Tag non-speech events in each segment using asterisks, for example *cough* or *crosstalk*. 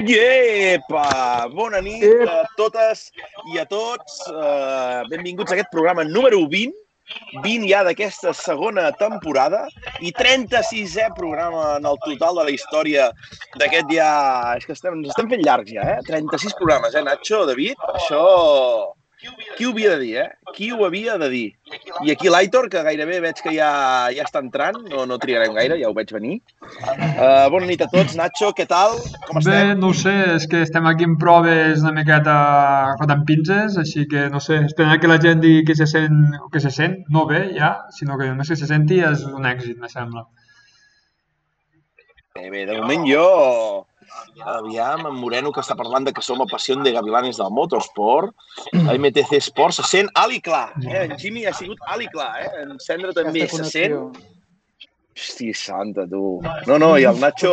Iepa! Bona nit a totes i a tots. Uh, benvinguts a aquest programa número 20. 20 ja d'aquesta segona temporada i 36è programa en el total de la història d'aquest ja... És que estem, ens estem fent llargs ja, eh? 36 programes, eh, Nacho, David? Això qui ho havia de dir, eh? Qui ho havia de dir? I aquí l'Aitor, que gairebé veig que ja, ja està entrant, no, no triarem gaire, ja ho veig venir. Uh, bona nit a tots. Nacho, què tal? Com estem? Bé, no ho sé, és que estem aquí en proves una miqueta fotent pinces, així que no sé, esperar que la gent digui que se sent, que se sent, no bé ja, sinó que només que se senti és un èxit, me sembla. Bé, bé, de moment jo Aviam, en Moreno, que està parlant de que som a Passió de Gavilanes del Motorsport. A MTC Sport se sent ali clar. Eh? En Jimmy ha sigut ali clar. Eh? En Cendra també se sent. Hosti, santa, tu. No, no, i el Nacho...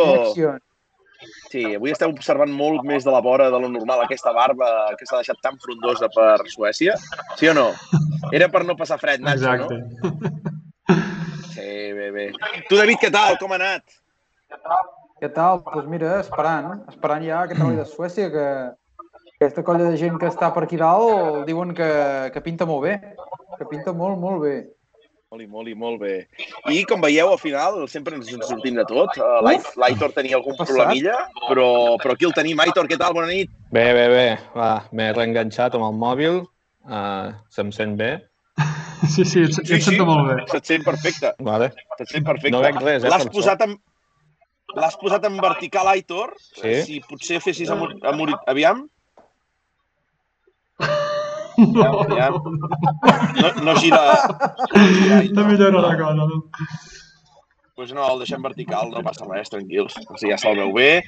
Sí, avui estem observant molt més de la vora de lo normal aquesta barba que s'ha deixat tan frondosa per Suècia. Sí o no? Era per no passar fred, Nacho, Exacte. no? Sí, bé, bé. Tu, David, què tal? Com ha anat? Què tal? Doncs pues mira, esperant, esperant ja aquest rally de Suècia, que aquesta colla de gent que està per aquí dalt diuen que, que pinta molt bé, que pinta molt, molt bé. Molt i molt i molt bé. I com veieu, al final sempre ens en sortim de tot. Uh, L'Aitor tenia algun Passat. problemilla, però, però aquí el tenim. Aitor, què tal? Bona nit. Bé, bé, bé. Va, m'he reenganxat amb el mòbil. Uh, se'm sent bé. Sí, sí, et, et sento molt bé. Se't sent perfecte. Vale. Se't sent perfecte. No veig res, eh, L'has posat en... L'has posat en vertical, Aitor? Sí. Si potser fessis amb, amb, aviam. No, Ja. No, no gira... No gira, no Aitor. millora la cosa, no. Pues no, el deixem vertical, no passa res, tranquils. O sigui, ja se'l veu bé.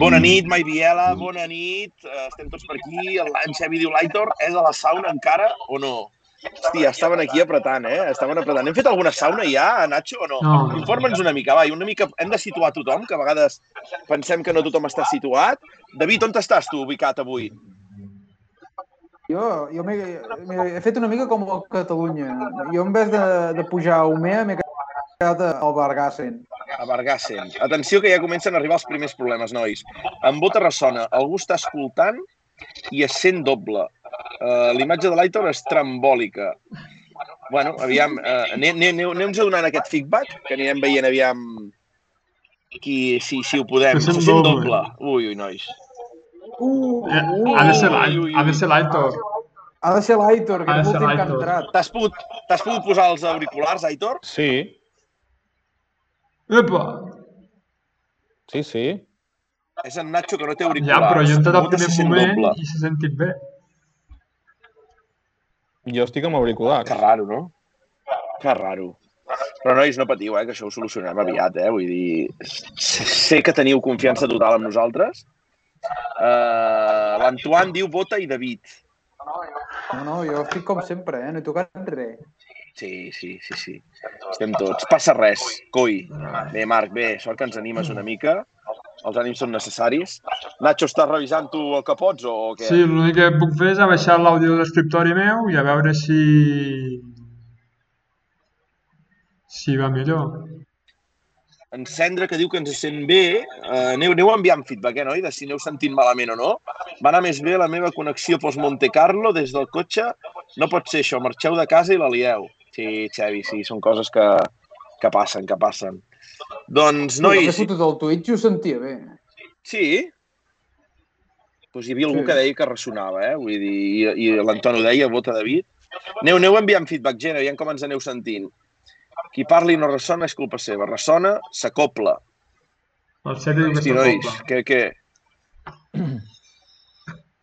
Bona nit, Mai Biela, bona nit. Eh, Estem tots per aquí. En Xavi diu, l'Aitor és a la sauna encara o no? Hòstia, estaven aquí apretant, eh? Estaven apretant. Hem fet alguna sauna ja, Nacho, o no? No. Informa'ns una mica, va, i una mica hem de situar tothom, que a vegades pensem que no tothom està situat. David, on estàs tu ubicat avui? Jo, jo m'he m'he- he fet una mica com a Catalunya. Jo en vez de, de pujar a Umea m'he quedat al Bargassen. A Bargassen. Atenció que ja comencen a arribar els primers problemes, nois. En Bota ressona, algú està escoltant i es sent doble. Uh, L'imatge de l'Aitor és trambòlica. Bueno, aviam, uh, aneu-nos donant aquest feedback, que anirem veient, aviam, qui, si, si ho podem. Se sent doble. doble. Ui, ui, nois. Uh, Eh, uh, Ha de ser l'Aitor. ha de ser l'Aitor, que és ser l'últim que ha entrat. T'has pogut, t'has pogut posar els auriculars, Aitor? Sí, Epa! sí, sí. És en Nacho que no té Ja, auriculars. però jo he entrat al primer moment doble. i s'ha sentit bé. Jo estic amb auriculars. Que raro, no? Que raro. Però, nois, no patiu, eh, que això ho solucionarem aviat, eh? Vull dir, sé que teniu confiança total en nosaltres. Uh, L'Antoine diu Bota i David. No, no, jo estic com sempre, eh? No he tocat res. Sí, sí, sí, sí. Estem tots. Passa res, coi. Bé, Marc, bé, sort que ens animes una mica. Els ànims són necessaris. Nacho, estàs revisant tu el que pots o què? Sí, l'únic que puc fer és abaixar l'àudio de l'escriptori meu i a veure si... si va millor. En Cendra, que diu que ens sent bé, eh, aneu, aneu enviant feedback, eh, noi, de si aneu sentint malament o no. Va anar més bé la meva connexió post Monte Carlo des del cotxe. No pot ser això, marxeu de casa i la lieu. Sí, Xavi, sí, són coses que, que passen, que passen. Doncs, No, nois, fotut el Twitch i ho sentia bé. sí? Doncs hi havia algú Sí. que deia que ressonava, eh? Vull dir, i, i l'Anton ho deia, vota David. Aneu, aneu enviant feedback, gent, aviam com ens aneu sentint. Qui parli i no ressona és culpa seva. Ressona, s'acopla. El sèrie diu que Hosti, està nois, doble. què, què?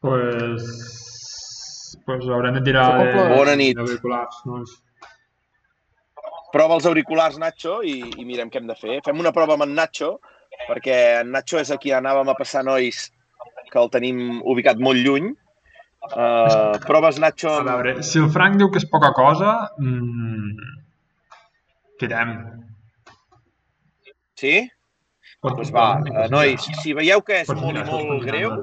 Pues... Pues haurem de tirar de... S'acopla. Bona nit. d'auriculars, nois. Prova els auriculars, Nacho, i, i mirem què hem de fer. Fem una prova amb en Nacho, perquè en Nacho és a qui anàvem a passar nois, que el tenim ubicat molt lluny. Uh, proves, Nacho, A veure, si el Frank diu que és poca cosa, mmm, tirem. Sí? Pot, Doncs va, pot- nois, si veieu que és molt i molt greu.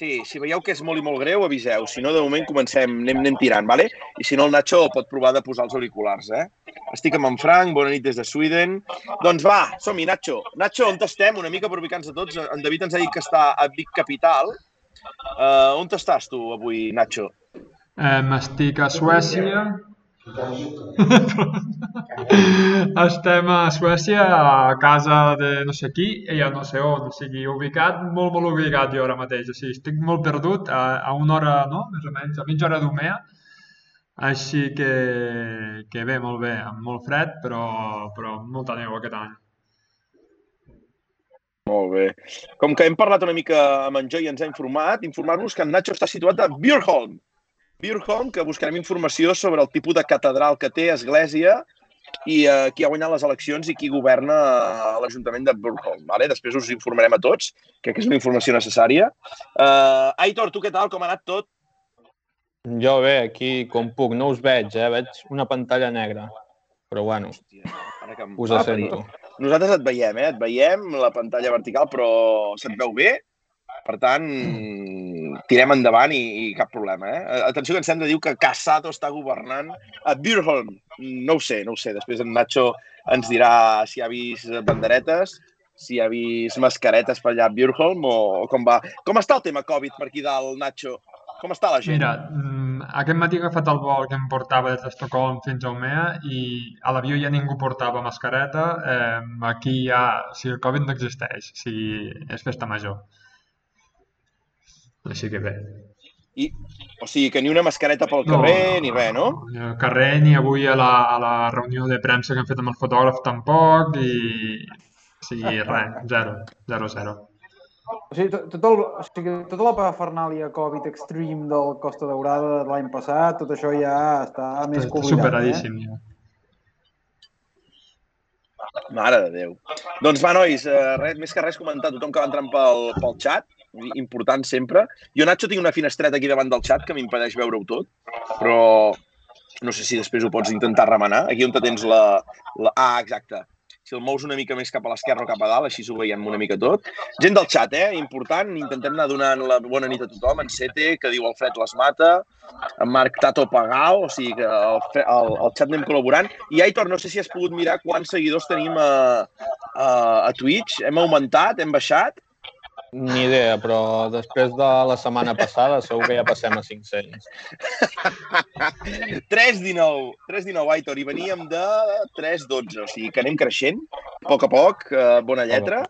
Sí, si veieu que és molt i molt greu, aviseu. Si no, de moment comencem, anem, anem tirant, vale? I si no, el Nacho pot provar de posar els auriculars, eh? Estic amb en Frank, bona nit des de Sweden. Doncs va, som-hi, Nacho. Nacho, on estem? Una mica per ubicar-nos a tots. En David ens ha dit que està a Vic Capital. Uh, on estàs tu avui, Nacho? Eh, estic a Suècia, *laughs* Estem a Suècia, a casa de no sé qui, i ja no sé on, o sigui, ubicat, molt, molt ubicat jo ara mateix, o sigui, estic molt perdut, a, a una hora, no?, més o menys, a mitja hora d'Umea, així que, que bé, molt bé, amb molt fred, però, però molta neu aquest any. Molt bé. Com que hem parlat una mica amb en Joy i ens ha informat, informar-vos que en Nacho està situat a Björkholm, Beerholm, que buscarem informació sobre el tipus de catedral que té, església, i uh, qui ha guanyat les eleccions i qui governa a l'Ajuntament de Burholm. Vale? Després us informarem a tots, crec que és una informació necessària. Uh, Aitor, tu què tal? Com ha anat tot? Jo bé, aquí com puc, no us veig, eh? veig una pantalla negra. Però bueno, Hòstia, ara que em... us ah, sento. Nosaltres et veiem, eh? Et veiem, la pantalla vertical, però se't veu bé? Per tant, tirem endavant i, i cap problema. Eh? Atenció que ens hem de dir que Casado està governant a Birholm. No ho sé, no ho sé. Després en Nacho ens dirà si ha vist banderetes, si ha vist mascaretes per allà a Birholm o, o com va. Com està el tema Covid per aquí dalt, Nacho? Com està la gent? Mira, mm, aquest matí he agafat el vol que em portava des d'Estocolm fins a Umea i a l'avió ja ningú portava mascareta. Eh, aquí ja... O sigui, el Covid no existeix. O sigui, és festa major. Així que bé. I, o sigui, que ni una mascareta pel carrer no, ni res, no? Ni al carrer ni avui a la, a la reunió de premsa que han fet amb el fotògraf tampoc i... O sigui, res, zero, zero, zero. O sigui, tot el, o sigui, tota la parafernàlia Covid Extreme del Costa Daurada de l'any passat, tot això ja està més que oblidat. Superadíssim, eh? ja. Mare de Déu. Doncs va, nois, eh, res, més que res comentar tothom que va entrant pel, pel xat, important sempre. Jo, Nacho, tinc una finestreta aquí davant del xat que m'impedeix veure-ho tot, però no sé si després ho pots intentar remenar. Aquí on te tens la, la... Ah, exacte si el mous una mica més cap a l'esquerra o cap a dalt, així s'ho veiem una mica tot. Gent del xat, eh? Important, intentem anar donant la bona nit a tothom. En Sete, que diu el fred les mata. En Marc Tato Pagao, o sigui que el, el, el xat anem col·laborant. I Aitor, no sé si has pogut mirar quants seguidors tenim a, a, a Twitch. Hem augmentat, hem baixat? Ni idea, però després de la setmana passada segur que ja passem a 500. 3-19, 3-19, Aitor, i veníem de 3-12, o sigui que anem creixent, a poc a poc, eh, bona lletra.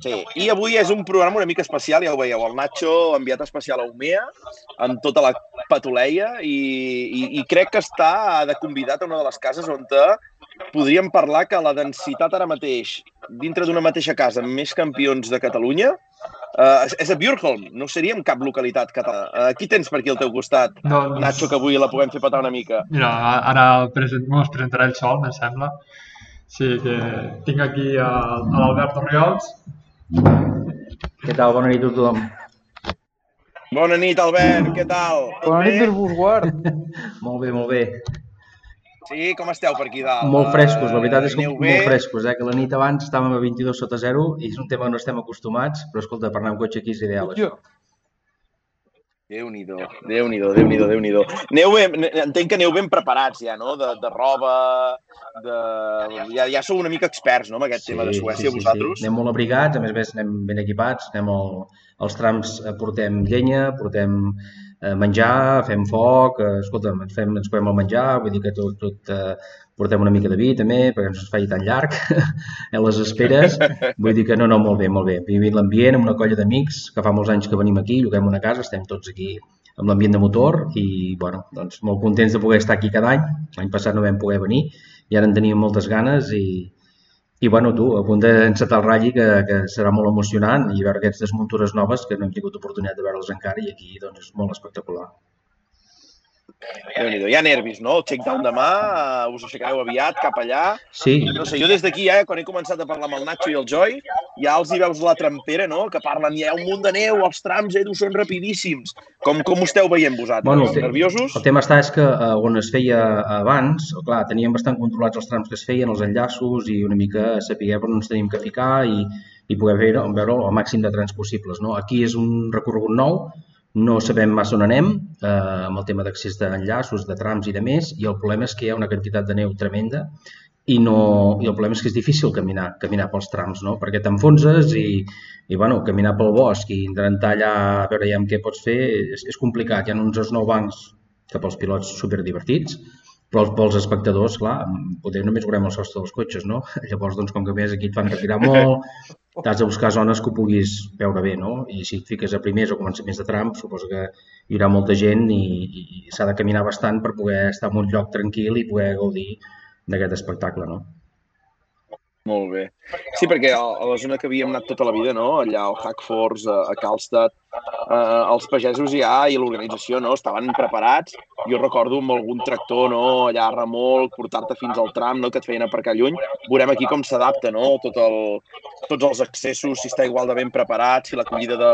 Sí, i avui és un programa una mica especial, ja ho veieu, el Nacho enviat especial a Umea, amb tota la patuleia, i, i, i crec que està de convidat a una de les cases on podríem parlar que la densitat ara mateix, dintre d'una mateixa casa, amb més campions de Catalunya, Uh, és a Björkholm, no seríem cap localitat catalana. Uh, qui tens per aquí al teu costat, no, no. Nacho, que avui la puguem fer petar una mica? Mira, ara el present, es presentarà el sol, me sembla. Sí, que tinc aquí l'Albert Oriols. Què tal? Bona nit a tothom. Bona nit, Albert, què tal? Bona nit, Busguard. *laughs* molt bé, molt bé. Sí, com esteu per aquí dalt? Molt frescos, la veritat és que molt bé? frescos, eh? que la nit abans estàvem a 22 sota 0 i és un tema que no estem acostumats, però escolta, per anar amb cotxe aquí és ideal. Això. Déu-n'hi-do, Déu-n'hi-do, Déu-n'hi-do, déu nhi déu Neu ben, entenc que aneu ben preparats ja, no? De, de roba, de... Ja, ja sou una mica experts, no?, amb aquest sí, tema de Suècia, sí, sí, vosaltres. Sí. Anem molt abrigats, a més a més anem ben equipats, anem al, als trams, eh, portem llenya, portem eh, menjar, fem foc, eh, escolta'm, ens, fem, ens comem el menjar, vull dir que tot, tot eh, portem una mica de vi també, perquè no se'ns faci tan llarg a *laughs* les esperes. Vull dir que no, no, molt bé, molt bé. Vivim l'ambient amb una colla d'amics, que fa molts anys que venim aquí, lloguem una casa, estem tots aquí amb l'ambient de motor i, bueno, doncs molt contents de poder estar aquí cada any. L'any passat no vam poder venir i ara en teníem moltes ganes i, i bueno, tu, a punt d'encetar el ratll, que, que serà molt emocionant, i veure aquestes muntures noves que no hem tingut oportunitat de veure-les encara, i aquí doncs, és molt espectacular déu nhi Hi ha nervis, no? El check-down demà, us aixecareu aviat cap allà. Sí. No sé, jo des d'aquí, eh, quan he començat a parlar amb el Nacho i el Joy, ja els hi veus la trampera, no?, que parlen, hi ha un munt de neu, els trams, Edu, són rapidíssims. Com, com ho esteu veient vosaltres? Bueno, el Nerviosos? El tema està és que uh, on es feia abans, clar, teníem bastant controlats els trams que es feien, els enllaços i una mica saber per on ens tenim que ficar i, i poder veure, veure el màxim de trens possibles. No? Aquí és un recorregut nou, no sabem massa on anem eh, amb el tema d'accés d'enllaços, de trams i de més, i el problema és que hi ha una quantitat de neu tremenda i, no, i el problema és que és difícil caminar, caminar pels trams, no? perquè t'enfonses i, i bueno, caminar pel bosc i intentar allà a veure ja què pots fer és, és complicat. Hi ha uns snowbanks que pels pilots super divertits, però pels espectadors, clar, poder només veurem el sostre dels cotxes, no? *laughs* Llavors, doncs, com que més aquí et fan retirar molt, *laughs* t'has de buscar zones que ho puguis veure bé, no? I si et fiques a primers o començaments de tram, suposo que hi haurà molta gent i, i, i s'ha de caminar bastant per poder estar en un lloc tranquil i poder gaudir d'aquest espectacle, no? Molt bé. Sí, perquè a, a la zona que havíem anat tota la vida, no? allà al Hackforce, a, a Calstad, eh, els pagesos ja i l'organització no? estaven preparats. Jo recordo amb algun tractor, no? allà a remolc, portar-te fins al tram, no? que et feien aparcar lluny. Veurem aquí com s'adapta no? Tot el, tots els accessos, si està igual de ben preparat, si l'acollida de,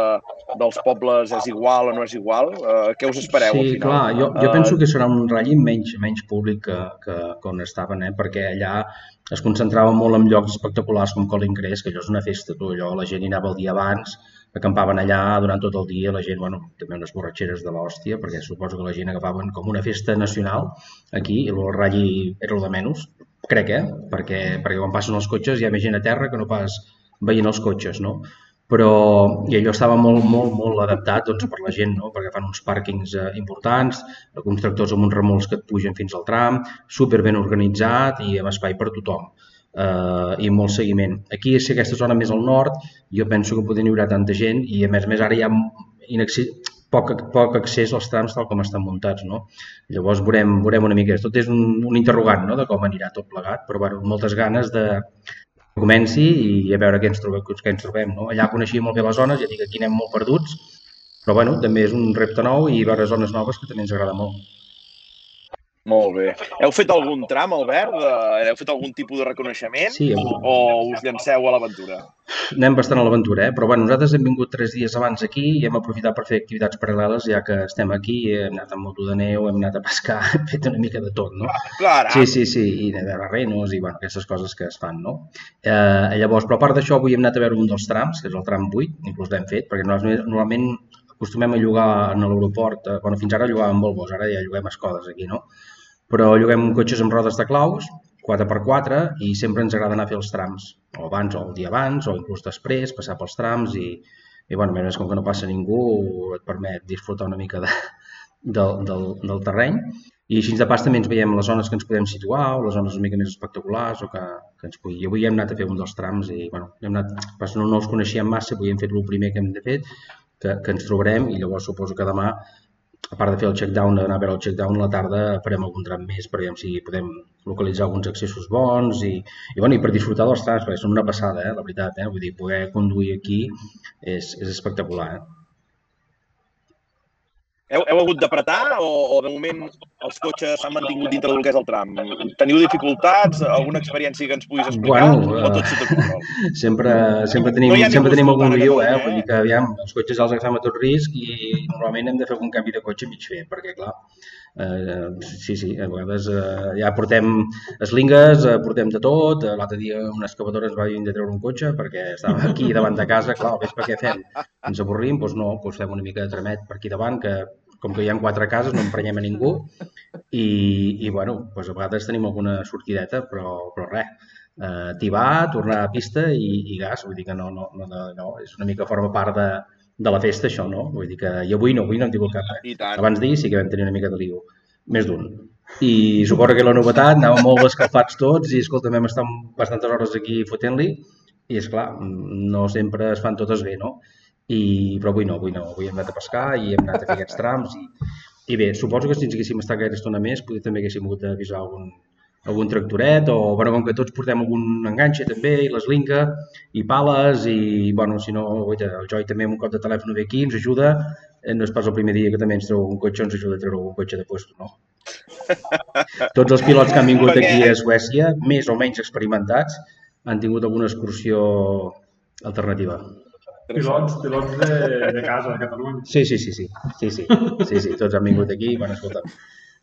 dels pobles és igual o no és igual. Eh, què us espereu sí, al final? clar, jo, jo uh, penso que serà un ratll menys, menys públic que, que, que on estaven, eh? perquè allà es concentrava molt en llocs espectaculars com Colin Crest, que allò és una festa, tu, allò, la gent hi anava el dia abans, acampaven allà durant tot el dia, la gent, bueno, també unes borratxeres de l'hòstia, perquè suposo que la gent agafaven com una festa nacional aquí, i el ratlli era el de menys, crec, eh? Perquè, perquè quan passen els cotxes hi ha més gent a terra que no pas veient els cotxes, no? Però i allò estava molt, molt, molt adaptat doncs, per la gent, no? perquè fan uns pàrquings eh, importants, alguns tractors amb uns remolcs que et pugen fins al tram, super ben organitzat i amb espai per tothom eh, i molt seguiment. Aquí, si aquesta zona més al nord, jo penso que hi haurà tanta gent i a més a més ara hi ha poc, poc accés als trams tal com estan muntats. No? Llavors veurem, veurem una mica. Tot és un, un interrogant no? de com anirà tot plegat, però bueno, moltes ganes de, comenci i a veure què ens trobem. Què ens trobem no? Allà coneixia molt bé les zones, ja dic aquí anem molt perduts, però bueno, també és un repte nou i veure zones noves que també ens agrada molt. Molt bé. Heu fet algun tram, Albert? Heu fet algun tipus de reconeixement? Sí. Hem... O us llanceu a l'aventura? Anem bastant a l'aventura, eh? però bueno, nosaltres hem vingut tres dies abans aquí i hem aprofitat per fer activitats paral·leles, ja que estem aquí, hem anat amb moto de neu, hem anat a pescar, *laughs* hem fet una mica de tot, no? Clar, Sí, sí, sí, i de veure renos i bueno, aquestes coses que es fan, no? Eh, llavors, però a part d'això, avui hem anat a veure un dels trams, que és el tram 8, inclús l'hem fet, perquè normalment acostumem a llogar en l'aeroport, eh, bueno, fins ara llogàvem Volvos, ara ja lloguem Escodes aquí, no? Però lloguem cotxes amb rodes de claus, 4x4, i sempre ens agrada anar a fer els trams, o abans, o el dia abans, o inclús després, passar pels trams, i, i bueno, a més, com que no passa ningú, et permet disfrutar una mica de, del, del, del terreny. I així de pas també ens veiem les zones que ens podem situar, o les zones una mica més espectaculars, o que, que ens pugui... I avui hem anat a fer un dels trams i, bueno, hem anat, pas no, no els coneixíem massa, avui hem fet el primer que hem de fer, que, que ens trobarem, i llavors suposo que demà a part de fer el check-down, d'anar a veure el check-down, a la tarda farem algun tram més per veure si podem localitzar alguns accessos bons i, i, bueno, i per disfrutar dels trams, perquè són una passada, eh, la veritat. Eh? Vull dir, poder conduir aquí és, és espectacular. Eh? Heu, heu hagut d'apretar o, o de moment els cotxes s'han mantingut dintre del que és el tram? Teniu dificultats? Alguna experiència que ens puguis explicar? Bueno, o tot sota control? Sempre, sempre tenim, no sempre tenim algun guió, eh? Vull dir que, aviam, els cotxes els agafem a tot risc i normalment hem de fer algun canvi de cotxe mig fer, perquè, clar, eh, sí, sí, a vegades eh, ja portem eslingues, eh, portem de tot. L'altre dia una excavadora ens va venir de treure un cotxe perquè estava aquí davant de casa, clar, ves per què fem? Ens avorrim? Doncs no, doncs fem una mica de tramet per aquí davant, que com que hi ha quatre cases no emprenyem a ningú i, i bueno, doncs a vegades tenim alguna sortideta, però, però res, eh, tibar, tornar a pista i, i gas, vull dir que no, no, no, no, és una mica forma part de, de la festa això, no? Vull dir que, i avui no, avui no hem tingut cap. Eh? Abans d'ahir sí que vam tenir una mica de lío, més d'un. I suposo que la novetat, anàvem molt escalfats tots i, escolta, vam estar bastantes hores aquí fotent-li i, és clar no sempre es fan totes bé, no? I, però avui no, avui no, avui hem anat a pescar i hem anat a fer aquests trams i, i bé, suposo que si ens haguéssim estat gaire estona més, potser també haguéssim hagut d'avisar algun, algun tractoret o, bueno, com que tots portem algun enganxe també i les linga i pales i, bueno, si no, oita, el Joy també amb un cop de telèfon ve aquí, ens ajuda, eh, no és pas el primer dia que també ens treu un cotxe, ens ajuda a treure un cotxe de puesto, no? *laughs* Tots els pilots que han vingut aquí a Suècia, més o menys experimentats, han tingut alguna excursió alternativa. Pilots, pilots de, de casa, de Catalunya. Sí, sí, sí, sí, sí, sí, sí, sí, tots han vingut aquí i, bueno, escolta,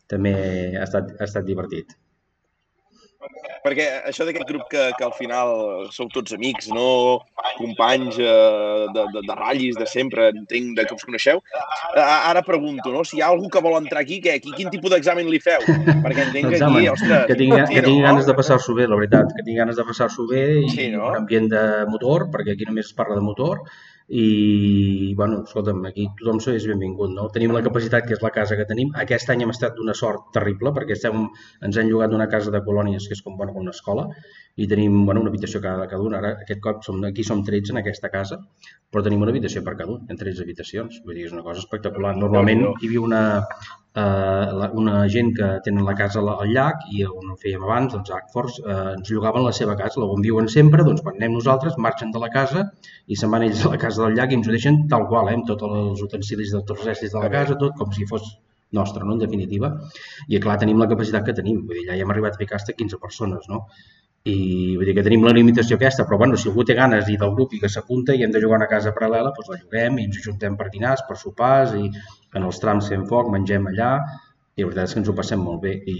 també ha estat, ha estat divertit. Perquè això d'aquest grup que, que al final sou tots amics, no companys eh, de, de, de ratllis de sempre, entenc de que us coneixeu, ara pregunto, no? si hi ha algú que vol entrar aquí, què, quin tipus d'examen li feu? Perquè entenc que aquí, ostres... Que tingui, que tingui ganes de passar-s'ho bé, la veritat, que tingui ganes de passar-s'ho bé i sí, no? un ambient de motor, perquè aquí només es parla de motor, i, bueno, escolta'm, aquí tothom és benvingut, no? Tenim la capacitat, que és la casa que tenim. Aquest any hem estat d'una sort terrible, perquè estem, ens han llogat una casa de colònies, que és com, bueno, com una escola, i tenim bueno, una habitació cada, cada una. Ara, aquest cop, som, aquí som 13 en aquesta casa, però tenim una habitació per cada un, en 13 habitacions. Vull dir, és una cosa espectacular. Normalment hi havia una, eh, una gent que tenen la casa al llac i on ho fèiem abans, doncs Agfors, eh, ens llogaven la seva casa, on viuen sempre, doncs quan anem nosaltres marxen de la casa i se'n van ells a la casa del llac i ens ho deixen tal qual, eh, amb tots els utensilis de tots els estris de la casa, tot com si fos nostre, no? en definitiva. I clar, tenim la capacitat que tenim, vull dir, ja hi hem arribat a ficar fins 15 persones, no? i vull dir que tenim la limitació aquesta, però bueno, si algú té ganes i del grup i que s'apunta i hem de jugar una casa paral·lela, doncs la juguem i ens ajuntem per dinars, per sopars i en els trams fem foc, mengem allà i la veritat és que ens ho passem molt bé. I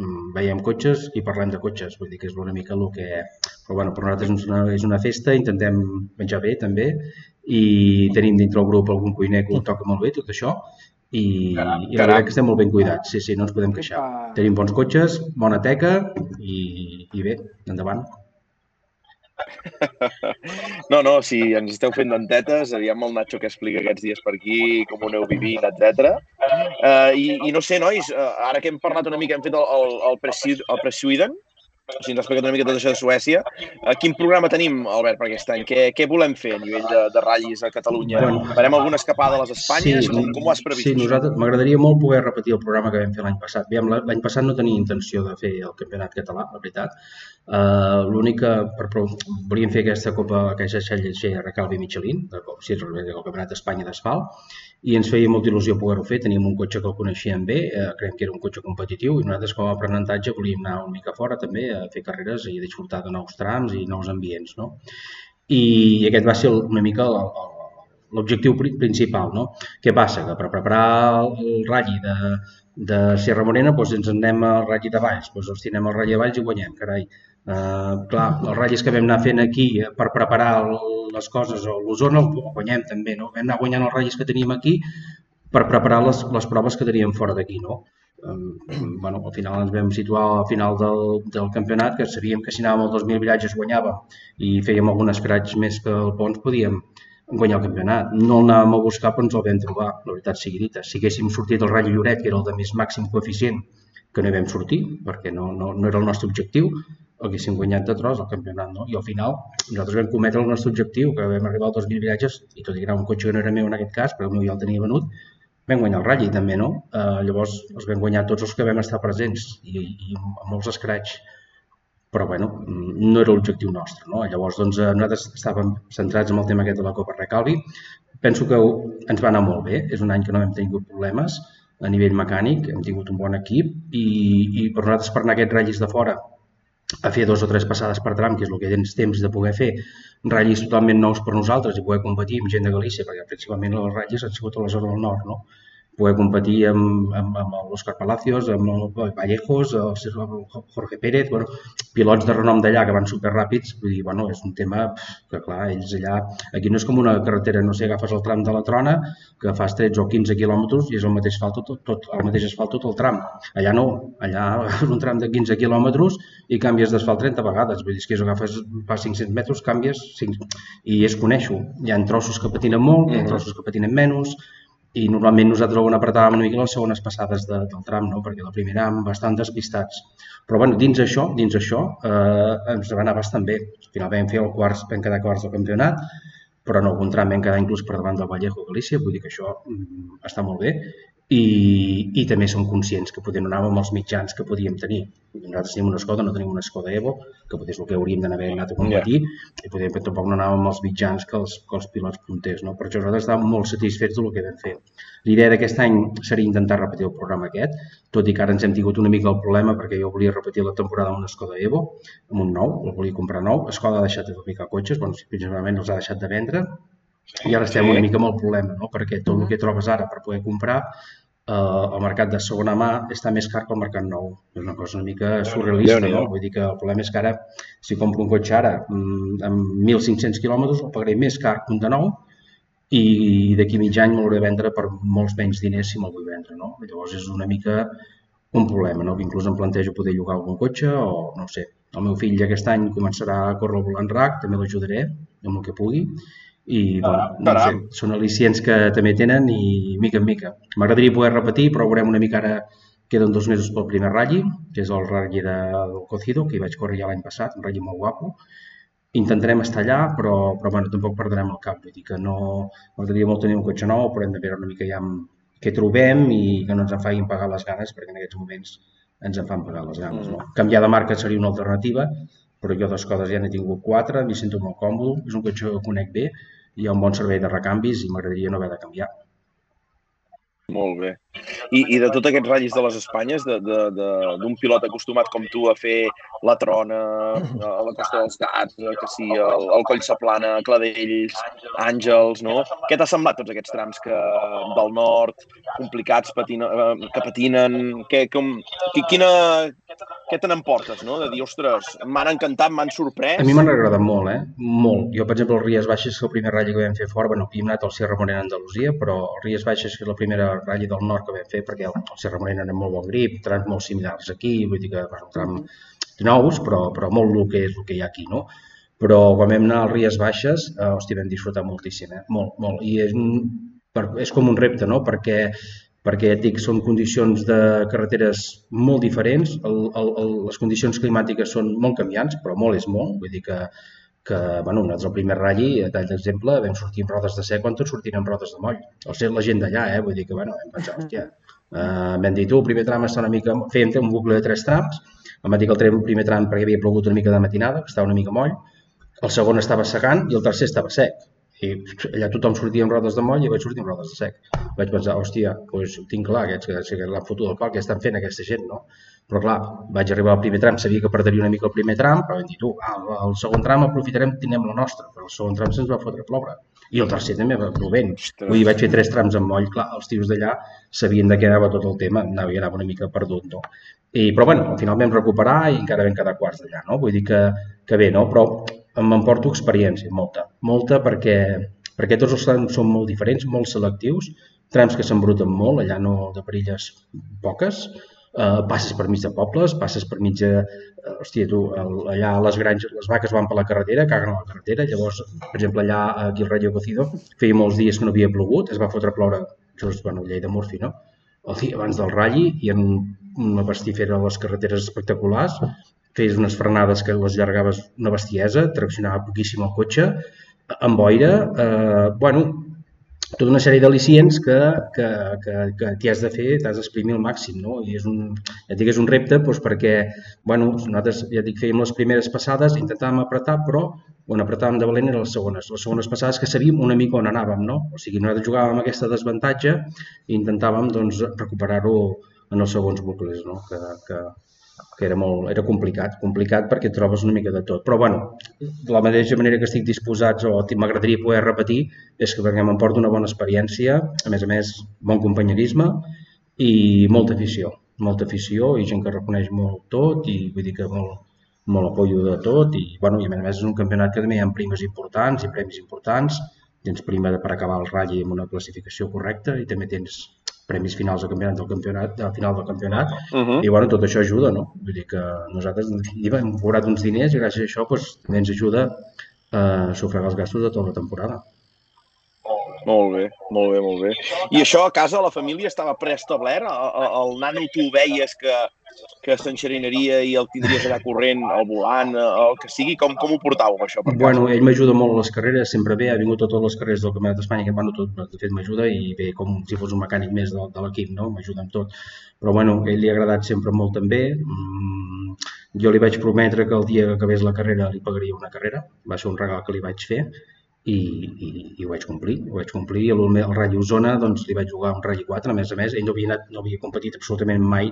mm, veiem cotxes i parlem de cotxes, vull dir que és una mica el que... Però bueno, per nosaltres és una, és una festa, intentem menjar bé també i tenim dintre el grup algun cuiner que ho toca molt bé, tot això, i, caram, i la veritat que estem molt ben cuidats, sí, sí, no ens podem queixar. Tenim bons cotxes, bona teca i, i bé, endavant. No, no, si ens esteu fent dentetes, aviam el Nacho que explica aquests dies per aquí, com ho aneu vivint, etc. Uh, i, I no sé, nois, uh, ara que hem parlat una mica, hem fet el, el, el, Pre-Sweden, o sigui, ens ha explicat una mica tot això de Suècia. Uh, quin programa tenim, Albert, per aquest any? Què, què volem fer a nivell de, de ratllis a Catalunya? Bueno, Farem alguna escapada a les Espanyes? Sí, com, com ho has previst? Sí, nosaltres m'agradaria molt poder repetir el programa que vam fer l'any passat. L'any passat no tenia intenció de fer el campionat català, la veritat. Uh, L'única, per, volíem fer aquesta copa, aquesta xella Recalvi Michelin, de, sí, el campionat d'Espanya d'asfalt, i ens feia molta il·lusió poder-ho fer. Teníem un cotxe que el coneixíem bé, eh, creiem que era un cotxe competitiu i nosaltres com a aprenentatge volíem anar una mica fora també a fer carreres i a disfrutar de nous trams i nous ambients. No? I, aquest va ser una mica l'objectiu principal. No? Què passa? Que per preparar el ratll de, de Sierra Morena doncs ens anem al ratll de Valls, doncs ens tirem al ratll de Valls i guanyem, carai. Uh, clar, els ratllis que vam anar fent aquí per preparar les coses a l'Osona el guanyem també, no? Vam anar guanyant els ratllis que teníem aquí per preparar les, les proves que teníem fora d'aquí, no? Um, *clears throat* bueno, al final ens vam situar al final del, del campionat que sabíem que si anàvem als 2.000 viratges guanyàvem i fèiem algun scratch més que el Pons podíem guanyar el campionat. No el anàvem a buscar però ens el vam trobar, la veritat sigui dita. Si haguéssim sortit el ratll Lloret, que era el de més màxim coeficient, que no hi vam sortir perquè no, no, no era el nostre objectiu, haguéssim guanyat de tros el campionat. No? I al final nosaltres vam cometre el nostre objectiu, que vam arribar als 2.000 viatges, i tot i que era un cotxe que no era meu en aquest cas, però el meu ja el tenia venut, vam guanyar el ratll també, no? Eh, llavors els vam guanyar tots els que vam estar presents i, i amb molts escraig. Però, bueno, no era l'objectiu nostre, no? Llavors, doncs, eh, nosaltres estàvem centrats en el tema aquest de la Copa Recalvi. Penso que ens va anar molt bé. És un any que no hem tingut problemes a nivell mecànic, hem tingut un bon equip i, i per nosaltres per anar aquests ratllis de fora a fer dos o tres passades per tram, que és el que tens temps de poder fer, ratllis totalment nous per nosaltres i poder competir amb gent de Galícia, perquè principalment els ratllis han sigut a la zona del nord, no? Poder competir amb, amb, amb l'Òscar Palacios, amb el Vallejos, el Jorge Pérez, bueno, pilots de renom d'allà que van superràpids, vull dir, bueno, és un tema que, clar, ells allà... Aquí no és com una carretera, no sé, agafes el tram de la Trona, que fas 13 o 15 quilòmetres i és el mateix asfalt tot, tot, el mateix asfalt tot el tram. Allà no, allà agafes un tram de 15 quilòmetres i canvies d'asfalt 30 vegades, vull dir, que és agafes, fa 500 metres, canvies 5... i es coneixo. Hi ha trossos que patinen molt, hi ha trossos que patinen menys, i normalment nosaltres on apretàvem una mica les segones passades de, del tram, no? perquè la primera érem bastant despistats. Però bueno, dins això, dins això eh, ens va anar bastant bé. Al final vam fer el quarts, vam quedar quarts del campionat, però en algun tram vam quedar inclús per davant del Vallejo Galícia, vull dir que això mm, està molt bé i, i també som conscients que podem anar amb els mitjans que podíem tenir. Nosaltres tenim una Skoda, no tenim una Skoda Evo, que potser és el que hauríem d'haver anat a competir, yeah. i podem, tampoc no anàvem amb els mitjans que els, que els pilots punters. No? Per això nosaltres estàvem molt satisfets del que vam fer. L'idea d'aquest any seria intentar repetir el programa aquest, tot i que ara ens hem tingut una mica el problema perquè jo volia repetir la temporada amb una Skoda Evo, amb un nou, el volia comprar nou. Skoda ha deixat de fabricar cotxes, bueno, principalment els ha deixat de vendre, i ara estem una mica amb el problema, no? perquè tot el que trobes ara per poder comprar eh, el mercat de segona mà està més car que el mercat nou. És una cosa una mica surrealista, no? Vull dir que el problema és que ara, si compro un cotxe ara mm, amb 1.500 quilòmetres, el pagaré més car que un de nou i d'aquí mig any m'hauré de vendre per molts menys diners si me'l vull vendre, no? Llavors és una mica un problema, no? Inclús em plantejo poder llogar algun cotxe o no sé. El meu fill aquest any començarà a córrer el volant RAC, també l'ajudaré amb el que pugui i bueno, no sé, són al·licients que també tenen i mica en mica. M'agradaria poder repetir, però veurem una mica ara queden dos mesos pel primer ratll, que és el ratll de, del Cocido, que hi vaig córrer ja l'any passat, un ratll molt guapo. Intentarem estar allà, però, però bueno, tampoc perdrem el cap. Vull dir que no... M'agradaria molt tenir un cotxe nou, però hem de veure una mica ja què trobem i que no ens en facin pagar les ganes, perquè en aquests moments ens en fan pagar les ganes. No? Mm. Canviar de marca seria una alternativa, però jo coses ja n'he tingut quatre, m'hi sento molt còmode, és un cotxe que conec bé, hi ha un bon servei de recanvis i m'agradaria no haver de canviar. Molt bé. I, i de tots aquests ratllis de les Espanyes, d'un pilot acostumat com tu a fer la Trona, a la Costa dels Gats, que sí, el, el Coll Saplana, Cladells, Àngels, no? Què t'ha semblat tots aquests trams que, del nord, complicats, patina, eh, que patinen? Que, com, quina, què te n'emportes, no? De dir, ostres, m'han encantat, m'han sorprès. A mi m'han agradat molt, eh? Molt. Jo, per exemple, el Ries Baixes, que el primer ratll que vam fer fora, bueno, havíem anat al Sierra Morena Andalusia, però el Ries Baixes, que és la primera ratll del nord que vam fer, perquè el, Serra Morena era molt bon grip, trams molt similars aquí, vull dir que un tram nous, però, però molt el que és el que hi ha aquí, no? Però quan vam anar a Ries Baixes, eh, hòstia, vam disfrutar moltíssim, eh? Molt, molt. I és, un, per, és com un repte, no? Perquè perquè ja dic, són condicions de carreteres molt diferents, el, el, el, les condicions climàtiques són molt canviants, però molt és molt, vull dir que que, bueno, nosaltres el primer ratll, a tall d'exemple, vam sortir amb rodes de sec quan tots sortien amb rodes de moll. O sigui, la gent d'allà, eh? Vull dir que, bueno, vam pensar, hòstia, uh, vam dir, tu, el primer tram està una mica... Fèiem un bucle de tres trams, em va dir que el primer tram perquè havia plogut una mica de matinada, que estava una mica moll, el segon estava secant i el tercer estava sec. I allà tothom sortia amb rodes de moll i vaig sortir amb rodes de sec. Vaig pensar, hòstia, doncs tinc clar aquests que, que l'han fotut del pal, què estan fent aquesta gent, no? Però clar, vaig arribar al primer tram, sabia que perdria una mica el primer tram, però vam dir, tu, al, al segon tram aprofitarem, tindrem la nostra, però el segon tram se'ns va fotre a ploure. I el tercer també va plovent. Vull dir, vaig fer tres trams amb moll, clar, els tios d'allà sabien de què anava tot el tema, anava, anava una mica perdut, no? I, però bueno, al final vam recuperar i encara vam quedar quarts d'allà, no? Vull dir que, que bé, no? Però m'emporto experiència, molta, molta perquè, perquè tots els trams són molt diferents, molt selectius, trams que s'embruten molt, allà no de perilles poques, eh, passes per mig de pobles, passes per mig de... Eh, hòstia, tu, el, allà les granges, les vaques van per la carretera, caguen a la carretera, llavors, per exemple, allà aquí al Radio Cocido feia molts dies que no havia plogut, es va fotre a ploure just, bueno, llei de Murphy, no? El dia abans del ratlli i en una pastifera a les carreteres espectaculars, feies unes frenades que les llargaves una bestiesa, traccionava poquíssim el cotxe, amb boira, eh, bueno, tota una sèrie d'al·licients que, que, que, que t'hi has de fer, t'has d'exprimir al màxim, no? I és un, ja et dic, és un repte doncs, perquè, bueno, nosaltres, ja dic, fèiem les primeres passades, intentàvem apretar, però on apretàvem de valent eren les segones. Les segones passades que sabíem una mica on anàvem, no? O sigui, nosaltres jugàvem amb aquesta desavantatge i intentàvem, doncs, recuperar-ho en els segons bucles, no? Que, que, que era, molt, era complicat, complicat perquè trobes una mica de tot. Però, bueno, de la mateixa manera que estic disposats o m'agradaria poder repetir és que perquè m'emporta una bona experiència, a més a més, bon companyerisme i molta afició, molta afició i gent que reconeix molt tot i vull dir que molt, molt apoyo de tot i, bueno, i a més a més és un campionat que també hi ha primes importants i premis importants, tens prima per acabar el ratll amb una classificació correcta i també tens premis finals del campionat del campionat, al final del campionat, uh -huh. i bueno, tot això ajuda, no? Vull dir que nosaltres hem cobrat uns diners i gràcies a això doncs, també ens ajuda a sufragar els gastos de tota la temporada. Molt bé, molt bé, molt bé. I això a casa, la família estava preestablert? El, el nano tu veies que, que s'enxerinaria i el tindries allà corrent, al volant, el que sigui? Com, com ho portàveu, això, per casa? Bueno, ell m'ajuda molt a les carreres, sempre bé, ha vingut a totes les carreres del Campionat d'Espanya, que bueno, tot, de fet m'ajuda i bé, com si fos un mecànic més de, de l'equip, no? M'ajuda amb tot. Però bueno, ell li ha agradat sempre molt també. Mm, jo li vaig prometre que el dia que acabés la carrera li pagaria una carrera, va ser un regal que li vaig fer i, i, i ho vaig complir. Ho vaig complir el, el Rally Osona doncs, li vaig jugar un Rally 4, a més a més, ell no havia, anat, no havia competit absolutament mai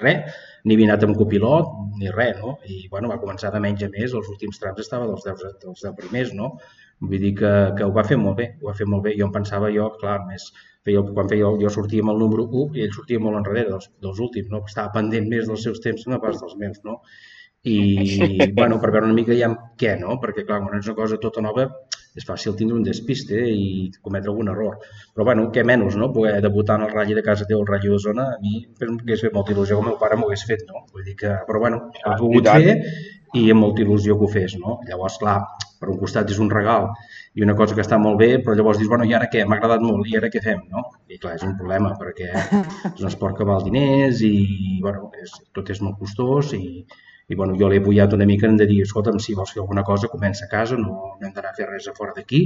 res, ni havia anat amb copilot, ni res, no? I, bueno, va començar de menys a més, els últims trams estava dels 10, dels 10 primers, no? Vull dir que, que ho va fer molt bé, ho va fer molt bé. Jo em pensava, jo, clar, més, feia, quan feia, jo sortia amb el número 1 i ell sortia molt enrere dels, dels últims, no? Estava pendent més dels seus temps que no pas dels meus, no? I, *laughs* bueno, per veure una mica ja què, no? Perquè, clar, quan és una cosa tota nova, és fàcil tindre un despiste i cometre algun error. Però, bueno, què menys, no? Poder debutar en el ratll de casa teu, el ratll d'Osona, a mi m'hagués fet molta il·lusió, com el meu pare m'ho hagués fet, no? Vull dir que, però, bueno, ho he pogut fer i amb molta il·lusió que ho fes, no? Llavors, clar, per un costat és un regal i una cosa que està molt bé, però llavors dius, bueno, i ara què? M'ha agradat molt, i ara què fem? No? I clar, és un problema, perquè *laughs* és un esport que val diners i, bueno, és, tot és molt costós i, i bueno, jo l'he apoyat una mica en de dir, escolta'm, si vols fer alguna cosa, comença a casa, no, no hem d'anar a fer res a fora d'aquí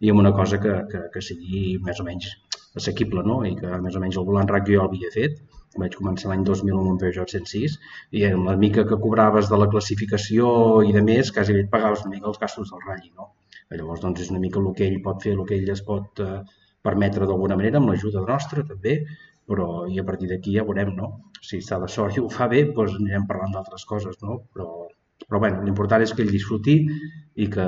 i amb una cosa que, que, que sigui més o menys assequible, no? I que més o menys el volant rac jo ja l'havia fet, vaig començar l'any 2000 amb un Peugeot 106 i amb la mica que cobraves de la classificació i de més, quasi et pagaves una mica els gastos del ratll, no? Llavors, doncs, és una mica el que ell pot fer, el que ell es pot eh, permetre d'alguna manera, amb l'ajuda nostra també, però i a partir d'aquí ja veurem, no? Si està de sort i ho fa bé, doncs anirem parlant d'altres coses, no? Però, però bueno, l'important és que ell disfruti i que,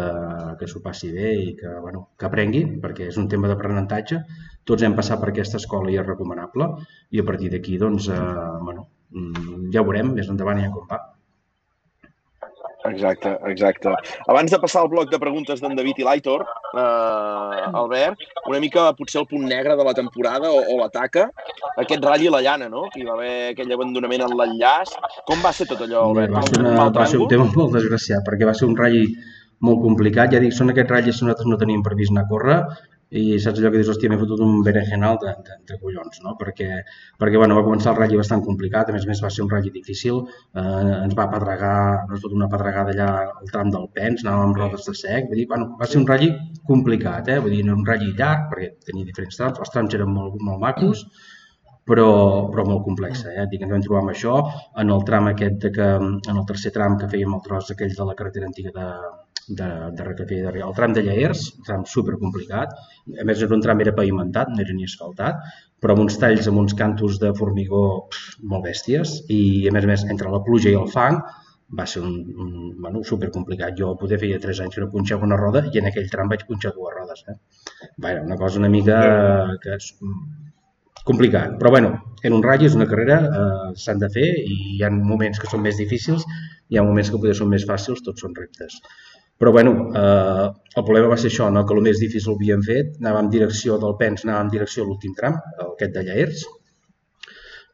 que s'ho passi bé i que, bueno, que aprengui, perquè és un tema d'aprenentatge. Tots hem passat per aquesta escola i és recomanable i a partir d'aquí, doncs, eh, bueno, mm, ja veurem més endavant ja com va. Exacte, exacte. Abans de passar al bloc de preguntes d'en David i l'Aitor, eh, Albert, una mica potser el punt negre de la temporada o, o l'ataca, aquest ratll i la llana, no? Que hi va haver aquell abandonament en l'enllaç. Com va ser tot allò, Albert? Va ser, una, va ser un tema molt desgraciat, perquè va ser un ratll molt complicat. Ja dic, són aquests ratlles que nosaltres no teníem previst anar a córrer i saps allò que dius, hòstia, m'he fotut un berenjenal de, de, de collons, no? Perquè, perquè bueno, va començar el ratll bastant complicat, a més a més va ser un ratll difícil, eh, ens va pedregar, ens fot una pedregada allà al tram del Pens, anàvem amb rodes de sec, vull dir, bueno, va ser un ratll complicat, eh? vull dir, un ratll llarg, perquè tenia diferents trams, els trams eren molt, molt macos, però, però molt complexa. Eh? Dic, ens vam trobar amb això en el tram aquest de que, en el tercer tram que fèiem el tros aquell de la carretera antiga de, de, de Recafé de El tram de Lleers, un tram super complicat. A més, un tram era pavimentat, no era ni asfaltat, però amb uns talls, amb uns cantos de formigó pff, molt bèsties i, a més a més, entre la pluja i el fang, va ser un, un bueno, super complicat. Jo poder feia 3 anys que no punxava una roda i en aquell tram vaig punxar dues rodes. Eh? Va, era una cosa una mica que és complicat. Però bueno, en un ratll és una carrera, eh, s'han de fer i hi ha moments que són més difícils, hi ha moments que poder són més fàcils, tots són reptes. Però bueno, eh, el problema va ser això, no? que el més difícil ho havíem fet, anàvem en direcció del Pens, anàvem en direcció a l'últim tram, aquest de Llaers.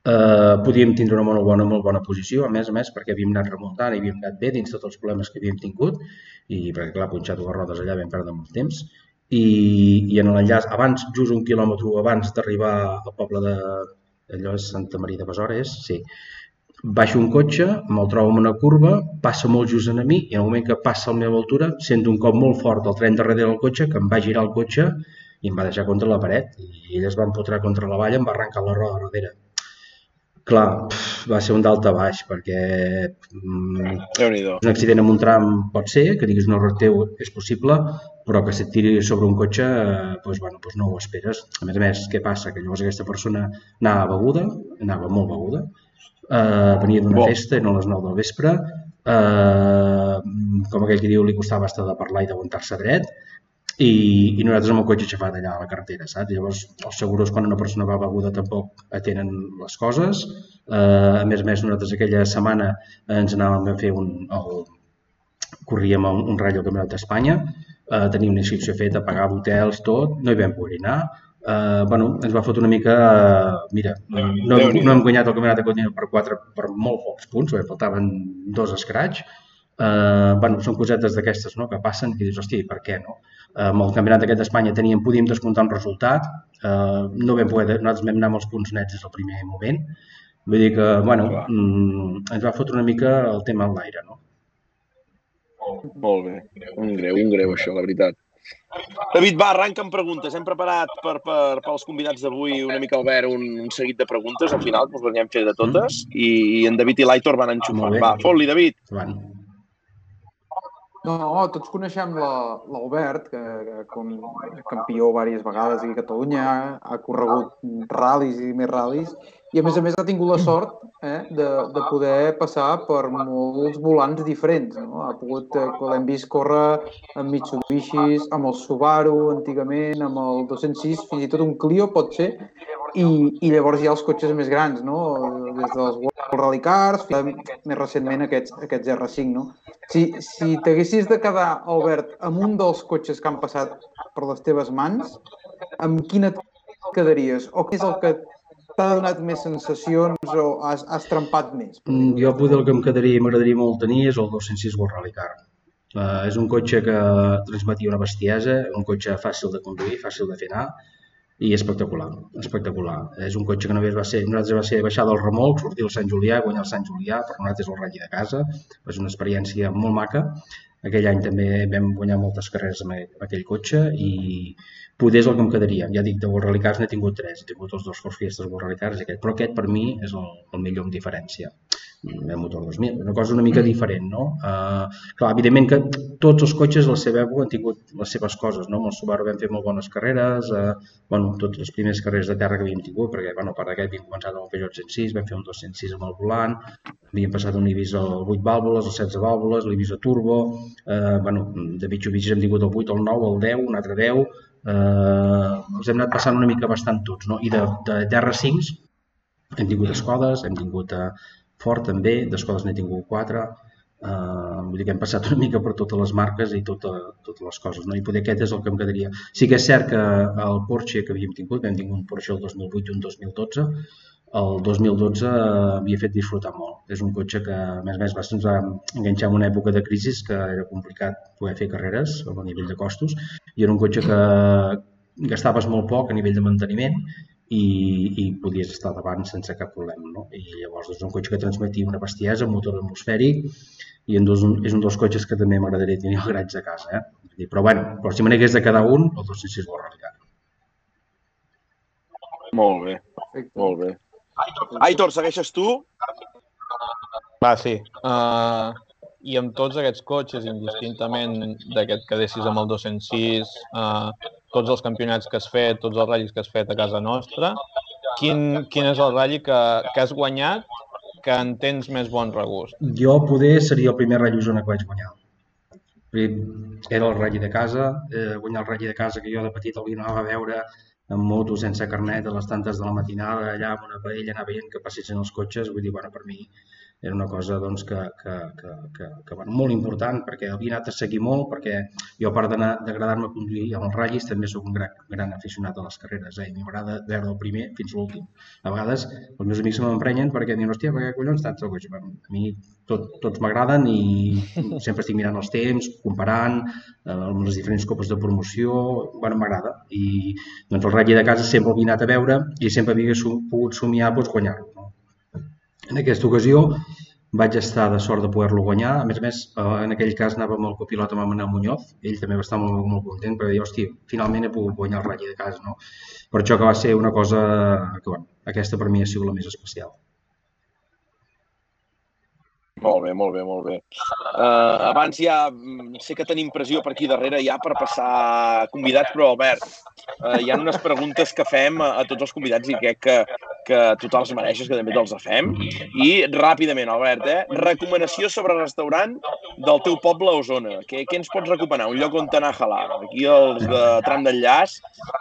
Eh, podíem tindre una molt bona, molt bona posició, a més a més, perquè havíem anat remuntant i havíem anat bé dins tots els problemes que havíem tingut, i perquè clar, punxat dues rodes allà vam perdre molt temps. I, i en l'enllaç, abans, just un quilòmetre abans d'arribar al poble de, allò és Santa Maria de Besores, sí, baixo un cotxe, me'l trobo en una curva, passa molt just a mi i en el moment que passa a la meva altura sento un cop molt fort del tren darrere del cotxe que em va girar el cotxe i em va deixar contra la paret i ell es va empotrar contra la valla i em va arrencar la roda darrere. Clar, va ser un dalt a baix perquè mm, un accident amb un tram pot ser, que diguis un error teu és possible, però que se't tiri sobre un cotxe, eh, doncs, bueno, doncs no ho esperes. A més a més, què passa? Que llavors aquesta persona anava beguda, anava molt beguda, eh, venia d'una festa, eren les 9 del vespre, eh, com aquell que diu, li costava estar de parlar i d'aguantar-se dret, i, i nosaltres amb el cotxe aixafat allà a la carretera, saps? Llavors, els seguros, quan una persona va beguda, tampoc atenen les coses. Eh, a més a més, nosaltres aquella setmana ens anàvem a fer un... El, corríem un, un ratll al Campionat d'Espanya, eh, teníem una inscripció feta, pagava hotels, tot, no hi vam poder anar, eh, bueno, ens va fotre una mica... Uh, mira, no, no hem guanyat el campionat de Catalunya per, quatre, per molt pocs punts, perquè faltaven dos escraig. Eh, bueno, són cosetes d'aquestes no? que passen i dius, hosti, per què no? Eh, amb el campionat aquest d'Espanya teníem, podíem descomptar un resultat, eh, no vam poder, nosaltres vam anar amb els punts nets des del primer moment, vull dir que, bueno, mm, ens va fotre una mica el tema en l'aire, no? Molt bé, un greu, un greu això, la veritat. David, va, arranca amb preguntes. Hem preparat per, per, pels convidats d'avui una mica, Albert, un, un seguit de preguntes al final, que us les hem fet de totes, mm. i, i en David i l'Aitor van enxufar. Va, fot-li, David. Van. No, no, tots coneixem la- l'Albert, que, que com campió diverses vegades aquí a Catalunya, ha, ha corregut ral·lis i més ral·lis, i a més a més ha tingut la *clears throat* sort eh, de, de poder passar per molts volants diferents. No? Ha pogut, eh, l'hem vist córrer amb Mitsubishi, amb el Subaru antigament, amb el 206, fins i tot un Clio pot ser, i, i llavors hi ha els cotxes més grans, no? des dels World Rally Cars fins a, més recentment aquests, aquests R5. No? Si, si t'haguessis de quedar, Albert, amb un dels cotxes que han passat per les teves mans, amb quin et quedaries? O què és el que t'ha donat més sensacions o has, has trempat més? Mm, Jo poder el que em quedaria i m'agradaria molt tenir és el 206 World Rally Car. Uh, és un cotxe que transmetia una bestiesa, un cotxe fàcil de conduir, fàcil de fer anar i espectacular, espectacular. És un cotxe que només va ser, nosaltres va ser baixar del remolc, sortir al Sant Julià, guanyar el Sant Julià, per nosaltres és el ratll de casa, és una experiència molt maca. Aquell any també vam guanyar moltes carreres amb aquell- cotxe i poder és el que em quedaria. Ja dic, de World Rally Cars n'he tingut tres, he tingut els dos Ford Fiestas World Rally Cars i aquest, però aquest per mi és el, el millor amb diferència el motor 2000, una cosa una mica diferent, no? Uh, clar, evidentment que tots els cotxes a la seva època han tingut les seves coses, no? Amb el Subaru vam fer molt bones carreres, uh, bueno, totes les primeres carreres de terra que havíem tingut, perquè, bueno, part d'aquest havíem començat amb el Peugeot 106, vam fer un 206 amb el volant, havíem passat un Ibiza al 8 vàlvules, el 16 vàlvules, l'Ibiza Turbo, uh, bueno, de Mitsubishi hem tingut el 8, el 9, el 10, un altre 10, uh, els hem anat passant una mica bastant tots, no? I de, de terra 5 hem tingut Escodes, hem tingut uh, Ford també, d'escoles n'he tingut quatre, uh, vull dir que hem passat una mica per totes les marques i tota, totes les coses, no? i poder aquest és el que em quedaria. Sí que és cert que el Porsche que havíem tingut, vam tingut un Porsche el 2008 i un 2012, el 2012 havia fet disfrutar molt. És un cotxe que, a més a més, va, ens va enganxar en una època de crisi que era complicat poder fer carreres a nivell de costos i era un cotxe que gastaves molt poc a nivell de manteniment i, i podies estar davant sense cap problema. No? I llavors és un cotxe que transmetia una bestiesa, un motor atmosfèric, i en dos, és un dels cotxes que també m'agradaria tenir al garatge a casa. Eh? Però bueno, però si me n'hagués de quedar un, el 206 World Rally Car. Molt bé, Perfecte. molt bé. Aitor, segueixes tu? Va, sí. Uh, I amb tots aquests cotxes, indistintament d'aquest que deixis amb el 206, uh, tots els campionats que has fet, tots els ratllis que has fet a casa nostra, quin, quin és el ratll que, que has guanyat que en tens més bon regust? Jo poder seria el primer Rally Osona que vaig guanyar. Era el ratll de casa, eh, guanyar el ratll de casa que jo de petit el anava a veure amb moto sense carnet a les tantes de la matinada, allà amb una paella, anar veient que passessin els cotxes, vull dir, bueno, per mi era una cosa doncs, que, que, que, que, que bueno, molt important perquè havia anat a seguir molt perquè jo a part d'agradar-me conduir amb els ratllis també sóc un gran, gran aficionat a les carreres eh? i m'agrada veure el primer fins a l'últim. A vegades els meus amics se m'emprenyen perquè diuen, hòstia, per què collons tants el cotxe? A mi tot, tots m'agraden i *laughs* sempre estic mirant els temps, comparant eh, amb les diferents copes de promoció, bueno, m'agrada. I doncs el ratll de casa sempre l'havia anat a veure i sempre havia pogut somiar doncs, guanyar-lo. En aquesta ocasió vaig estar de sort de poder-lo guanyar. A més a més, eh, en aquell cas anava amb el copilot amb el Muñoz. Ell també va estar molt, molt content perquè deia, hòstia, finalment he pogut guanyar el ratll de casa. No? Per això que va ser una cosa que, bueno, aquesta per mi ha sigut la més especial. Molt bé, molt bé, molt bé. Uh, abans ja, mm, sé que tenim pressió per aquí darrere ja per passar convidats, però Albert, uh, hi ha unes preguntes que fem a, a tots els convidats i crec que, que tu te'ls mereixes, que també te'ls fem. I ràpidament, Albert, eh? recomanació sobre restaurant del teu poble a Osona. Què, què ens pots recomanar? Un lloc on anar a halar. Aquí els de tram d'enllaç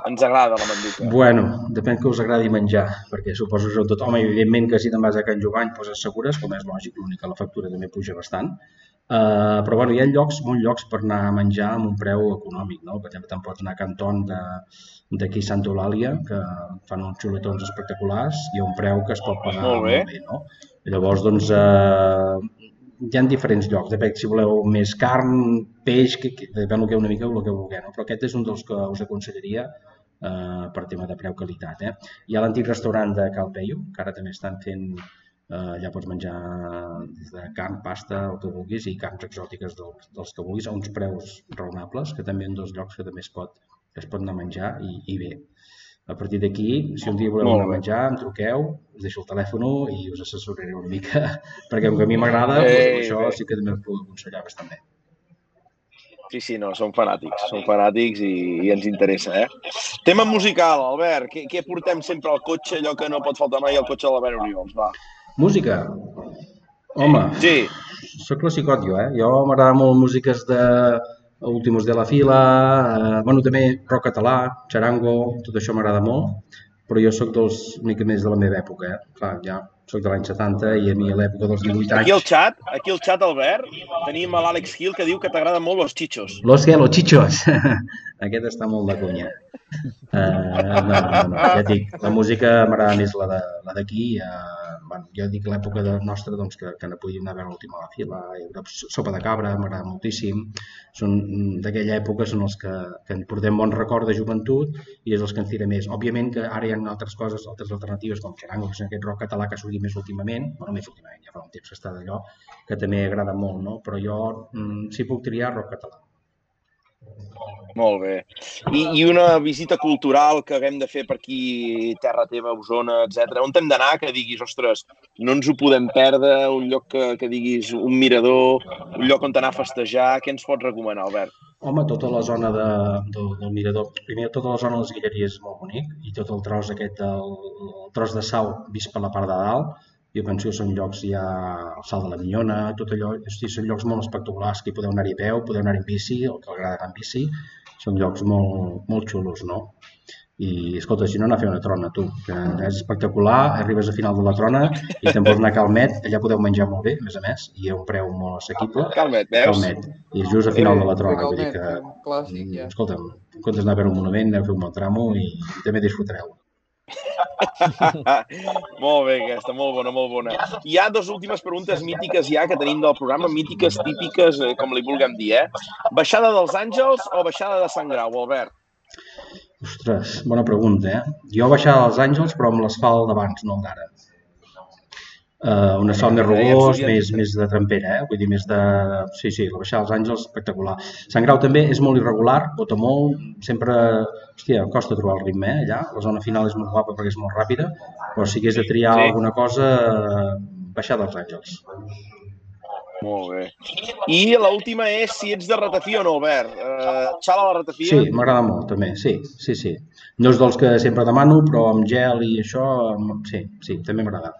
ens agrada la manduca. Bueno, depèn que us agradi menjar, perquè suposo que tothom, evidentment que si te'n vas a Can Jovany doncs assegures, com és lògic, l'únic que la factura també puja bastant. Uh, però bueno, hi ha llocs, molts llocs per anar a menjar amb un preu econòmic, no? Per exemple, te'n pots anar a Canton de- d'aquí Santa Eulàlia, que fan uns xuletons espectaculars i a un preu que es pot pagar Molt bé. molt bé no? I llavors, doncs, uh, hi ha diferents llocs, depèn si voleu més carn, peix, que, que, depèn del que una mica el que vulgueu, no? però aquest és un dels que us aconsellaria eh, per tema de preu-qualitat. Eh? Hi ha l'antic restaurant de Cal Peio, que ara també estan fent, eh, allà pots menjar des de carn, pasta, el que vulguis, i carns exòtiques dels, dels que vulguis, a uns preus raonables, que també en dos llocs que també es pot, es pot anar a menjar i, i bé. A partir d'aquí, si un dia voleu anar a menjar, em truqueu, us deixo el telèfon i us assessoraré una mica, *laughs* perquè com que a mi m'agrada, doncs, això bé. sí que també us puc aconsellar bastant bé. Sí, sí, no, som fanàtics, som fanàtics i, i ens interessa, eh? Tema musical, Albert, què, què portem sempre al cotxe, allò que no pot faltar mai al cotxe de l'Albert Oriols, va. Música? Home, Sí, sóc classicot jo, eh? Jo m'agrada molt músiques de Últimos de la Fila, eh, bueno, també rock català, charango, tot això m'agrada molt, però jo sóc dels, mica més de la meva època, eh? Clar, ja sóc de l'any 70 i a mi a l'època dels 18 aquí al anys... xat, aquí al xat, Albert, tenim l'Àlex Gil que diu que t'agraden molt los chichos. Los que, los chichos. *laughs* Aquest està molt de conya. Uh, no, no, no, ja dic, la música m'agrada més la la d'aquí. Uh, bueno, jo dic l'època de nostra doncs, que, que no podíem anar a veure l'última la fila, haurà sopa de cabra, m'agrada moltíssim. Són mm, d'aquella època són els que, que en portem bon record de joventut i és els que ens tira més. Òbviament que ara hi ha altres coses, altres alternatives com Xarango, que és aquest rock català que ha sortit més últimament, bueno, més últimament, ja fa un temps que està d'allò, que també agrada molt, no? però jo, mm, si puc triar, rock català. Molt bé. I, I una visita cultural que haguem de fer per aquí, terra teva, Osona, etc. On hem d'anar que diguis, ostres, no ens ho podem perdre, un lloc que, que diguis, un mirador, un lloc on anar a festejar, què ens pots recomanar, Albert? Home, tota la zona de, del, del mirador, primer tota la zona de les Guilleries és molt bonic i tot el tros aquest, el, el tros de sau vist per la part de dalt, penso que són llocs ja el salt de la Minyona, tot allò, hosti, són llocs molt espectaculars, que hi podeu anar-hi a peu, podeu anar-hi en bici, el que agrada anar en bici, són llocs molt, molt xulos, no? I, escolta, si no, anar a fer una trona, tu, que és espectacular, arribes a final de la trona i te'n pots anar a Calmet, allà podeu menjar molt bé, a més a més, i a un preu molt assequible. Calmet, veus? Calmet, i és just a final de la trona, vull dir que... clàssic, ja. Escolta'm, en comptes d'anar a veure un monument, aneu a fer un bon tramo i, i també disfrutareu. *laughs* molt bé, aquesta, molt bona, molt bona. Hi ha dues últimes preguntes mítiques ja que tenim del programa, mítiques, típiques, eh, com li vulguem dir, eh? Baixada dels Àngels o baixada de Sant Grau, Albert? Ostres, bona pregunta, eh? Jo baixava als Àngels, però amb l'asfalt d'abans, no el d'ara. Uh, un asfalt més rugós, més, més de trampera, eh? Vull dir, més de... Sí, sí, la baixada als Àngels, espectacular. Sant Grau també és molt irregular, bota molt, sempre... Hòstia, em costa trobar el ritme, eh, allà. La zona final és molt guapa perquè és molt ràpida, però si hagués de triar Sí. alguna cosa, baixada als Àngels. Molt bé. I l'última és si ets de ratafia o no, Albert. Uh, xala la ratafia? Sí, m'agrada molt, també, sí, sí, sí. No és dels que sempre demano, però amb gel i això, sí, sí, també m'agrada.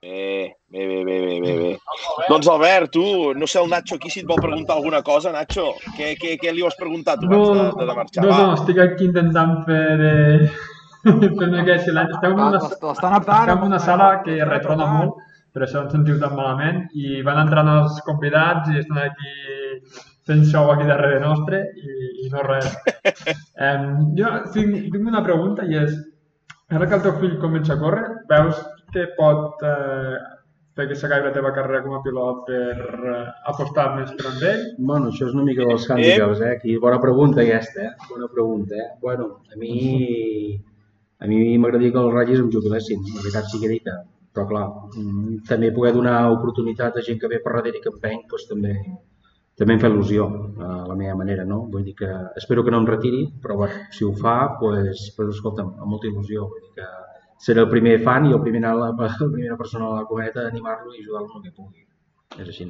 Bé, bé, bé, bé, bé, bé, bé. Doncs Albert, tu, no sé el Nacho aquí si et vol preguntar alguna cosa, Nacho. Què, què, què li vols preguntar tu No, abans de, de, marxar? no, Va. no, estic aquí intentant fer... Eh... *laughs* aquest silenci. Estem en una, estem en una sala que retrona molt, per això ens sentiu tan malament, i van entrant els convidats i estan aquí fent show aquí darrere nostre i, i no res. *laughs* Um, jo tinc, tinc una pregunta i és, ara que el teu fill comença a córrer, veus que pot eh, fer que s'acabi la teva carrera com a pilot per eh, apostar més per amb ell? Bueno, això és una mica dels hàndicaps, eh? Aquí, bona pregunta aquesta, eh? Bona pregunta, eh? Bueno, a mi... A mi m'agradaria que els Ratlles em jubilessin, la veritat sí que dic, però clar, mm, també poder donar oportunitat a gent que ve per darrere i que empeny, doncs també, també em fa il·lusió, a la meva manera, no? Vull dir que espero que no em retiri, però bueno, si ho fa, doncs, pues, escolta'm, amb molta il·lusió, vull dir que seré el primer fan i el primer, la, *laughs* la primera persona a la cometa a animar-lo i ajudar-lo en el que pugui. És així.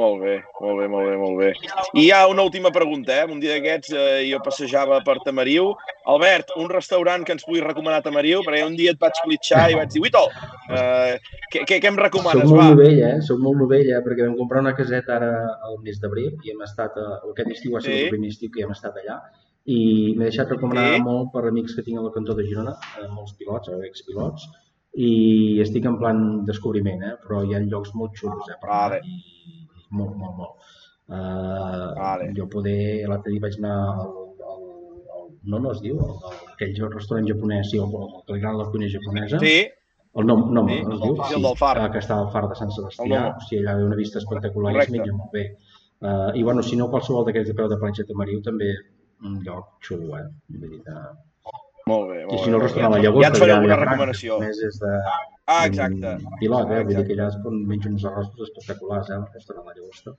Molt bé, molt bé, molt bé, molt bé. I hi ha una última pregunta, eh? Un dia d'aquests eh, jo passejava per Tamariu. Albert, un restaurant que ens pugui recomanar a Tamariu, perquè un dia et vaig clitxar i vaig dir, Wito, eh, què, què, què em Soc recomanes? molt Va. novell, eh? Soc molt novell, eh? Perquè vam comprar una caseta ara al mes d'abril i hem estat, a, aquest estiu ha sigut Sí. el primer estiu que hem estat allà i m'he deixat recomanar Sí. molt per amics que tinc al cantó de Girona, eh, molts pilots, o expilots, i estic en plan descobriment, eh? Però hi ha llocs molt xulos, eh? Per Vale. i, i molt, molt, molt. Uh, Vale. Jo poder, l'altre dia vaig anar al, al, al, no, no es diu, al, al, aquell restaurant japonès, sí, el, el que li agrada la cuina japonesa. Sí, El nom, nom Sí, no es diu? sí, el del far. ah, que està al far de Sant Sebastià. O sigui, allà ha una vista espectacular i Correcte. es menja molt bé. Uh, I bueno, si no, qualsevol d'aquests de peu de platja de Mariu també un lloc xulo, eh? Vull dir que... molt bé, molt I bé. si no, el molt restaurant La bé. Llagosta. Ja ens faré alguna recomanació. més, és de... Ah, exacte. Pilot, eh? Vull dir que allà es pot menjar uns arrossos espectaculars, eh? El restaurant La Llagosta.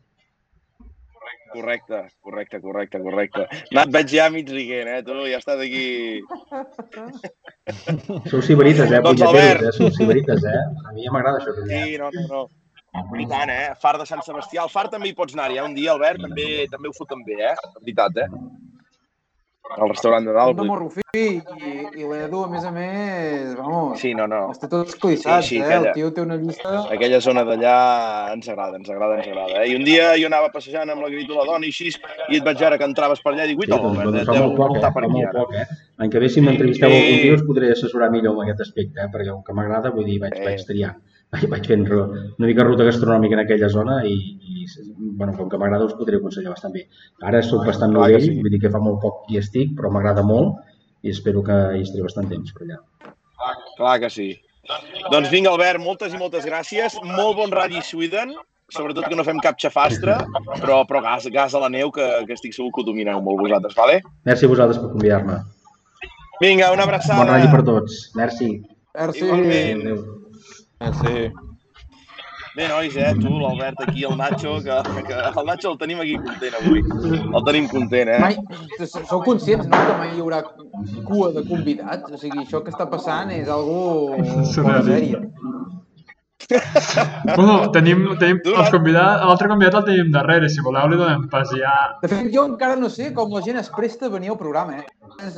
Correcte, correcte, correcte, correcte. Nat, veig ja mig riguent, eh? Tu ja estàs aquí... *laughs* Sou siberites, eh? Doncs, Albert. eh? Sou siberites, eh? A mi ja m'agrada això també. Sí, no, no, no. I tant, eh? Far de Sant Sebastià. Al Far també hi pots anar-hi, eh? Un dia, Albert, també, també ho foten bé, eh? De veritat, eh? Al restaurant de dalt. de morro fi i, i l'Edu, a més a més, vamos, Sí, no, no. està tot esclissat, Sí, sí, eh? aquella- El tio té una llista... Aquella zona d'allà ens agrada, ens agrada, ens agrada. Eh? I un dia jo anava passejant amb la Grito la dona i així, i et vaig veure que entraves per allà i dic, ui, Sí, doncs, doncs deu molt poc, eh? per aquí molt poc, eh? L'any que ve, si m'entrevisteu Sí. algun dia, us podré assessorar millor en aquest aspecte, eh? perquè com que m'agrada, vull dir, vaig, Eh. vaig triar. Vaig, vaig fent una mica ruta gastronòmica en aquella zona i, i bueno, com que m'agrada us podré aconsellar bastant bé. Ara sóc bastant novell, sí. vull dir que fa molt poc que hi estic, però m'agrada molt i espero que hi estaré bastant temps per allà. Clar que sí. Doncs vinga, Albert, moltes i moltes gràcies. Molt bon Rally Sweden. Sobretot que no fem cap xafastre, però, però gas, gas a la neu, que, que estic segur que ho domineu molt vosaltres, vale? Merci a vosaltres per convidar-me. Vinga, una abraçada. Bon ratll per tots. Merci. Merci. Igualment. Adéu. Ah, sí. Bé, nois, eh? Tu, l'Albert aquí, el Nacho, que, que el Nacho el tenim aquí content avui. El tenim content, eh? Mai, sou conscients, no?, que mai hi haurà cua de convidats? O sigui, això que està passant és algo Surrealista. Bueno, tenim, tenim els convidats, l'altre convidat el tenim darrere, si voleu li donem pas ja. De fet, jo encara no sé com la gent es presta a venir al programa, eh?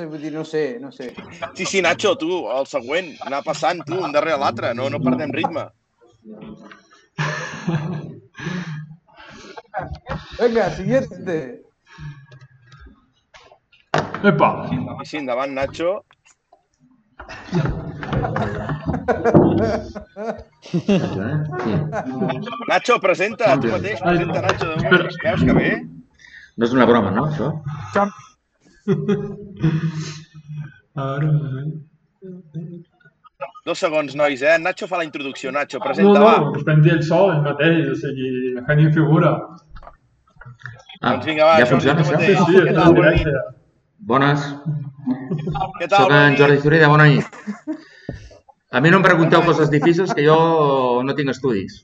Vull dir, no sé, no sé. Sí, sí, Nacho, tu, el següent, anar passant, tu, un darrere l'altre, no, no perdem ritme. Vinga, siguiente. Epa! Sí, endavant, Nacho. Nacho, presenta, tu mateix, presenta, Nacho. Veus que bé? No és una broma, no, això? Ara. Dos segons, nois, eh? Nacho fa la introducció, Nacho, No, presenta, no, va. us vam dir el sol, el mateix, o sigui, que ni figura. Ah, Doncs vinga, va, ja Jordi, funciona, això? Sí, sí, Què tal, bona. Bones. Què tal, Soc en? Jordi Zurida, bona nit. A mi no em pregunteu coses difícils que jo no tinc estudis.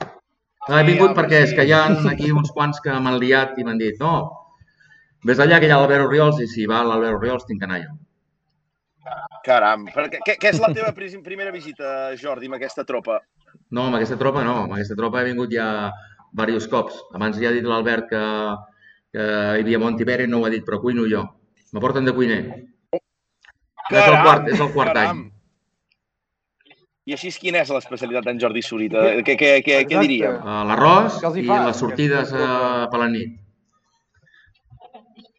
No, he vingut perquè és que hi ha aquí uns quants que m'han liat i m'han dit no, vés allà que hi ha l'Albert Oriols i si va l'Albert Oriols tinc que anar jo. Caram, què, què, és la teva primera visita, Jordi, amb aquesta tropa? No, amb aquesta tropa no, amb aquesta tropa he vingut ja diversos cops. Abans ja ha dit l'Albert que, que hi havia Montiberi, no ho ha dit, però cuino jo. Me porten de cuiner. és el quart, és el quart any. I així, quina és l'especialitat d'en Jordi Surita? Què, què, què, què diríem? Uh, L'arròs i fa? les sortides tropa? uh, per la nit.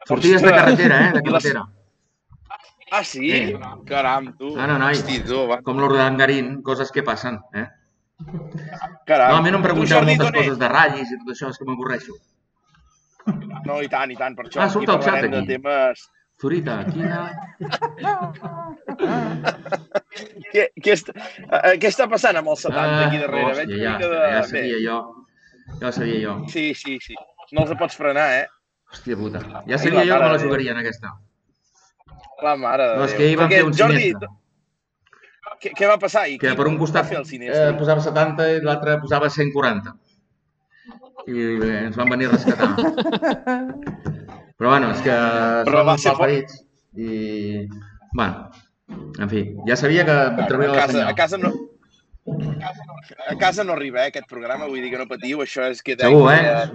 Sortides de carretera, eh? De carretera. Ah, sí? Sí. Caram, tu. Ah, no, noi. Hosti, tu, va. Com l'Urdangarín, coses que passen, eh? Caram. No, a mi no em pregunteu Jordi, moltes coses de ratllis i tot això, és que m'avorreixo. No, i tant, i tant, per això Ah, aquí surt el xat, parlarem de aquí. temes... Zurita, quina... Què, què, est... eh, què està passant amb els 70 aquí darrere? Veig Ah, hòstia, una ja, de... ja Bé, sabia jo. Ja ho sabia jo. Sí, sí, sí. No els pots frenar, eh? Hòstia puta. Ja sabia jo que me la de Déu. jugarien, aquesta. La mare de No, és Déu. que ahir van Perquè, fer un Jordi, sinistre. Què, què va passar ahir? Que per un costat el eh, posava 70 i l'altre posava 140. I bé, ens van venir a rescatar. *laughs* Però bueno, és que Però són ser malparits. I, bueno, en fi, ja sabia que em trauria a la casa, senyal. a casa no... A casa no arriba, eh, aquest programa, vull dir que no patiu, això és que... Segur, eh?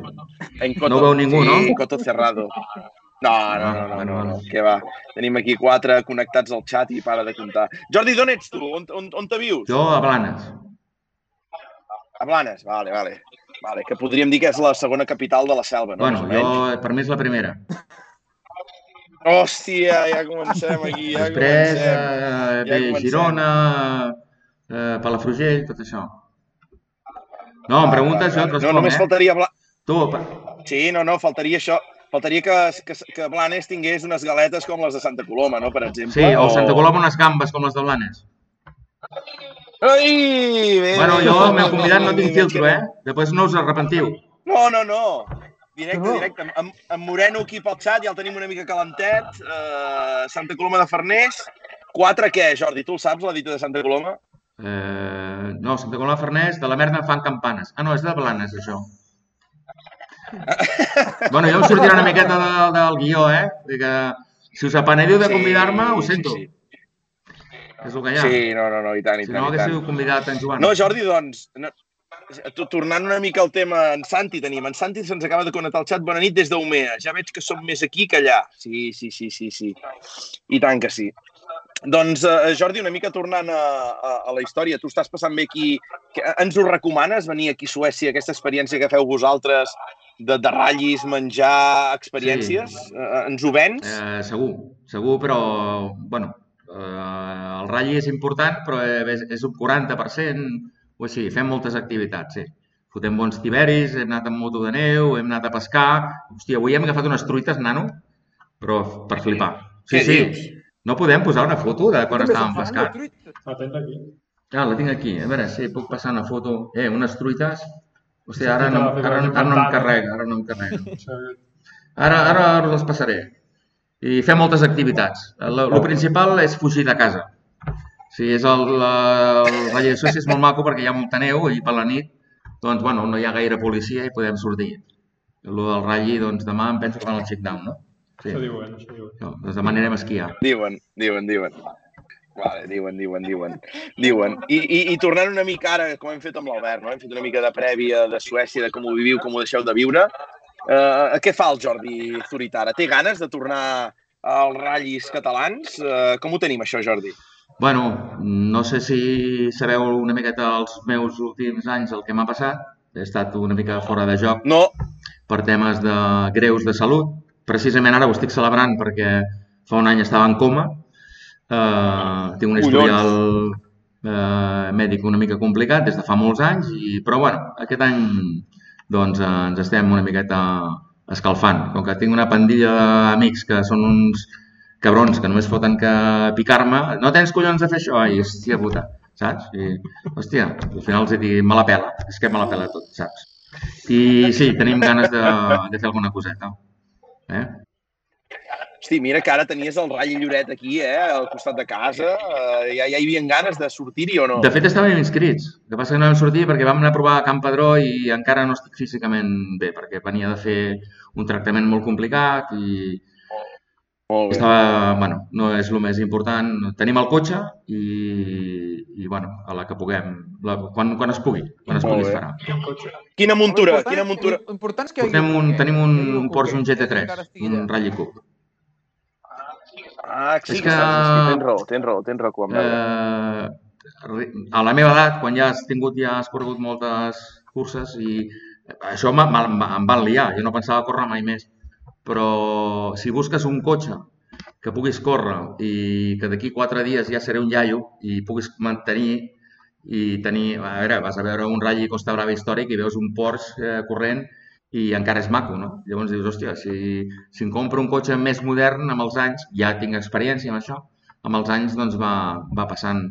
En coto, No ho veu ningú, sí, no? coto cerrado. No, no, no, no, no, no, què va. Tenim aquí quatre connectats al xat i para de comptar. Jordi, d'on ets tu? On, on, on te vius? Jo a Blanes. A Blanes, vale, vale. Vale, que podríem dir que és la segona capital de la selva, no? Bueno, o jo, per mi és la primera. Hòstia, ja comencem aquí, ja Després comencem. eh, Ja comencem. Girona, eh, Palafrugell, tot això. No, em preguntes, jo et No, responc, només eh? faltaria... Bla... Tu, pa- Sí, no, no, faltaria això. Faltaria que, que, que Blanes tingués unes galetes com les de Santa Coloma, no?, per exemple. sí, o Santa Coloma unes gambes com les de Blanes. Ai, bé, Bueno, jo el meu bé, convidat no tinc filtro, eh? Després no us arrepentiu. No, no, no. Directe, No. directe. Amb, amb Moreno aquí pel xat, ja el tenim una mica calentet. Uh, Santa Coloma de Farners. Quatre què, Jordi? Tu el saps, la dita de Santa Coloma? Eh, no, Santa Coloma de Farners, de la merda en fan campanes. Ah, no, és de Blanes, això. bueno, jo em sortirà una miqueta de, del guió, eh? Vull dir que si us apenediu de convidar-me, ho sento. Sí, És el que hi sí. ha. sí, no, no, no, i tant, i si tant, no i tant. haguéssiu convidat en Joan. No, Jordi, doncs, no, tornant una mica al tema, en Santi tenim. En Santi se'ns acaba de connectar al xat. Bona nit des d'Umea. Ja veig que som més aquí que allà. Sí, sí, sí, sí, sí. I tant que sí. Doncs, eh, Jordi, una mica tornant a, a, a la història, tu estàs passant bé aquí. Ens ho recomanes, venir aquí a Suècia, aquesta experiència que feu vosaltres de, de ratllis, menjar, experiències? Sí. Eh, ens ho vens? Eh, segur, segur, però, bueno, el ratlli és important, però és, és un 40% o així. Fem moltes activitats, sí. Fotem bons tiberis, hem anat amb moto de neu, hem anat a pescar. Hòstia, avui hem agafat unes truites, nano, però per flipar. Sí, sí. No podem posar una foto de quan estàvem pescant? La tens aquí. Ah, la tinc aquí. A veure, sí, puc passar una foto. Eh, unes truites. Hòstia, ara no, ara, ara no em carrega, ara no em carrega. *laughs* Ara, ara us les passaré. I fem moltes activitats. El, el principal és fugir de casa. Sí, és el, el, el Valle de Suècia és molt maco perquè hi ha molta neu i per la nit doncs, bueno, no hi ha gaire policia i podem sortir. El del ratlli, doncs demà em penso que van al check-down, no? Sí. Això diuen, això diuen. No, doncs demà anirem a esquiar. Diuen, diuen, diuen. Vale, diuen, diuen, diuen. Diuen. I, i, I tornant una mica ara, com hem fet amb l'Albert, no? hem fet una mica de prèvia de Suècia, de com ho viviu, com ho deixeu de viure. Uh, què fa el Jordi Zuritara? Té ganes de tornar als ratllis catalans? Uh, com ho tenim, això, Jordi? Bueno, no sé si sabeu una miqueta els meus últims anys el que m'ha passat. He estat una mica fora de joc no. per temes de greus de salut. Precisament ara ho estic celebrant perquè fa un any estava en coma. Uh, tinc un historial uh, mèdic una mica complicat des de fa molts anys, i, però bueno, aquest any doncs, uh, ens estem una miqueta escalfant. Com que tinc una pandilla d'amics que són uns cabrons que només foten que picar-me, no tens collons de fer això? Ai, hòstia puta, saps? I, hòstia, al final els he dit, me la pela, és que me la pela tot, saps? I sí, tenim ganes de, de fer alguna coseta. Eh? Hosti, mira que ara tenies el ratll Lloret aquí, eh, al costat de casa. Uh, ja, ja hi havia ganes de sortir-hi o no? De fet, estàvem inscrits. El que passa que no vam sortir perquè vam anar a provar a Camp Padró i encara no estic físicament bé, perquè venia de fer un tractament molt complicat i, molt bé. Estava, bueno, no és el més important. Tenim el cotxe i, i bueno, a la que puguem, la, quan, quan es pugui, quan es pugui es farà. Quina muntura, quina muntura? Important és que Portem un, tenim un, un Porsche, un GT3, un Rally Cup. Ah, sí, és que, tens raó, tens raó, tens raó. Quan eh, a la meva edat, quan ja has tingut, ja has corregut moltes curses i això em van liar, jo no pensava córrer mai més però si busques un cotxe que puguis córrer i que d'aquí quatre dies ja seré un iaio i puguis mantenir i tenir... A veure, vas a veure un Rally Costa Brava històric i veus un Porsche eh, corrent i encara és maco, no? Llavors dius, hòstia, si, si em compro un cotxe més modern amb els anys, ja tinc experiència amb això, amb els anys doncs va, va passant.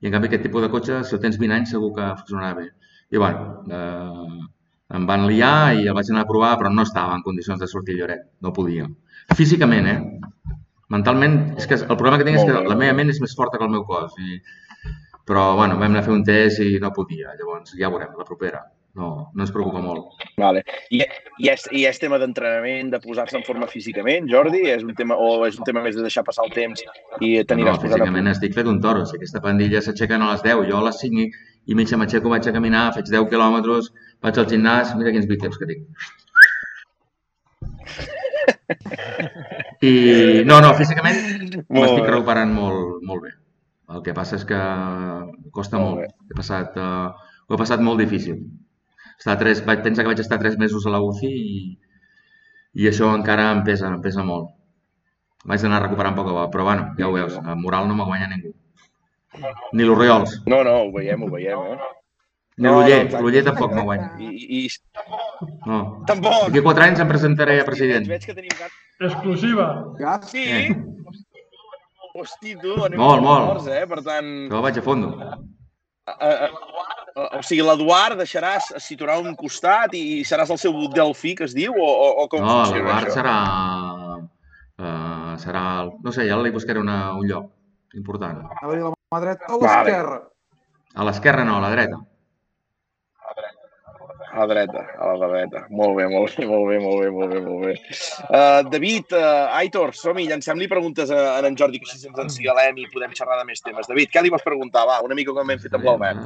I en canvi aquest tipus de cotxe, si el tens 20 anys, segur que funcionarà bé. I bueno, eh, em van liar i el vaig anar a provar, però no estava en condicions de sortir Lloret. No podia. Físicament, eh? Mentalment, és que el problema que tinc és que la meva ment és més forta que el meu cos. I... Però, bueno, vam anar a fer un test i no podia. Llavors, ja veurem, la propera. No, no ens preocupa molt. Vale. I, i, és, I és tema d'entrenament, de posar-se en forma físicament, Jordi? És un tema, o és un tema més de deixar passar el temps i tenir no, no, físicament estic fet un toro. Si aquesta pandilla s'aixequen a les 10, jo a les 5 i mitja m'aixeco, vaig a caminar, faig 10 quilòmetres, vaig al gimnàs, mira quins bíceps que tinc. *laughs* I no, no, físicament m'estic recuperant molt, molt bé. El que passa és que costa molt. molt. He passat, uh, ho he passat molt difícil. Estar tres, vaig pensar que vaig estar tres mesos a la UCI i, i això encara em pesa, em pesa molt. Vaig anar recuperant poc a poc, però bueno, ja ho veus, a moral no me guanya ningú. Ni l'Oriols. No, no, ho veiem, ho veiem, eh? Ni no, l'Uller, no, l'Uller tampoc no guanya. I, i... No. Tampoc! D'aquí quatre anys em presentaré a president. Veig que tenim gat. Exclusiva. Gas? Sí? Eh. Hosti, tu, anem molt, molt. Forts, eh? Per tant... Jo vaig a fondo. Uh, uh, uh, o sigui, l'Eduard deixaràs, es situarà un costat i seràs el seu delfí, que es diu, o, o, o com no, funciona això? No, l'Eduard serà... Uh, serà... El... No sé, ja li buscaré una, un lloc important. A veure, la mà dreta o l'esquerra? A l'esquerra no, a la dreta. A la dreta, a la dreta. Molt bé, molt bé, molt bé, molt bé, molt bé, molt bé. Uh, David, uh, Aitor, som-hi, llancem-li preguntes a, a en Jordi, que així ens encigalem i podem xerrar de més temes. David, què li vols preguntar? Va, una mica com hem fet amb l'Albert.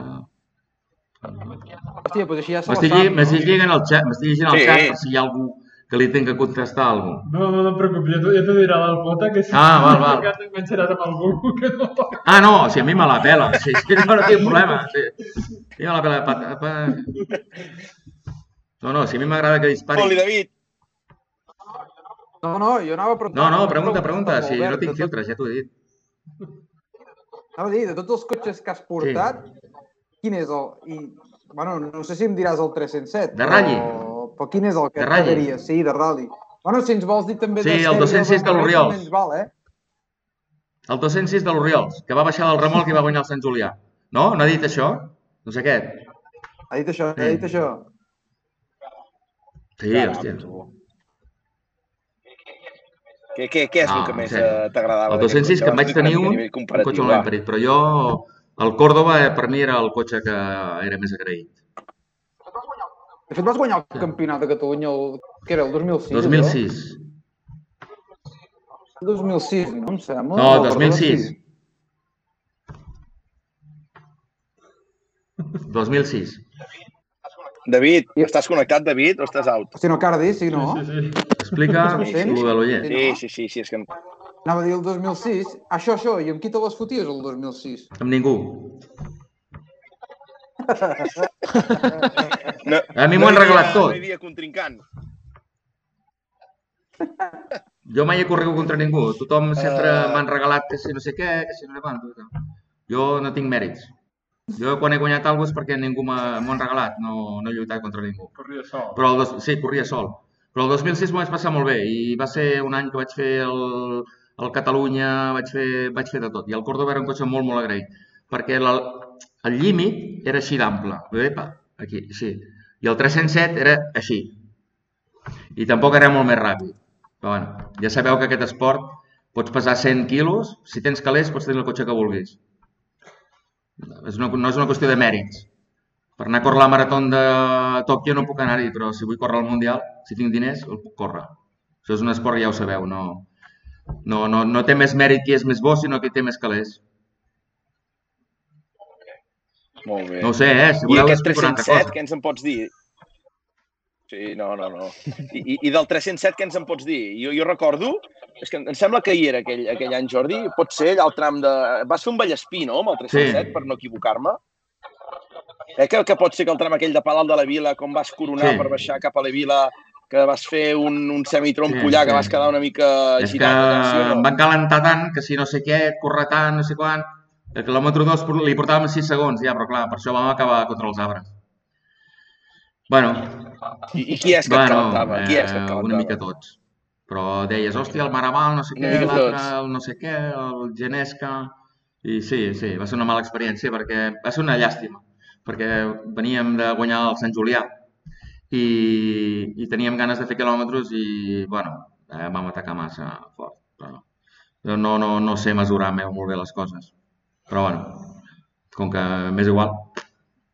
Hòstia, doncs així ja se M'estic llegint, el xat, m'estic llegint el Sí. xat per si hi ha algú que li tinc que contestar alguna cosa. No, no, no et preocupis, ja t'ho ja t'ho dirà l'Alfota, que si Ah, val, val. que t'enganxaràs amb algú *laughs* que no. Ah, no, o sigui, a mi me la pela. Sí, sí, no, no tinc problema. Sí. A mi me la pela. Pa, pa... No, no, si a mi m'agrada que dispari... Oli, David. No, no, jo anava a preguntar... No, no, pregunta, pregunta. Si l'Albert, no tinc filtres, ja t'ho he dit. Anava a dir, de tots els cotxes que has portat, quin és el... I, bueno, no sé si em diràs el 307. De ratll? Però, però quin és el que De ratll? t'agradaria? Sí, de rally. Bueno, si ens vols dir també Sí, el sèrie 206 de ens val, eh? El 206 de l'Oriols, que va baixar del remolc i va guanyar el Sant Julià. No? No ha dit això? No sé què. Ha dit això, ha Sí. dit això. Sí, Caram, hòstia. tu. Què, què, què és el No, que més eh, t'agradava? El d'aquest 206, cotxe? que en vaig tenir un, un cotxe molt ben parit, però jo, el Córdoba, eh, per mi era el cotxe que era més agraït. De fet, vas guanyar el campionat de Catalunya, el, que era el 2006? 2006. El 2006, no em sembla? No, perdó, 2006. sí. 2006. David, estàs connectat, David, o estàs out? Hosti, no, Cardi, sí, no? Sí, sí, sí. Explica Sí, sí. lo de l'Oller. Sí. Sí, no? sí, sí, sí, és que... Anava a dir el 2006. Això, això, i amb qui te les foties el 2006? Amb ningú. No, A mi no m'ho han regalat tot. No hi havia contrincant. Jo mai he corregut contra ningú. Tothom sempre Eh. m'han regalat que si no sé què, que si no sé quant. Jo no tinc mèrits. Jo quan he guanyat alguna cosa és perquè ningú m'ha- m'ho han regalat, no, no he lluitat contra ningú. Corria sol. Però el dos, sí, corria sol. Però el 2006 m'ho vaig passar molt bé i va ser un any que vaig fer el, el Catalunya, vaig fer, vaig fer de tot. I el Córdoba era un cotxe molt, molt agraït. Perquè la, el límit era així d'ample. Epa, aquí, així. I el 307 era així. I tampoc era molt més ràpid. Però bueno, ja sabeu que aquest esport pots pesar 100 quilos, si tens calés pots tenir el cotxe que vulguis. És una, no és una qüestió de mèrits. Per anar a córrer la marató de Tòquio no puc anar-hi, però si vull córrer al Mundial, si tinc diners, el puc córrer. Això és un esport, ja ho sabeu, no, no, no, no té més mèrit qui és més bo, sinó qui té més calés. Molt bé. No sé, eh? Si I aquest explico una altra 307, cosa. què ens en pots dir? Sí, no, no, no. I, i, i del 307, què ens en pots dir? Jo, jo recordo, és que em sembla que hi era aquell, aquell any, Jordi, pot ser allà al tram de... Vas fer un Vallespí, no?, amb el 307, Sí. per no equivocar-me. Eh, que, que pot ser que el tram aquell de Palau de la Vila, com vas coronar Sí. per baixar cap a la Vila, que vas fer un, un semitrompollà, Sí, que vas quedar una mica És que allà, em van calentar tant que si no sé què, córrer tant, no sé quan... El quilòmetre 2 li portàvem 6 segons, ja, però clar, per això vam acabar contra els arbres. Bueno, I, I qui és que et bueno, calentava? Qui és que et eh, calentava? una mica tots. Però deies, hòstia, el Maraval, no sé què, l'altre, el no sé què, el Genesca... I sí, sí, va ser una mala experiència perquè va ser una llàstima, perquè veníem de guanyar el Sant Julià i, i teníem ganes de fer quilòmetres i, bueno, eh, vam atacar massa fort. Però jo no, no, no sé mesurar meu molt bé les coses. Però, bueno, com que m'és igual,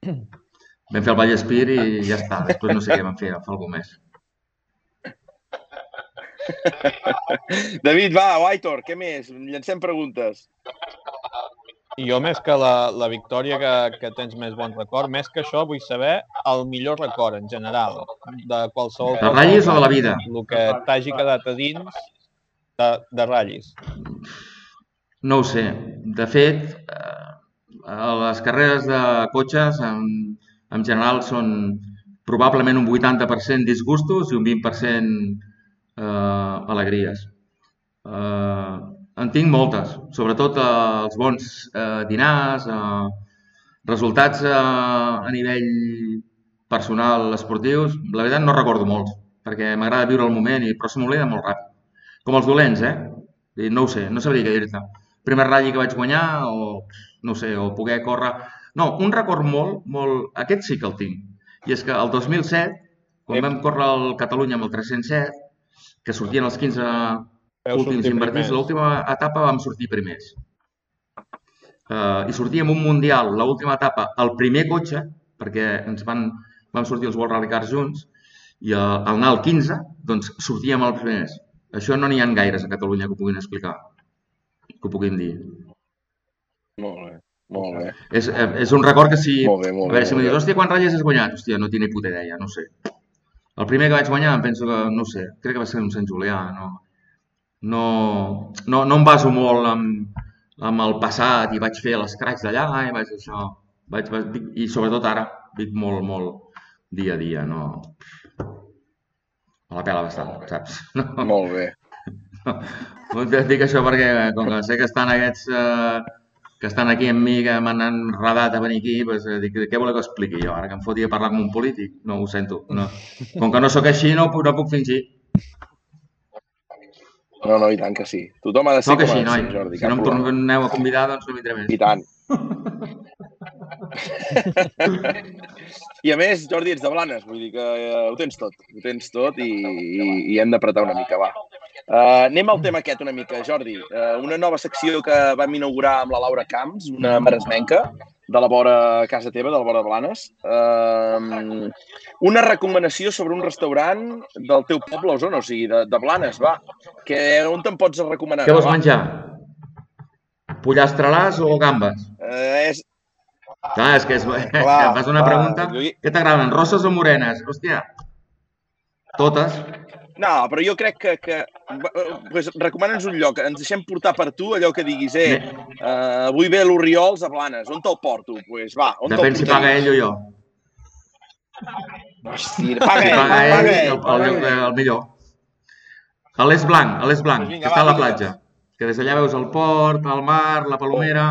vam fer el Vallespir i ja està. Després no sé què vam fer, fa alguna més. *laughs* David, va, Aitor, què més? Llancem preguntes. I jo, més que la, la victòria que, que tens més bon record, més que això vull saber el millor record en general de qualsevol De ratllis o de la vida? El que t'hagi quedat a dins de, de ratllis. No ho sé. De fet, eh, les carreres de cotxes en, en general són probablement un 80% disgustos i un 20% eh, alegries. Eh, en tinc moltes, sobretot eh, els bons eh, dinars, eh, resultats eh, a nivell personal, esportius, la veritat no recordo molts, perquè m'agrada viure el moment, i, però se m'oblida molt ràpid. Com els dolents, eh? No ho sé, no sabria què dir-te. Primer ratll que vaig guanyar, o no sé, o poder córrer... No, un record molt, molt... Aquest sí que el tinc. I és que el 2007, quan vam córrer el Catalunya amb el 307, que sortien els 15 Veu últims invertits, l'última etapa vam sortir primers. Uh, I sortíem un Mundial, l'última etapa, el primer cotxe, perquè ens van, vam sortir els World Rally Cars junts, i al, al anar al 15, doncs sortíem els primers. Això no n'hi ha gaires a Catalunya que ho puguin explicar, que ho puguin dir. Molt bé. Molt bé. És, eh, és un record que si... Molt bé, molt a veure, si molt dius, hòstia, quants ratlles has guanyat? Hòstia, no tinc ni puta idea, no sé. El primer que vaig guanyar, em penso que, no sé, crec que va ser un Sant Julià, no, no, no, no em baso molt amb, amb el passat i vaig fer les cracs d'allà i vaig això, vaig, vaig, i sobretot ara, dic molt, molt dia a dia, no... Me la pela bastant, saps? *laughs* No, Molt bé. *laughs* no, dic això perquè, com que sé que estan aquests eh, que estan aquí amb mi, que m'han enredat a venir aquí, doncs, eh, dic, què voleu que expliqui jo? Ara que em foti a parlar com un polític? No, ho sento. No. Com que no sóc així, no, no puc fingir. No, no, i tant que sí. Tothom ha de ser Sóc com així, ha de noi. ser, Jordi. Si no em torneu a convidar, doncs no vindré més. I tant. I a més, Jordi, ets de Blanes, vull dir que eh, ho tens tot, ho tens tot i, i, i hem d'apretar una mica, va. Uh, anem al tema aquest una mica, Jordi. Uh, una nova secció que vam inaugurar amb la Laura Camps, una maresmenca, de la vora casa teva, de la vora de Blanes. Uh, una recomanació sobre un restaurant del teu poble o zona, o sigui, de, de Blanes, va. Que, on te'n pots recomanar? Què vols va? menjar? Pollastrelars o gambes? Uh, és... Clar, és que, és, Clar, *laughs* que em fas una clar, pregunta. jo- Què t'agraden, rosses o morenes? Hòstia, totes. No, però jo crec que... que pues, recomana'ns un lloc, ens deixem portar per tu allò que diguis, eh, uh, avui ve l'Oriols a Blanes, on te'l porto? Pues va, on Depèn si paga ell o jo. Hosti, paga Si ell, paga ell, paga el, ell, el, paga el, ell. el millor. A l'Est Blanc, a l'Est Blanc, Doncs vinga, que està a va, la vinga. platja. Que des d'allà veus el port, el mar, la palomera,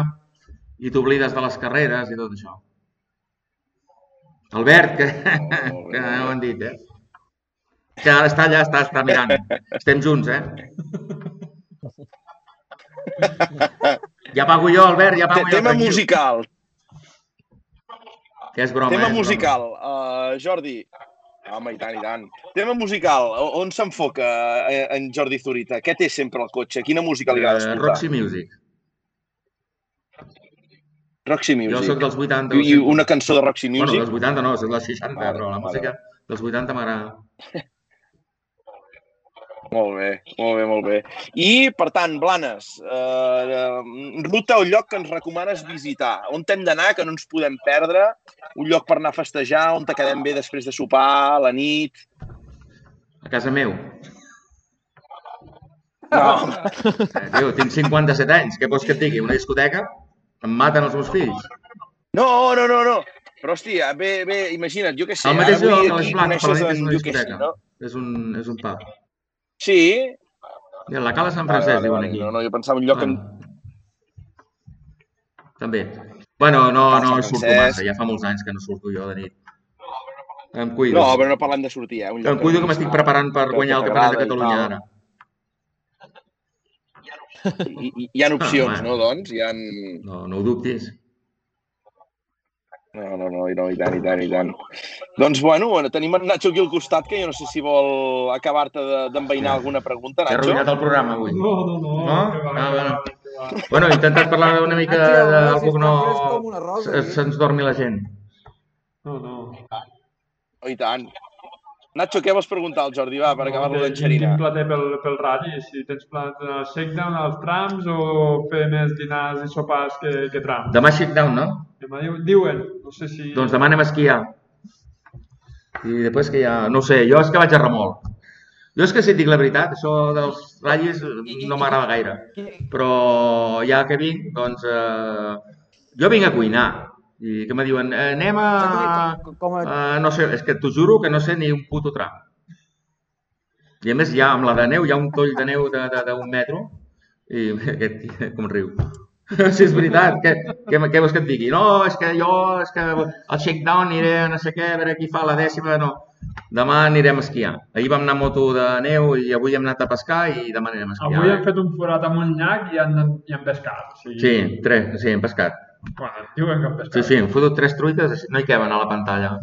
i t'oblides de les carreres i tot això. Albert, que, bé, que no ho han dit, eh? Que ara està allà, està, està mirant. Estem junts, eh? Ja pago jo, Albert, ja pago Te- jo. Tema musical, Que és broma, tema eh? és broma. musical. Uh, Jordi, home, i tant, i tant. Tema musical, on s'enfoca eh, en Jordi Zurita? Què té sempre al cotxe? Quina música li agrada Eh, escoltar? Roxy Music. Roxy Jo Music. sóc dels 80. I una cançó de Roxy Bueno, Music? dels 80 no, soc dels 60, Vale, però la música dels 80 m'agrada. Molt bé, molt bé, molt bé. I, per tant, Blanes, eh, ruta o lloc que ens recomanes visitar? On hem d'anar, que no ens podem perdre? Un lloc per anar a festejar, on te quedem bé després de sopar, a la nit? A casa meu. No, Eh, tio, tinc 57 anys, què vols que et digui? Una discoteca? Em maten els meus fills. no, no, no. no. Però, hòstia, bé, bé, imagina't, jo què sé, El mateix lloc, avui a aquí les Blancs, per la nit és una sé, discoteca. no? És un, és un pub. Sí? Mira, la Cala Sant Francesc, vale, diuen vale. aquí. No, no, jo pensava un lloc en... Bueno. També. Bueno, no, Ah, no Sant surto massa, ja fa molts anys que no surto jo de nit. Em cuido. No, però no parlem de sortir, eh? Un lloc Em cuido que m'estic preparant per guanyar el Campionat de i Catalunya tal. ara. Hi, hi, hi ha opcions, Ah, no, doncs? Hi ha... No, no ho dubtis. No, no, no, i no, i tant, i tant, i tant. Doncs, bueno, bueno, tenim en Nacho aquí al costat, que jo no sé si vol acabar-te de- d'enveinar alguna pregunta, T'he Nacho. arruïnat el programa avui. No, no, no. No? va, Ah, bueno. va. Bueno, he intentat parlar una mica d'algú que no... Se'ns dormi la gent. No, no. Oh, I tant. Nacho, què vols preguntar al Jordi? Va, per acabar-lo Quin- d'enxerinar. Quin pla té pel, pel ratll? Si tens plat de shakedown als trams o fer més dinars i sopars que, que trams? Demà shakedown, no? Demà diu- diuen, no sé si... Doncs demà anem a esquiar. I després que ja... No ho sé, jo és que vaig a remolc. Jo és que si et dic la veritat, això dels ratllis eh, no m'agrada gaire. Però ja que vinc, doncs... Eh, jo vinc a cuinar. I que me diuen, eh, anem a... Com a... Uh, no sé, és que t'ho juro que no sé ni un puto tram. I a més, ja amb la de neu, hi ha un toll de neu d'un de, de, d'un metro i *laughs* aquest tio com riu. *laughs* si és veritat, què, què, què vols que et digui? No, és que jo, és que al shakedown aniré a no sé què, a veure qui fa la dècima, no. Demà anirem a esquiar. Ahir vam anar a moto de neu i avui hem anat a pescar i demà anirem a esquiar. Avui hem fet un forat amb un llac i han, i han pescat. O sigui, Sí, tres, sí, hem pescat. Bueno, diuen que pescat. Sí, sí, hem fotut tres truites, no hi queben a la pantalla.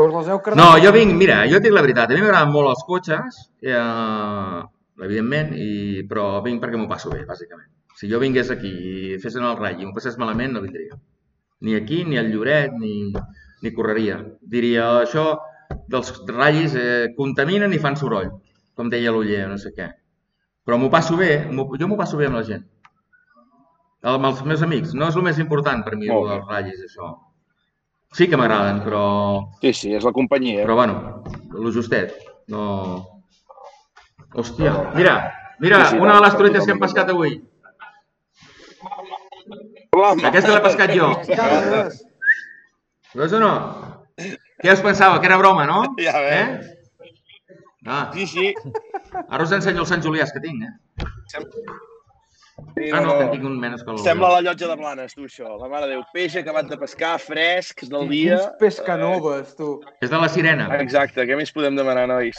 Us les heu? No, jo vinc, mira, jo et dic la veritat, a mi m'agraden molt els cotxes, eh, evidentment, i, però vinc perquè m'ho passo bé, bàsicament. Si jo vingués aquí i fes anar el ratll i m'ho passés malament, no vindria. Ni aquí, ni al Lloret, ni, ni correria. Diria, això dels ratllis eh, contaminen i fan soroll, com deia l'Uller, no sé què. Però m'ho passo bé, jo m'ho passo bé amb la gent. Amb els meus amics. No és el més important per mi, Molt els ratllis, això. Sí que m'agraden, però... Sí, sí, és la companyia. Però bueno, lo justet. No... Hòstia, mira, mira, Sí, sí, una de les truites que hem pescat avui. Aquesta l'he pescat jo. Veus o no? Què us pensava? Que era broma, no? Ja Eh? veus. Ah, Sí, sí. ara us ensenyo el Sant Juliàs que tinc, eh? Sí Ah, no, que tinc un menys que el... Sembla la llotja de Blanes, tu, això. La mare de Déu. Peix acabat de pescar, fresc, del dia. Quins pescanoves, tu. És de la sirena. Exacte, què més podem demanar, nois?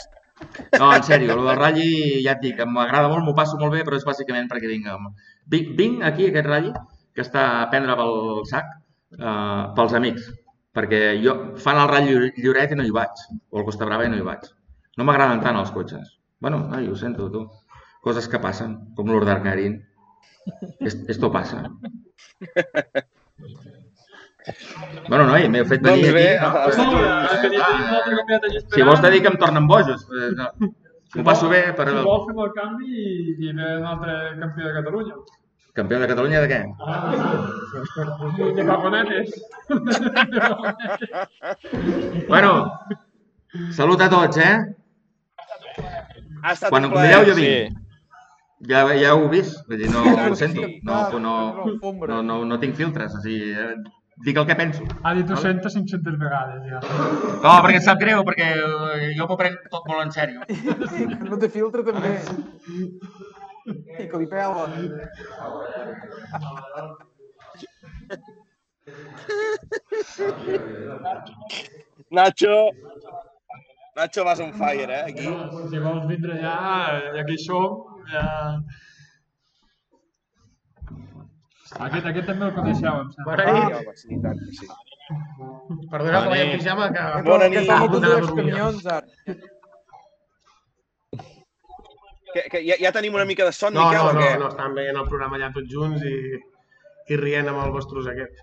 No, en sèrio, el del ratlli, ja et dic, m'agrada molt, m'ho passo molt bé, però és bàsicament perquè vinc, amb... vinc, vinc aquí, aquest ratlli, que està a prendre pel sac, eh, pels amics, perquè jo fan el ratll Lloret i no hi vaig, o el Costa Brava i no hi vaig. No m'agraden tant els cotxes. Bueno, ai, ho sento, tu. Coses que passen, com l'Urdar Garín. Es- Esto passa. Bueno, noi, m'heu fet venir Doncs bé, aquí. No, un altre candidat allí Si vols te dic que em tornen bojos. Eh, no. M'ho passo bé per Si vols fem el canvi i, i ve un altre campió de Catalunya. campió de Catalunya de què? Ah, de Paconetes. Bueno, salut a tots, eh? Ha estat Quan un em plaer. convideu jo Sí. Ja, ja ho heu vist? Vull dir, no ho sento. sí, No, clar, no, no, no, no tinc filtres. O sigui, eh, dic el que penso. Ha dit 200 500 vegades ja. No, perquè sap greu, perquè eh, jo m'ho prenc tot molt en sèrio. No té filtre també. I que li pela. Nacho. Nacho vas on fire, eh, aquí. Si vols vindre ja, ja aquí som, Aquest, aquest també el coneixeu, em sembla. Bona nit. home, sí, tant que sí. Perdoneu que vaig en pijama, que... Bona nit. a dormir. camions, ara. Que, que ja, ja tenim una mica de son, No, Miquel, no, o no, què? no, estàvem veient el programa allà tots junts i, i rient amb el vostres aquest.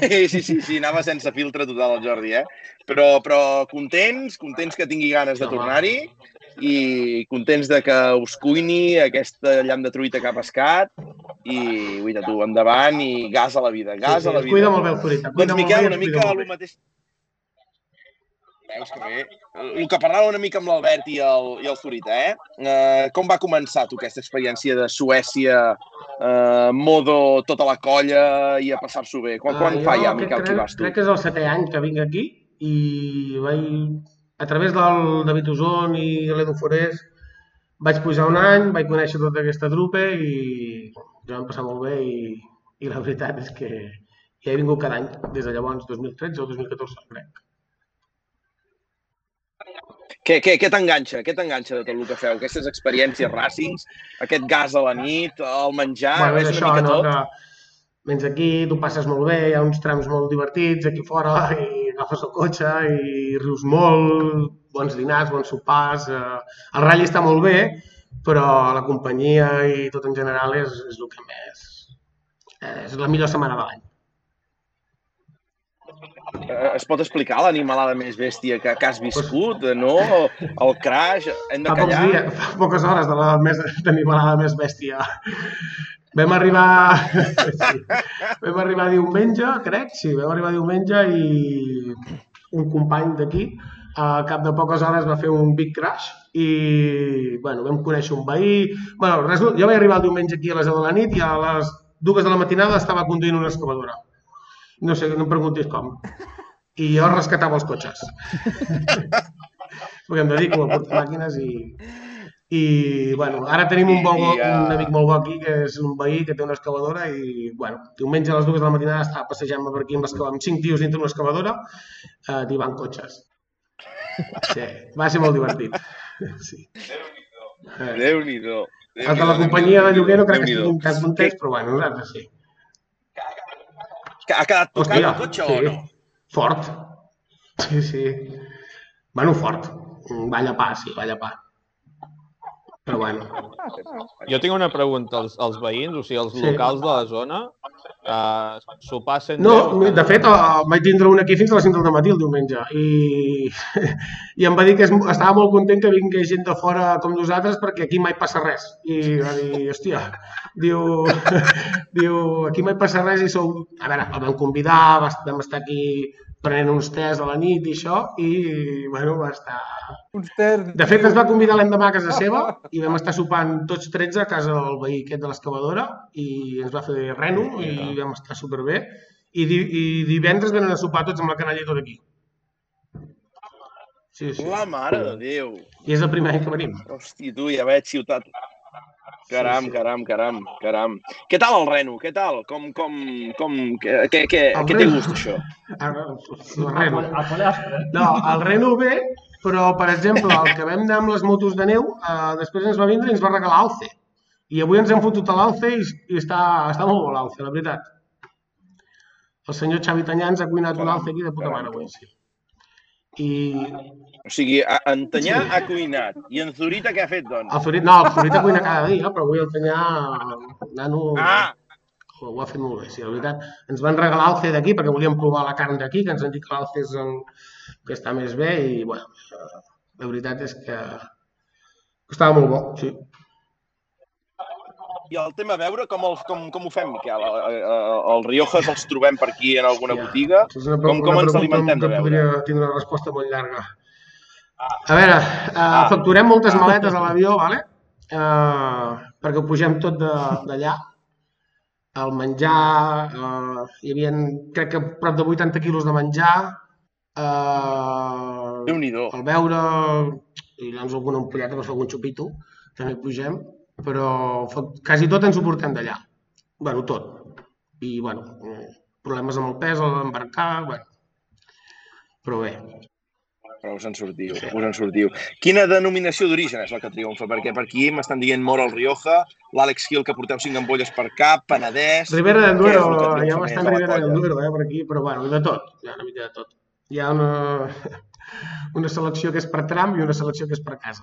Sí, sí, sí, sí, anava sense filtre total el Jordi, eh? Però, però contents, contents que tingui ganes de tornar-hi i contents de que us cuini aquesta llamp de truita que ha pescat i, guaita, tu, endavant i gas a la vida, gas sí, a la vida. cuida molt bé el Zurita. Doncs, Miquel, una mica el mateix... Veus que bé. El que parlava una mica amb l'Albert i, el, i el Zurita, eh? eh? Com va començar tu aquesta experiència de Suècia, eh, modo tota la colla i a passar-s'ho bé? Quan, quan fa ja, Miquel, que hi vas tu? Crec que és el setè any que vinc aquí i vaig, a través del David Uson i l'Edu Forés vaig pujar un any, vaig conèixer tota aquesta trupe i ja vam passar molt bé i, i la veritat és que ja he vingut cada any des de llavors, 2013 o 2014, crec. Què, què, què t'enganxa? Què t'enganxa de tot el que feu? Aquestes experiències ràcings, aquest gas a la nit, el menjar, bueno, és és una això, mica no? tot? Que vens aquí, tu passes molt bé, hi ha uns trams molt divertits aquí fora i agafes el cotxe i rius molt, bons dinars, bons sopars. Eh, el ratll està molt bé, però la companyia i tot en general és, és el que més... Eh, és la millor setmana de l'any. Eh, Es pot explicar l'animalada més bèstia que, que has viscut, eh, no? El crash, hem de Fa pocs callar? dies, fa poques hores de la més d'animalada més bèstia. Vam arribar... sí. *laughs* Vam arribar diumenge, crec, sí, vam arribar diumenge i un company d'aquí al cap de poques hores va fer un big crash i bueno, vam conèixer un veí. Bueno, res, jo vaig arribar el diumenge aquí a les 10 de la nit i a les dues de la matinada estava conduint una excavadora. No sé, no em preguntis com. I jo rescatava els cotxes. *laughs* Perquè em dedico a portar màquines i, i bueno, ara tenim un, bon, I, uh, un amic molt bo aquí, que és un veí que té una excavadora i, bueno, diumenge a les dues de la matinada estava passejant per aquí amb, amb cinc tios dintre d'una excavadora eh, tibant cotxes. Sí, va ser molt divertit. *laughs* Sí. Eh, Déu-n'hi-do. els de la companyia de lloguer no crec que estiguin tan contents, però bueno, nosaltres sí. Ha quedat tocat Hòstia, el cotxe sí. o no? Fort. Sí, sí. Bueno, fort. Va llepar, sí, va llepar. Però bueno, Jo tinc una pregunta als, als veïns, o sigui, els Sí. locals de la zona, uh, s'ho passen No, bé? de fet, eh, vaig tindre un aquí fins a les 5 del matí el diumenge i, *laughs* i em va dir que es, estava molt content que vingués gent de fora com nosaltres perquè aquí mai passa res. I va dir, hòstia, diu, *laughs* diu aquí mai passa res i sou... A veure, el vam convidar, va- vam estar aquí prenent uns tés a la nit i això i, bueno, va estar... Uns terç. De fet, ens va convidar l'endemà a casa *laughs* seva i vam estar sopant tots 13 a casa del veí aquest de l'excavadora i ens va fer reno i vam estar superbé. I, di i divendres venen a sopar tots amb la canalla i tot aquí. Sí, sí. La mare de Déu. I és el primer any que venim. Hosti, tu, ja veig ciutat. Caram, Sí, sí. caram, caram, caram. Què tal el reno? Què tal? Com, com, com, què, què, què, El què té gust, això? El A, reno. No, el reno bé, però, per exemple, el que vam anar amb les motos de neu, eh, després ens va vindre i ens va regalar alce. I avui ens hem fotut a l'alce i, i està, està molt bo l'alce, la veritat. El senyor Xavi Tanyà ens ha cuinat un alce aquí de puta mare avui, sí. I O sigui, en Tanyà ha cuinat. I en Zurita què ha fet, doncs? el Zorit, no, el Zorit cuina cada dia, però avui el Tanyà, nano, Ah! ho ha fet molt bé, sí, la veritat. Ens van regalar alce d'aquí perquè volíem provar la carn d'aquí, que ens han dit que l'alce és el que està més bé i, bueno, la veritat és que estava molt bo, sí. I el tema a veure, com, el, com, com ho fem, Miquel? El, el Riojas els trobem per aquí en alguna Ja. botiga? És una, Com- com una ens alimentem de veure? podria tindre una resposta molt llarga. A veure, eh, facturem moltes maletes a l'avió, vale? eh, perquè ho pugem tot de- d'allà. El menjar, eh, hi havia, crec que prop de 80 quilos de menjar, eh, Déu-n'hi-do. el beure, i llavors alguna ampolleta per fer algun xupito, també pugem, però quasi tot ens ho portem d'allà. bueno, tot. I, bueno, eh, problemes amb el pes, l'embarcar, bueno. Però bé, Però us en sortiu, us en sortiu. Quina denominació d'origen és la que triomfa? Perquè per aquí m'estan dient Mora el Rioja, l'Àlex Gil, que porteu cinc ampolles per cap, Penedès... Ribera del Duero, que hi ha triomfa bastant Ribera del? Duero, eh, per aquí, però bueno, de tot, hi ha una mica de tot. Hi ha una, *laughs* una selecció que és per tram i una selecció que és per casa.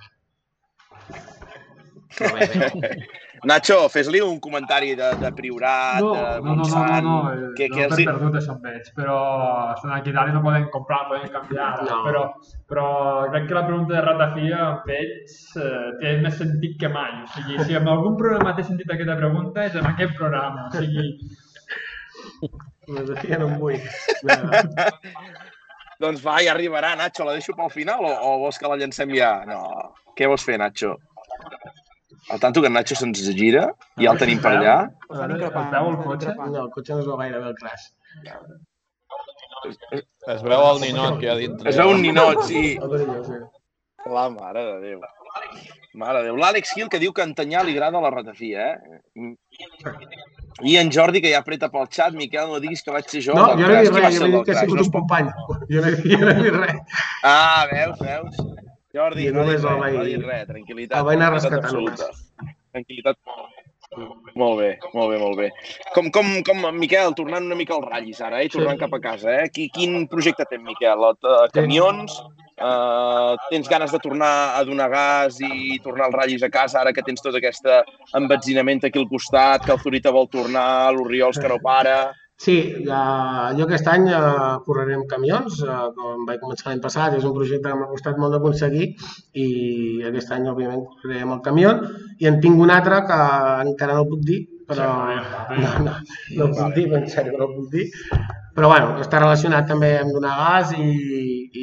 Però bé, bé. *laughs* Nacho, fes-li un comentari de, de Priorat, No, de no, no, no, no, Montsant... no, Què, no què els perdut això em veig, però estan aquí dalt i no poden comprar, no poden canviar, No. però, però crec que la pregunta de Ratafia amb ells eh, té més sentit que mai, o sigui, si en algun programa té sentit aquesta pregunta és en aquest programa, o sigui, La Sofia no em vull. *laughs* Doncs va, ja arribarà, Nacho. La deixo pel final o, o vols que la llancem ja? No. Què vols fer, Nacho? Al tanto que en Nacho se'ns gira, ja el tenim per allà. es veu el cotxe? No, el cotxe no es veu gaire bé el crash. Es veu el ninot que hi ha dintre. Es veu un ninot, sí. El. La mare de Déu. Mare de Déu. L'Àlex Gil, que diu que a Antanyà li agrada la ratafia, eh? I en Jordi, que ja apreta pel xat. Miquel, no diguis que vaig ser jo. No, el jo no he dit res, ser jo el he dit que ha sigut un company. Jo no he dit res. Ah, veus, veus? Jordi, no dit el vaig- no dit res. Tranquil·litat. el vaig anar a tranquil·litat. Molt bé, molt bé, molt bé. Com, com, com, Miquel, tornant una mica als ratllis ara, eh? tornant Sí. cap a casa, eh? Qui, quin projecte té en Miquel? Eh, Camions? Eh, tens ganes de tornar a donar gas i tornar als ratllis a casa ara que tens tot aquest embetzinament aquí al costat, que el Zurita vol tornar, l'Oriols que no para... Sí, ja, jo aquest any eh, correré amb camions, eh, com vaig començar l'any passat, és un projecte que m'ha costat molt d'aconseguir i aquest any, òbviament, correré amb el camió i en tinc un altre que encara no puc dir, però *laughs* no, no, no puc dir, en sèrio, no puc dir. Però bueno, està relacionat també amb donar gas i,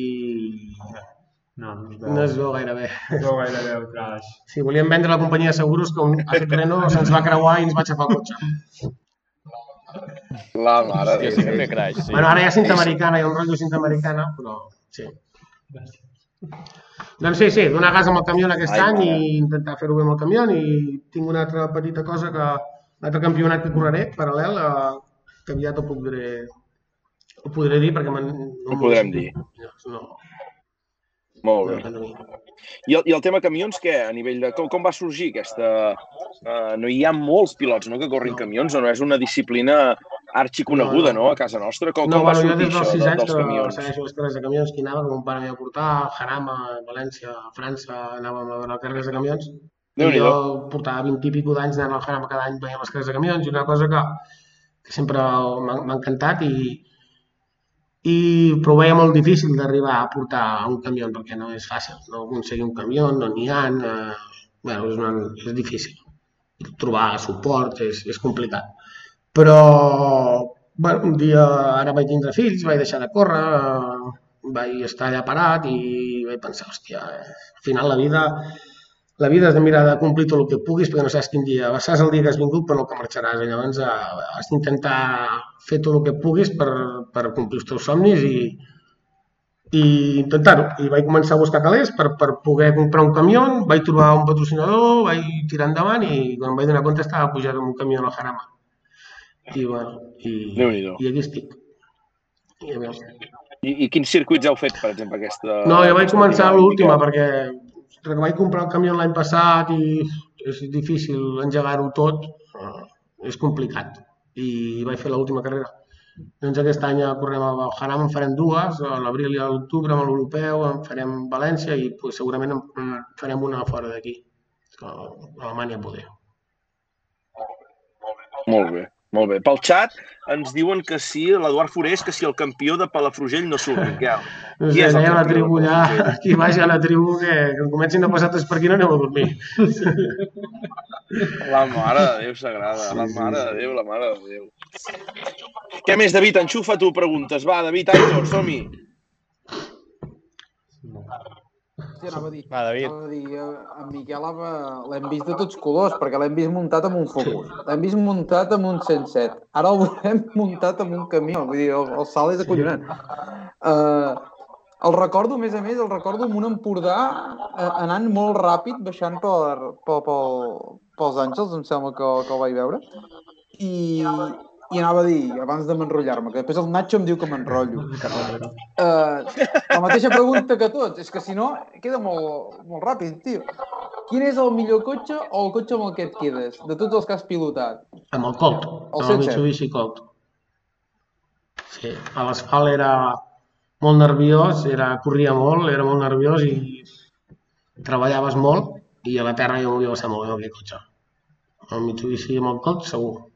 i No, no veu, no es veu gaire bé. no es veu gaire bé el crash. Si volíem vendre la companyia de seguros, que un, aquest Renault se'ns va creuar i ens va aixafar el cotxe. La mare de sí que té crash, sí. Bueno, ara hi ha cinta americana, hi ha un rotllo cinta americana, però sí. Doncs sí, sí, donar gas amb el camió aquest Ai, any mare. i intentar fer-ho bé amb el camió i tinc una altra petita cosa que un altre campionat que correré paral·lel eh, que aviat ho podré ho podré dir perquè no Ho podrem dir. No, Molt bé. I el, I el tema camions, què? A nivell de... Com, com va sorgir aquesta... Uh, no hi ha molts pilots no, que corrin No. camions, o no és una disciplina arxiconeguda, No, no, no. a casa nostra? Com, No, com va bueno, jo des dels això 6 de, anys dels que segueixo les carreres de camions que anava, que mon pare portat, a Jarama, a València, a França, anàvem a veure carreres de camions I jo portava 20 i pico d'anys anant al Jarama cada any veient les carreres de camions i una cosa que, que sempre m'ha encantat i, i però ho veia molt difícil d'arribar a portar un camió perquè no és fàcil, no aconseguir un camió, no n'hi ha, eh, bueno, és, una, és difícil. Trobar suport és, és complicat. Però bueno, un dia ara vaig tindre fills, vaig deixar de córrer, eh, vaig estar allà parat i vaig pensar, hòstia, al final la vida la vida has de mirar de complir tot el que puguis perquè no saps quin dia, saps el dia que has vingut però no que marxaràs. I llavors eh, has d'intentar fer tot el que puguis per, per complir els teus somnis i, i intentar-ho. I vaig començar a buscar calés per, per poder comprar un camió, vaig trobar un patrocinador, vaig tirar endavant i quan em vaig donar compte estava pujat en un camió a la Jarama. I, bueno, i, i aquí estic. I, I, I quins circuits heu fet, per exemple, aquesta... No, jo vaig començar l'última perquè vaig comprar el camió l'any passat i és difícil engegar-ho tot, eh, és complicat. I vaig fer l'última carrera. Doncs aquest any correm a Haram, en farem dues, a l'abril i a l'octubre amb l'europeu, en farem València i pues, segurament en farem una fora d'aquí, a Alemanya poder. Molt bé. Molt bé. Pel xat ens diuen que sí, l'Eduard Forés, que si el campió de Palafrugell no surt, Miquel. No sé, és el la tribu ja, aquí baix a la tribu que, que comencin a passar per aquí no aneu a dormir. La mare de Déu sagrada, la mare de Déu, la mare de Déu. Què més, David? Enxufa tu preguntes. Va, David, Aitor, som-hi. Sí, anava a dir, Va, David. Anava a dir, eh, en Miquel l'hem vist de tots colors, perquè l'hem vist muntat amb un Focus, l'hem vist muntat amb un 107, ara el veurem *laughs* muntat amb un camió, vull dir, el, el salt és acollonant. Uh, el recordo, a més a més, el recordo amb un Empordà uh, anant molt ràpid, baixant per, per, per, pels Àngels, em sembla que, que el vaig veure, i, i anava a dir, abans de m'enrotllar-me, que després el Nacho em diu que m'enrotllo. *laughs* Uh, la mateixa pregunta que tots, és que si no, queda molt, molt ràpid, tio. Quin és el millor cotxe o el cotxe amb el que et quedes, de tots els que has pilotat? Amb el Colt, el amb el Mitsubishi Colt. Sí, a l'asfalt era molt nerviós, era, corria molt, era molt nerviós i treballaves molt i a la terra jo m'ho ser molt bé aquell cotxe. El Mitsubishi amb el Colt, segur.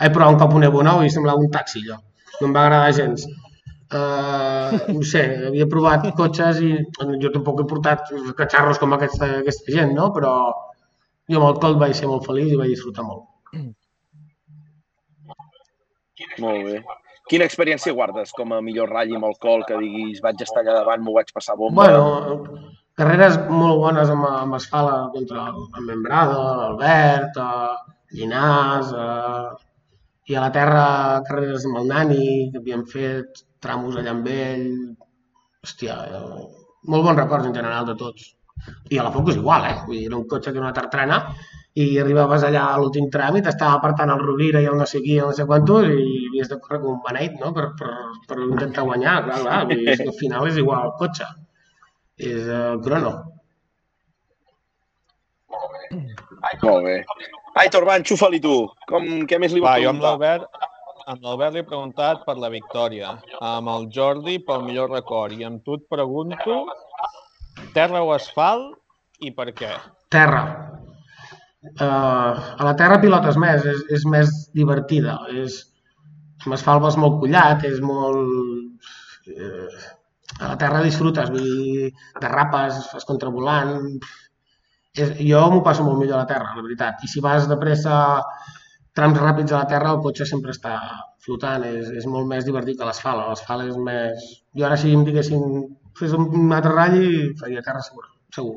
He provat un cop un Evo nou i semblava un taxi, allò. No em va agradar gens. Uh, no sé, havia provat cotxes i jo tampoc he portat catxarros com aquesta, aquesta gent, no? Però jo amb el Colt vaig ser molt feliç i vaig disfrutar molt. Molt bé. Quina experiència guardes com a millor ratll amb el col que diguis vaig estar allà davant, m'ho vaig passar bomba? Bueno, carreres molt bones amb, amb asfala contra el Membrada, l'Albert, Llinàs, eh, i a la terra carreres amb el nani, que havíem fet tramos allà amb ell, hòstia, eh, molt bons records en general de tots. I a la Focus igual, eh? Vull dir, era un cotxe que era una tartrana i arribaves allà a l'últim tràmit, estava apartant el Rovira i el no sé qui, el no sé quantos, i havies de córrer com un beneit, no?, per, per, per intentar guanyar, clar, clar, vull dir, al final és igual el cotxe, és el crono. Molt bé. Aitor, va, enxufa-li tu. Com, què més li va, va preguntar? Jo amb l'Albert, amb l'Albert li he preguntat per la victòria, amb el Jordi pel millor record i amb tu et pregunto terra o asfalt i per què? Terra. Uh, a la terra pilotes més, és, és més divertida. És, amb asfalt vas molt collat, és molt... Uh, a la terra disfrutes, vull dir, derrapes, fas contravolant, és, jo m'ho passo molt millor a la terra, la veritat. I si vas de pressa trams ràpids a la terra, el cotxe sempre està flotant, és, és molt més divertit que l'asfalt. L'asfalt és més... Jo ara si em diguessin fes un altre ratll, faria terra segur. segur.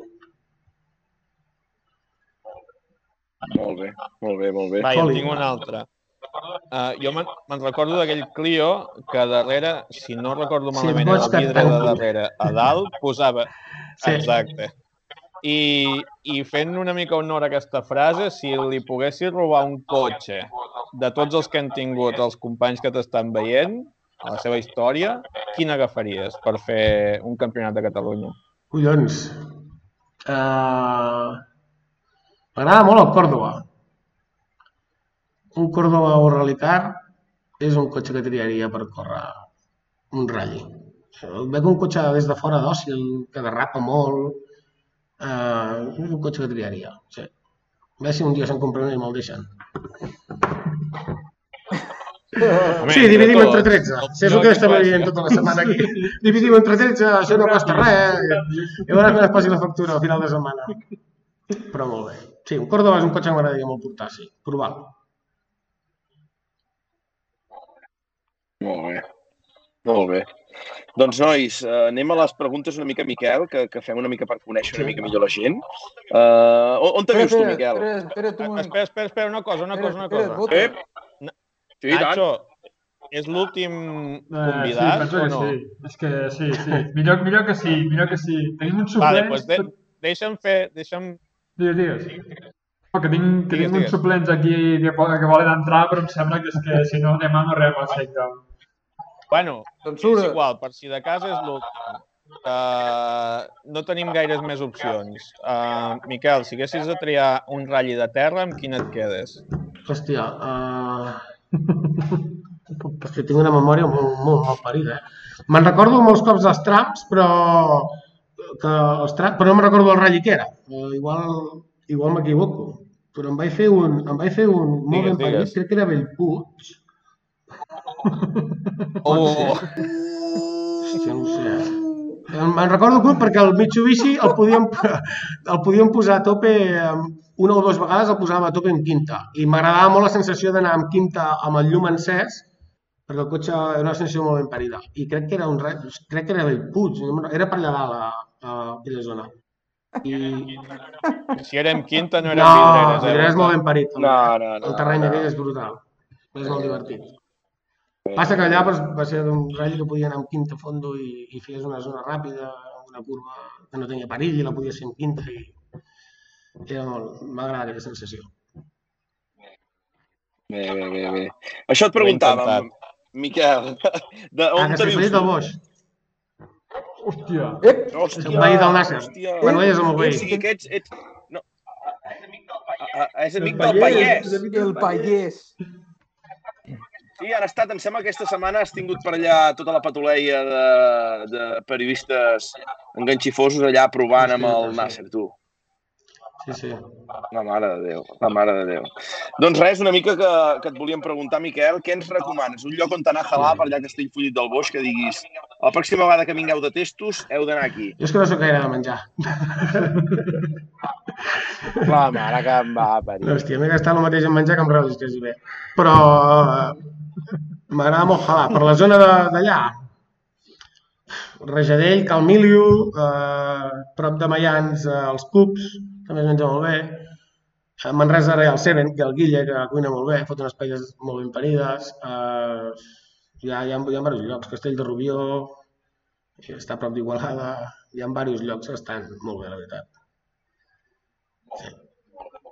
Molt bé, molt bé, molt bé. Va, jo en tinc una altra. Uh, jo me'n recordo d'aquell Clio que darrere, si no recordo malament, sí, el vidre de darrere a dalt posava... Sí. Exacte. I, I fent una mica honor a aquesta frase, si li poguessis robar un cotxe de tots els que han tingut els companys que t'estan veient, a la seva història, quin agafaries per fer un campionat de Catalunya? Collons. Uh... M'agrada molt el Córdoba. Un Córdoba o Rallycar és un cotxe que triaria per córrer un ratll. Veig un cotxe des de fora dòcil, que derrapa molt, Uh, és un cotxe que triaria, sí. A veure si un dia se'n compra un i me'l deixen. Home, Sí, dividim tot. entre 13. No- Si és el que estem veient tota la setmana aquí. Dividim entre 13, això no costa res. eh? I a veure quan es passi la factura al final de setmana. Però molt bé. Sí, un Córdoba és un cotxe que m'agradaria molt portar, sí. Provar-lo. Molt bé. Molt bé. Doncs, nois, eh, anem a les preguntes una mica, Miquel, que, que fem una mica per conèixer una mica millor la gent. Uh, on, te vius tu, Miquel? Espera, espera, tu, Espera, espera, espera, una cosa, una cosa, una espera, cosa. Ep! Sí, i tant. Nacho, és l'últim Eh, convidat sí, penso o que no? sí. És que sí, sí. Millor, millor que sí, millor que sí. Tenim uns Vale, suplents... doncs de, deixa'm fer... Deixa'm... Digues, digues. No, que tinc, que Digues, tinc uns suplents aquí que, que volen entrar, però em sembla que és que si no anem a no res al Bueno, és igual, per si de cas és l'últim. Uh, no tenim gaires més opcions. Uh, Miquel, si haguessis de triar un ratlli de terra, amb quin et quedes? Hòstia, *laughs* uh... Hòstia, tinc una memòria molt, molt mal parida, eh? Me'n recordo molts cops dels trams, però que els trams, però no me'n recordo el ratll que era. Uh, igual igual m'equivoco. Però em vaig fer un, em vaig fer un molt Digues, ben parit, crec que era Bellpuig. Oh, Hòstia, *laughs* no sé. Em- Me'n recordo que perquè el Mitsubishi el podíem, el podíem posar a tope una o dues vegades el posàvem a tope en quinta i m'agradava molt la sensació d'anar amb quinta amb el llum encès perquè el cotxe era una sensació molt ben parida i crec que era un re... crec que era Bellpuig no era per allà dalt a, a aquella zona i si érem quinta no érem no, vidreres, eh? Vidreres molt ben parit No, no, no. el terreny no. aquell és brutal és molt divertit Passa que allà doncs, va ser un ratll que podia anar amb quinta a fondo i, i feies una zona ràpida, una curva que no tenia perill i la podies fer amb quinta i era molt... M'agrada aquella sensació. Bé, bé, bé, bé. Això et preguntàvem, Miquel, de Ah, on que te s'ha vius fet del tu? Boix. Hòstia. Ep, Hòstia, El veí del Nàsser. Hòstia. Bueno, ell és el meu O veí. sigui que ets... ets... No. A- a- És amic El del Pallès. Pallès. el pallès. Sí, han estat, em sembla que aquesta setmana has tingut per allà tota la patuleia de, de periodistes enganxifosos allà provant amb el Nasser, tu. Sí, sí. La mare de Déu, la mare de Déu. Doncs res, una mica que, que et volíem preguntar, Miquel, què ens recomanes? Un lloc on anar a jalar per allà a Castellfollit del Boix que diguis la pròxima vegada que vingueu de testos heu d'anar aquí. Jo és que no sóc gaire de menjar. La mare que em va parir. Hòstia, m'he gastat el mateix en menjar que en relis, quasi bé. Però eh, m'agrada molt jalar. Per la zona d'allà, Rajadell, Calmiliu, eh, prop de Mayans, eh, els Cups, també es menja molt bé. A Manresa ara hi ha el Seven, que el Guille, que cuina molt bé, fot unes paelles molt ben parides. Eh, hi, ha, hi, ha, hi ha diversos llocs, Castell de Rubió, està a prop d'Igualada, hi ha diversos llocs que estan molt bé, la veritat.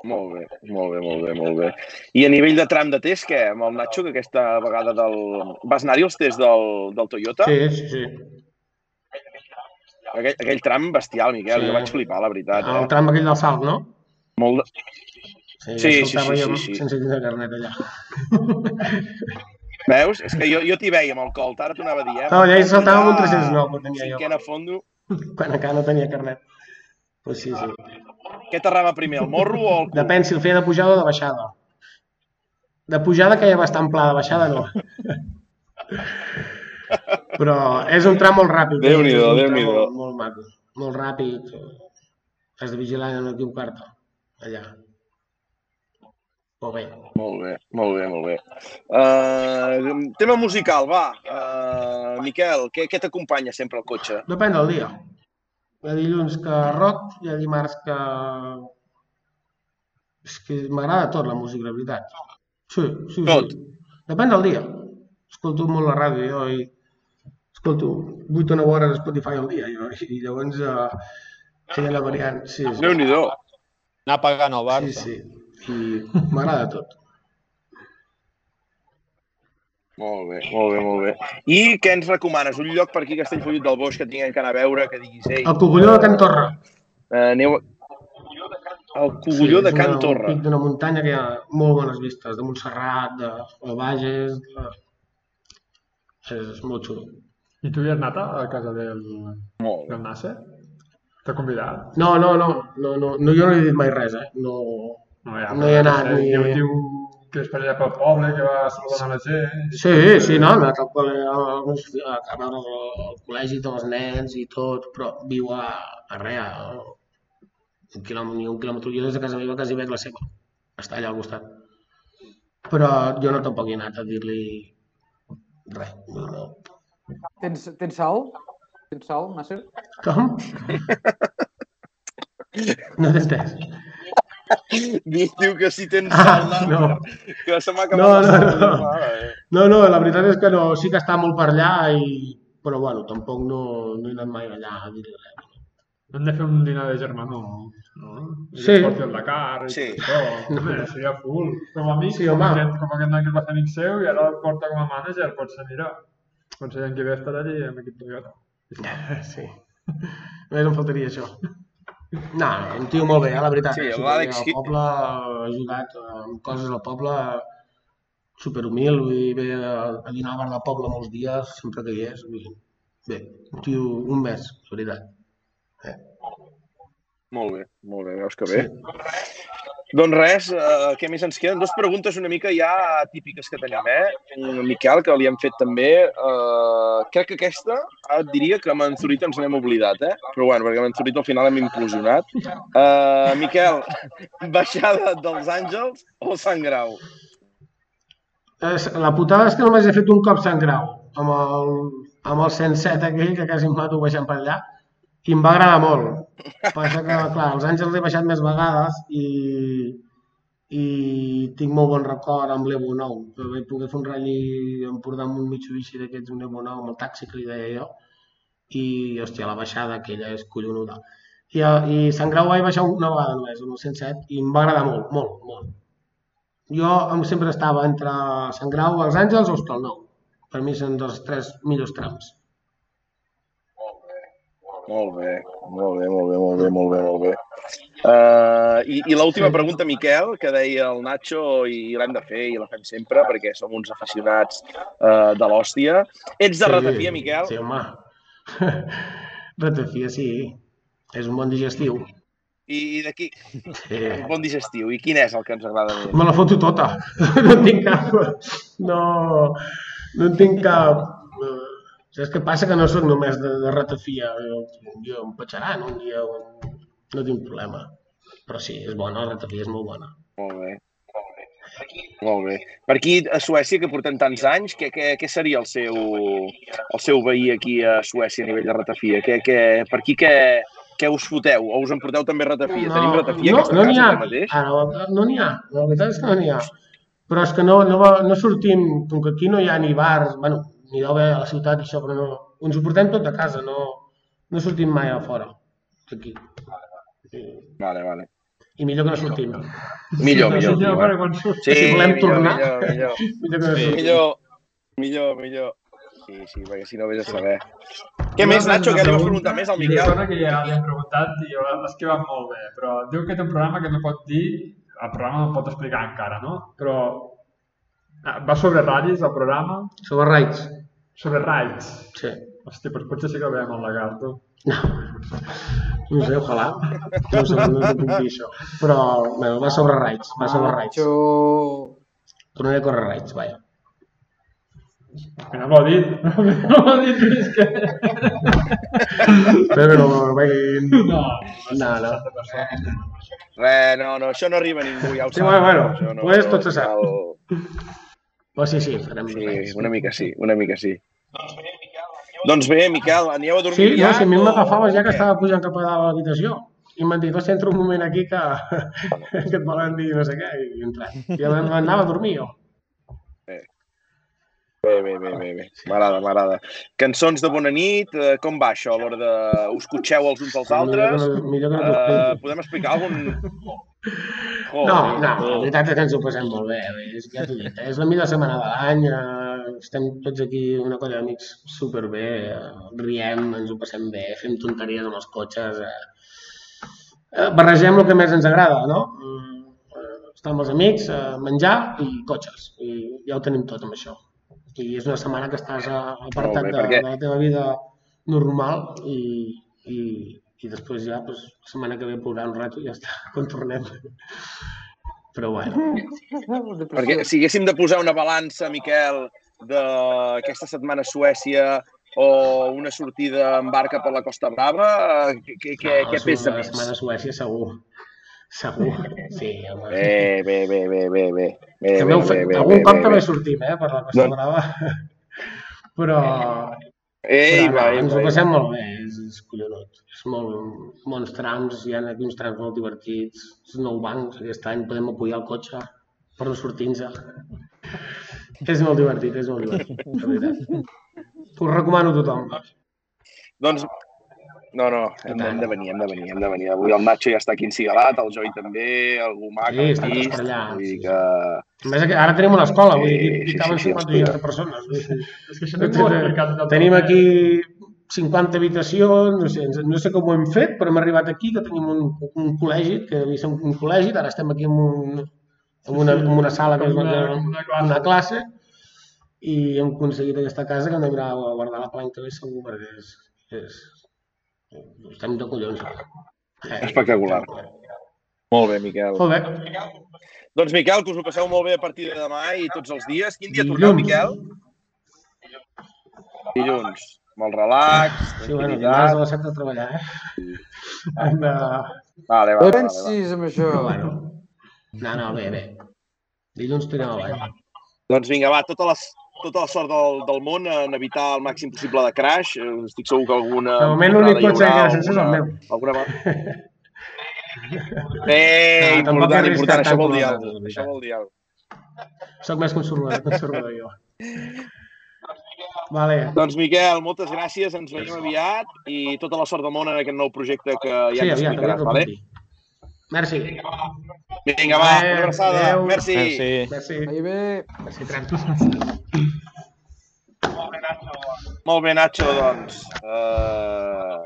Molt bé, molt bé, molt bé, molt bé. I a nivell de tram de test, què? Amb el Nacho, que aquesta vegada del... Vas anar-hi als tests del, del Toyota? Sí, sí, sí. Aquell, aquell tram bestial, Miquel, Sí. jo vaig flipar, la veritat. El Eh? tram aquell del salt, no? Molt de... Sí, Sí, ja sí, sí, sí, sí. sense tindre carnet allà. *laughs* Veus? És que jo, jo t'hi veia amb el colt, ara t'ho anava a dir, eh? No, allà hi saltava amb un 309 que tenia jo, Cinquena fondo. quan encara no tenia carnet. Pues sí, sí. Què t'arrava primer, el morro o el cul? Depèn si el feia de pujada o de baixada. De pujada caia bastant pla, de baixada no. *laughs* Però és un tram molt ràpid. Déu-n'hi-do, un tram Déu-n'hi-do. Molt, molt maco, molt ràpid. Has de vigilar no equivocar-te allà. Molt bé. Molt bé, molt bé, molt bé. Uh, tema musical, va. Uh, Miquel, què, què t'acompanya sempre al cotxe? Depèn del dia. Hi ha dilluns que rock, hi ha dimarts que... És que m'agrada tot la música, la veritat. Sí, sí, Tot? sí. Depèn del dia. Escolto molt la ràdio jo i escolto 8 o 9 hores a Spotify al dia jo, i llavors uh, he d'anar variant. Sí, sí. Déu-n'hi-do. Anar pagant el sí, Barça. sí. I m'agrada tot. Molt bé, molt bé, molt bé. I què ens recomanes? Un lloc per aquí a Castellfollit del Boix que tinguem que anar a veure, que diguis, ei, El cogulló de Can Torra. uh, aneu... El cogulló de és Can una- Torra. Un pic d'una muntanya que hi ha molt bones vistes, de Montserrat, de, de Bages... De... És molt xulo. I tu hi has anat a casa del, Molt del Nasser? T'ha convidat? No, no, no, no, no, no, jo no li he dit mai res, eh? No, No, ja, No hi però, anat, sé, ni- Diu, diu que és per allà pel poble, que va saludant la gent. Sí, sí, no, anat al col·le, a, a, a veure el, el col·legi dels nens i tot, però viu a, a res, a un quilòmetre, ni un quilòmetre. Jo des de casa meva quasi veig la seva, està allà al costat. Però jo no tampoc he anat a dir-li res. No, no. Tens, tens sal? Tens sal, Nasser? Com? *laughs* No t'he entès. Diu, diu que si tens Ah, no. que se m'ha No, acabat la no, no. Mare, eh. No, no, la veritat és que no, sí que està molt per allà, i... però bueno, tampoc no, no he anat mai allà a dir-li res. Hem de fer un dinar de germanor, no? I Sí. porti el Dakar i Sí. tot. Home, seria full. Com a amic, Sí, com, aquest, com aquest noi que va fer amic seu i ara el porta com a manager, potser, mira, potser l'any que ve estarà allí amb equip Toyota. *laughs* Sí. Només em faltaria això. No, un tio molt bé, eh, la veritat. Sí, l'Àlex Al poble ha ajudat amb coses al poble superhumil, vull dir, ve a, a dinar al bar del poble molts dies, sempre que hi és. Vull dir, bé, un tio, un mes, la veritat. Molt bé, molt bé, veus que bé. Doncs res, eh, què més ens queden? Dos preguntes una mica ja típiques que tenim, eh? Miquel, que li hem fet també. Eh, crec que aquesta, et diria que amb en Zurit ens n'hem oblidat, eh? Però bueno, perquè amb en Zurit al final hem implosionat. Eh, Miquel, baixada dels Àngels o Sant Grau? La putada és que només he fet un cop Sant Grau, amb el, amb el 107 aquell, que quasi em mato baixant per allà, i em va agradar molt. Passa que, clar, els Àngels he baixat més vegades i, i tinc molt bon record amb l'Evo 9, que vaig poder fer un ratll a Empordà amb un Mitsubishi d'aquests, un Evo 9, amb el taxi que li deia jo, i, hòstia, la baixada aquella és collonuda. I, i Sant Grau vaig baixar una vegada només, amb el 107, i em va agradar molt, molt, molt. Jo em sempre estava entre Sant Grau, els Àngels o Hostalnou. Per mi són dels tres millors trams. Molt bé, molt bé, molt bé, molt bé, molt bé, molt bé. Uh, I i l'última pregunta, Miquel, que deia el Nacho, i l'hem de fer i la fem sempre, perquè som uns aficionats uh, de l'hòstia. Ets de ratafia, Miquel? Sí, home. *laughs* ratafia, sí. És un bon digestiu. I, i d'aquí, Sí. un bon digestiu. I quin és el que ens agrada més? Me la foto tota. *laughs* No tinc cap... No, no tinc cap... Saps què passa? Que no sóc només de, de ratafia. Jo, jo em petxaran un dia, un... no tinc problema. Però sí, és bona, la ratafia és molt bona. Molt bé. Molt bé. Per aquí a Suècia, que portem tants anys, què, què, què seria el seu, el seu veí aquí a Suècia a nivell de ratafia? Què, què, per aquí què, què us foteu? O us en porteu també ratafia? Tenim ratafia no, aquesta no casa ha. mateix? Ara, no n'hi ha. La veritat és que no n'hi ha. Però és que no, no, no sortim, com que aquí no hi ha ni bars, bueno, ni deu haver a la ciutat i això, però no, ens ho portem tot a casa, no, no sortim mai a fora, d'aquí. I, Vale, vale. I millor que no sortim. Millor, millor. Sí, millor. per quan surt. Sí, si volem millor, tornar. millor, millor. *laughs* Millor que no Sí, millor, millor, millor. Sí, sí, perquè si no vés a saber. Què més, Nacho? Què li vas preguntar més al Una Miquel? cosa que ja li hem preguntat i l'ha esquivat molt bé, però diu que té un programa que no pot dir, el programa no pot explicar encara, no? Però ah, va sobre ratllis, el programa, Sobre raids. Sobre raids. Sí. Hòstia, doncs potser sí que el veiem al lagarto. No sé, ojalà. No sé, no sé puc dir això. Però, bueno, va sobre raids, va sobre raids. Nacho... Tornaré a córrer raids, vaja. Que no m'ho ha dit. *laughs* No m'ho ha dit més que... Espero que no vegin... No, No, no. Res, no, no, això no arriba a ningú, ja ho Sí, sap. bueno, bueno, Això no, pues tot se sap. El... Però sí, sí, farem Sí, una mica sí, una mica sí. Doncs bé, Miquel, anireu a dormir Sí, no, ja? si a mi m'agafava ja que estava pujant cap a dalt a l'habitació. I m'han dit, entra un moment aquí que, *laughs* que et volen dir no sé què, i he entrat. I m'anava a dormir jo. Bé, bé, bé, bé, bé. M'agrada, m'agrada. Cançons de bona nit, eh, com va això a l'hora de... Us cotxeu els uns als altres? Millor que no, millor que Eh, podem explicar algun... No, no, la veritat és que ens ho passem molt bé. bé, És, ja t'ho dit, eh, és la millor setmana de l'any, eh, estem tots aquí, una colla d'amics superbé, eh, riem, ens ho passem bé, fem tonteries amb els cotxes, eh, eh, barregem el que més ens agrada, no? Mm, eh, Estar amb els amics, eh, menjar i cotxes, i ja ho tenim tot amb això. I és una setmana que estàs apartat bé, de, perquè- de la teva vida normal i, i, i després ja, doncs, la setmana que ve plourà un rato i ja està, *laughs* quan tornem. Però bueno, Perquè si haguéssim de posar una balança, Miquel, d'aquesta setmana a Suècia o una sortida en barca per la Costa Brava, eh, què, què, no, què pesa la més? setmana a Suècia segur. Segur, *laughs* sí. Home. Bé, bé, bé, bé, bé, bé. bé, bé, ho bé, bé, Algun cop bé, també bé. sortim, eh, per la Costa Doncs- Brava. *laughs* Però, Ei, però va, no, ens va, ho passem molt bé, és, és collonut. És molt, molts trams, hi ha aquí uns trams molt divertits, els nou bancs, aquest any podem apoyar el cotxe per no sortir-nos. *laughs* és molt divertit, és molt divertit, de veritat. Us recomano a tothom. Doncs, no, no, hem, hem de venir, hem de venir, hem de venir. Avui el Nacho ja està aquí encigalat, el Joi també, el Gumà, Sí, que estan tots per allà, Vull dir sí. que... A més, ara tenim una escola, vull dir, Sí, sí, sí, sí, 50 hòstia. de persones. És que això no del tot. Tenim aquí 50 habitacions, no sé, no sé com ho hem fet, però hem arribat aquí, que tenim un, un col·legi, que havia ser un, un col·legi, ara estem aquí en, un, en, una, en una sala que és una, una- una classe. una classe, i hem aconseguit aquesta casa que hem d'anar a guardar la planta bé segur, perquè és, és, estem de collons. Eh, Espectacular. Molt bé, Miquel. Molt bé. Doncs, Miquel, que us ho passeu molt bé a partir de demà i tots els dies. Quin dia Dilluns. torneu, Miquel? Dilluns. Molt relax, Sí, bueno, dimarts a les 7 de treballar, eh? Hem de... Vale, vale, No vale, pensis amb això. Bueno, no, no, bé, bé. Dilluns tirem avall. Doncs vinga, va, tota la, tota la sort del, del món en evitar el màxim possible de crash. Eh, Estic segur que alguna... De moment l'únic cotxe que és el meu. Alguna... Eh, *laughs* No, important, important. Això vol dir alguna cosa. Això vol dir alguna. Soc més conservador, conservador jo. Vale. Doncs, Miquel, moltes gràcies, ens veiem aviat i tota la sort del món en aquest nou projecte que ja Sí, ens aviat, explicaràs, vale? Merci. Vinga, va, Vale, una abraçada. adéu. Merci. Merci. Merci. Ahí bé. Merci, Tren. Molt bé, Nacho, doncs. Uh,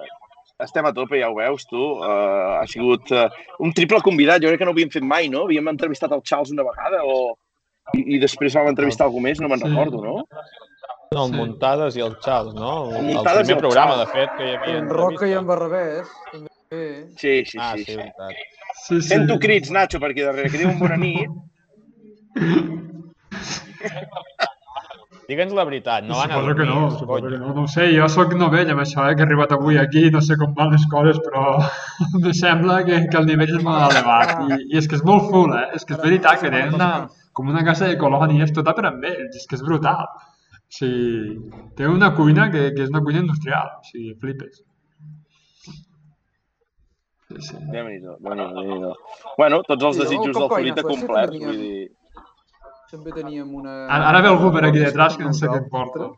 estem a tope, ja ho veus, tu. Uh, ha sigut uh, un triple convidat. Jo crec que no ho havíem fet mai, no? Havíem entrevistat el Charles una vegada o... I, i després vam entrevistar algú més, no me'n Sí. recordo, no? No, el Muntades i el Charles, no? El, el primer el programa, Charles. de fet, que hi havia En Roca i en. Barrabés. També. Sí, sí, Ah, sí. sí, veritat. Sí, sí. Sento crits, Nacho, per aquí darrere, que diuen bona nit. *laughs* Digue'ns la veritat, no van a suposo que dormir, no, suposo que no. No ho sé, jo sóc novell amb això, eh, que he arribat avui aquí, no sé com van les coses, però *laughs* em sembla que, que el nivell és molt elevat. I, I és que és molt full, eh? És que és veritat que tenen una, com una casa de colònies tota per amb ells, és que és brutal. O sigui, té una cuina que, que és una cuina industrial, o sigui, flipes. Sí, sí. Déu-n'hi-do. Bueno, tots els desitjos el del complerts, tenia- vull dir... També teníem una... Ara, ara ve algú per aquí detrás que no sé què et porta.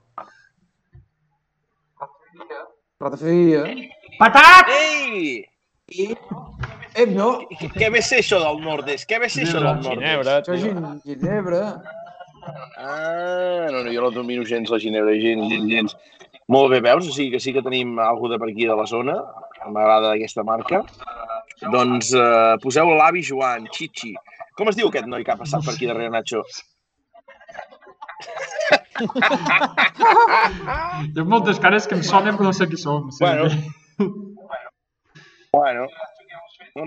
Ratafia. Patat! Ei! Eh, no, Què- ve ser això del nord-est? Què ve ser això del nord-est? Ginebra, això és tio. gin- Ginebra. Ah, no, no, jo no domino gens la Ginebra, gens, gens, gens. Molt bé, veus? O sigui que sí que tenim algú de per aquí de la zona. M'agrada aquesta marca. Doncs eh, poseu l'avi Joan, Chichi. Com es diu aquest noi que ha passat per aquí darrere, Nacho? Hi ha moltes cares que em sonen però no sé qui són. Sí. Bueno. Bueno,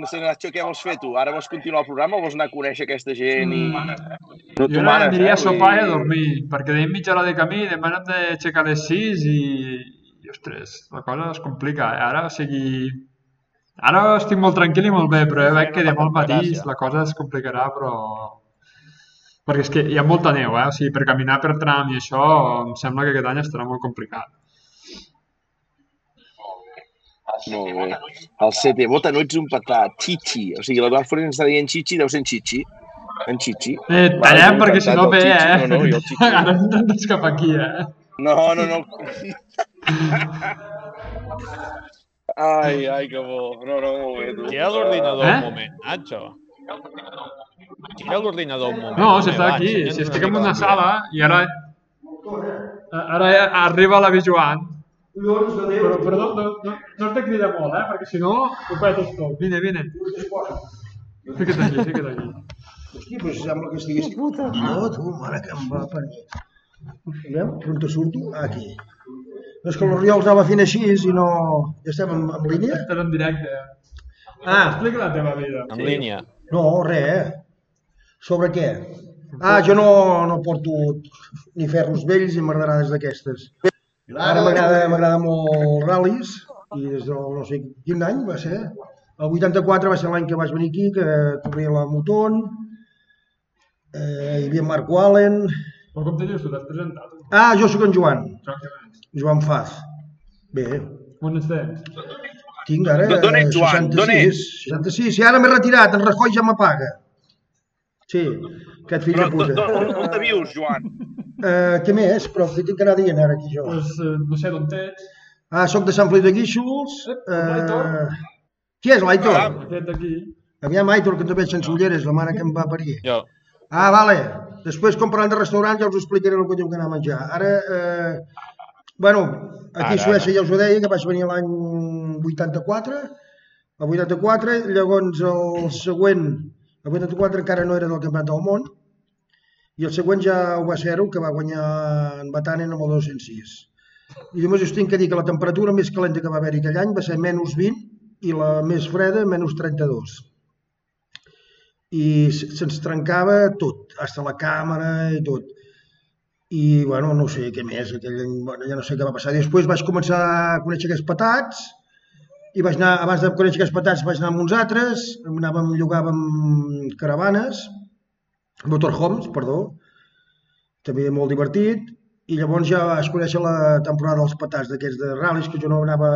no sé, Nacho, què vols fer tu? Ara vols continuar el programa o vols anar a conèixer aquesta gent i... No Jo ara manes, aniria a eh? sopar i a Vull dir- dormir, perquè tenim mitja hora de camí, demà hem d'aixecar a les 6 i... i, ostres, la cosa es complica. eh? Ara, o sigui... Ara estic molt tranquil i molt bé, però ja veig que demà al matí la cosa es complicarà, però... Perquè és que hi ha molta neu, eh? O sigui, per caminar per tram i això, em sembla que aquest any estarà molt complicat. Molt bé. El CT, vota, no ets un patat. Chichi. O sigui, la Forés ens està dient Chichi, deu ser en Chichi. En Chichi. Eh, tallem perquè si no ve, eh? No, no, jo el Chichi. *laughs* Ara hem cap aquí, eh? No, no, no. Ai, ai, que bo. No, no, molt bé, tu. Gira l'ordinador Eh? un moment, Nacho. Gira l'ordinador un moment. No, si està aquí, ensenya'ns si una estic en una sala i ara... Ara arriba l'avi Joan. Però, però no, no, no, no has de cridar molt, eh? Perquè si no, ho petes tot. Vine, vine. Fica't aquí, fica't aquí. Hosti, però sembla que estigués... No, tu, mare que em va parir. On te surto? Aquí. És que l'Oriol anava fent així i no... Ja estem en, en línia? Estàs en directe. Ah, Explica la teva vida. En línia. no, res, eh? Sobre què? Ah, jo no, no porto ni ferros vells ni m'agradarades d'aquestes. Ara m'agrada m'agrada molt els ral·lis i des del no sé quin any va ser. El 84 va ser l'any que vaig venir aquí, que corria la Moton, eh, hi havia Marco Allen... Però com te dius, tu t'has presentat? Ah, jo sóc en Joan, Exactament. Joan Faz. Bé, On estem? tinc ara D'on ets, eh, Joan? D'on 66, 66, i ara m'he retirat, en Rajoy ja m'apaga. Sí, aquest fill Però de puta. d'on d'on te vius, Joan? Eh, què més? Però què tinc que anar dient ara aquí jo? Pues, eh, no sé d'on ets. Ah, sóc de Sant Feliu de Guíxols. Ep. Eh, qui és l'Aitor? Ah. Aquest d'aquí. Aviam, Aitor, que també ets sense ulleres, la mare que em va parir. Jo. Ah, vale. Després, quan parlant de restaurant, ja us explicaré el que tinc que anar a menjar. Ara, eh, bueno, aquí Ara, a Suècia ja us ho deia, que vaig venir l'any 84, el 84, llavors el següent, el 84 encara no era del Campionat del Món, i el següent ja ho va ser que va guanyar en Batanen amb el 206. I només us tinc que dir que la temperatura més calenta que va haver-hi aquell any va ser menys 20 i la més freda menys 32 i se- se'ns trencava tot, hasta la càmera i tot. I, bueno, no sé què més, aquell bueno, ja no sé què va passar. I després vaig començar a conèixer aquests patats, i vaig anar, abans de conèixer aquests patats vaig anar amb uns altres, anàvem, llogàvem caravanes, motorhomes, perdó, també molt divertit, i llavors ja vaig conèixer la temporada dels patats d'aquests de ral·lis, que jo no anava,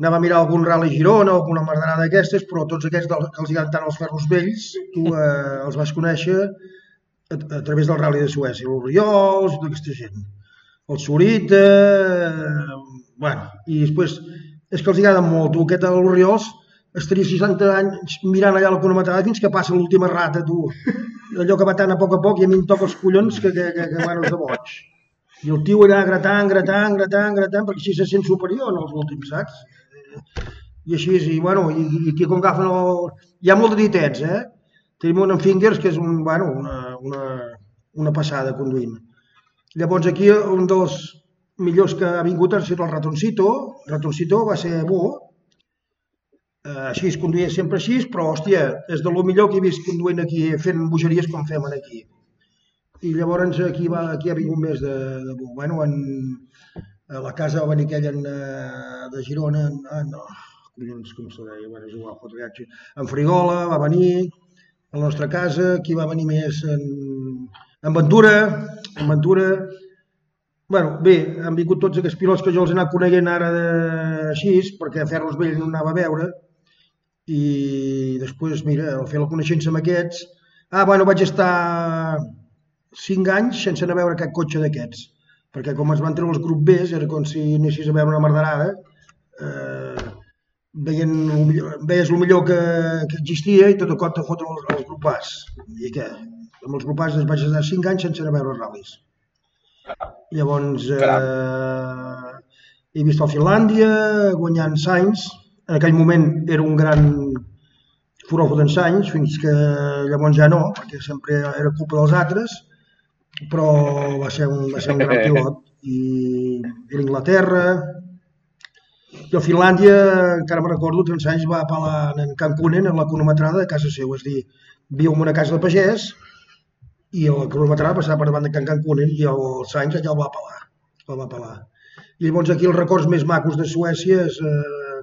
anava a mirar algun ral·li a Girona, alguna merdanada d'aquestes, però tots aquests del, que els agraden tant els ferros vells, tu eh, els vas conèixer a, a través del ral·li de Suècia, l'Oriols, tota aquesta gent. El Sorita, eh, bueno, i després és que els agraden molt, tu, aquest l'Oriols, estaria 60 anys mirant allà la cronometrada fins que passa l'última rata, tu. Allò que va tant a poc a poc i a mi em toca els collons que, que, que, que bueno, és de boig. I el tio allà gratant, gratant, gratant, gratant, perquè així se sent superior en els últims, saps? I així, i, bueno, i, i aquí com agafen el... Hi ha molt de ditets, eh? Tenim un en Fingers, que és un, bueno, una, una, una passada conduint. Llavors aquí un dels millors que ha vingut ha sigut el Ratoncito. Ratoncito va ser bo, eh, així es conduïa sempre així, però, hòstia, és de lo millor que he vist conduint aquí, fent bogeries com fem aquí. I llavors aquí, va, aquí ha vingut més de, de bo. Bueno, en, a la casa va venir aquell en, eh, de Girona, en, en, oh, collons, com se deia, bueno, és igual. En Frigola va venir, a la nostra casa, aquí va venir més en, en Ventura, en Ventura, bueno, bé, han vingut tots aquests pilots que jo els he anat coneguent ara de, així, perquè a Ferros Vell no anava a veure, i després, mira, al fer la coneixença amb aquests, ah, bueno, vaig estar cinc anys sense anar a veure cap cotxe d'aquests, perquè com es van treure els grup B, era com si anessis a veure una merderada, eh, veien, el millor- veies el millor que, que existia i tot el cop te foten els, els grup As. I què? Amb els grup As es vaig estar cinc anys sense anar a veure els ral·lis. Llavors, eh, he vist el Finlàndia guanyant Sainz. En aquell moment era un gran furor d'en Sainz, fins que llavors ja no, perquè sempre era culpa dels altres, però va ser un, va ser un gran *laughs* pilot. I era Inglaterra, i a Finlàndia, encara me recordo, en Sainz va apel·lar en Cancunen, en la cronometrada de casa seu, és a dir, viu en una casa de pagès i la cronometrada passava per davant de Can Cancunen i el Sainz allà el va apel·lar. El va apel·lar. I llavors aquí els records més macos de Suècia és eh,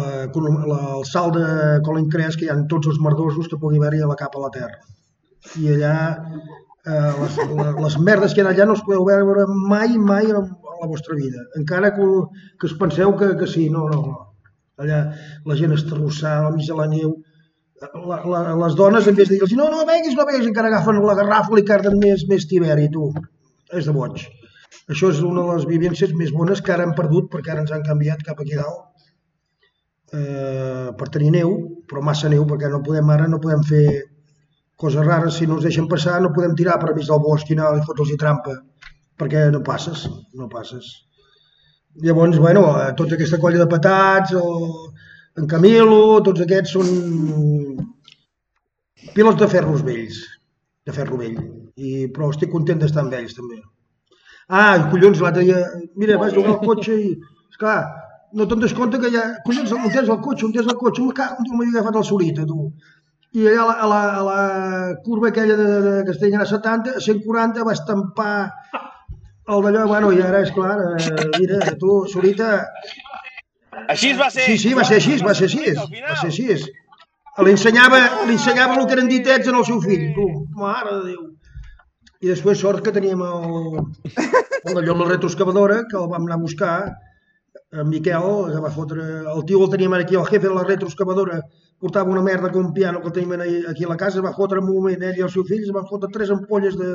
la, la, el salt de Colin Crest, que hi ha tots els merdosos que pugui haver-hi a la capa a la terra. I allà, eh, les, les, merdes que hi ha allà no es podeu veure mai, mai a la, vostra vida. Encara que, que us penseu que, que sí, no, no, no. Allà la gent esterrossada, al mig de la neu, la, la, les dones, en vez de dir-los no, no beguis, no beguis, encara agafen la garrafa i carden més, més tiberi, tu. És de boig. Això és una de les vivències més bones que ara hem perdut perquè ara ens han canviat cap aquí dalt eh, per tenir neu, però massa neu perquè no podem ara no podem fer coses rares, si no ens deixen passar no podem tirar per mig del bosc i anar i fotre'ls trampa perquè no passes, no passes. Llavors, bueno, eh, tota aquesta colla de patats, el, en Camilo, tots aquests són pilots de ferros vells, de ferro vell, I, però estic content d'estar amb ells també. Ah, collons, l'altre dia, mira, vas llogar el cotxe i, esclar, no te'n des compte que ja, collons, on tens el cotxe, on tens el cotxe, cago, tu m'havia agafat el Sorita, tu. I allà a la, a la, a la curva aquella de, de Castellana 70, a 140, va estampar el d'allò, bueno, i ara, és clar, eh, mira, tu, Sorita, Així va ser. Sí, sí, va ser així, va ser així, va ser així. Li ensenyava, li ensenyava el que eren ditets en el seu fill, tu, mare de Déu. I després sort que teníem el, el d'allò amb la retroexcavadora, que el vam anar a buscar, en Miquel, que va fotre, el tio el teníem aquí, el jefe de la retroexcavadora, portava una merda com un piano que el teníem aquí a la casa, va fotre en un moment, ell i els seus fills, van fotre tres ampolles de,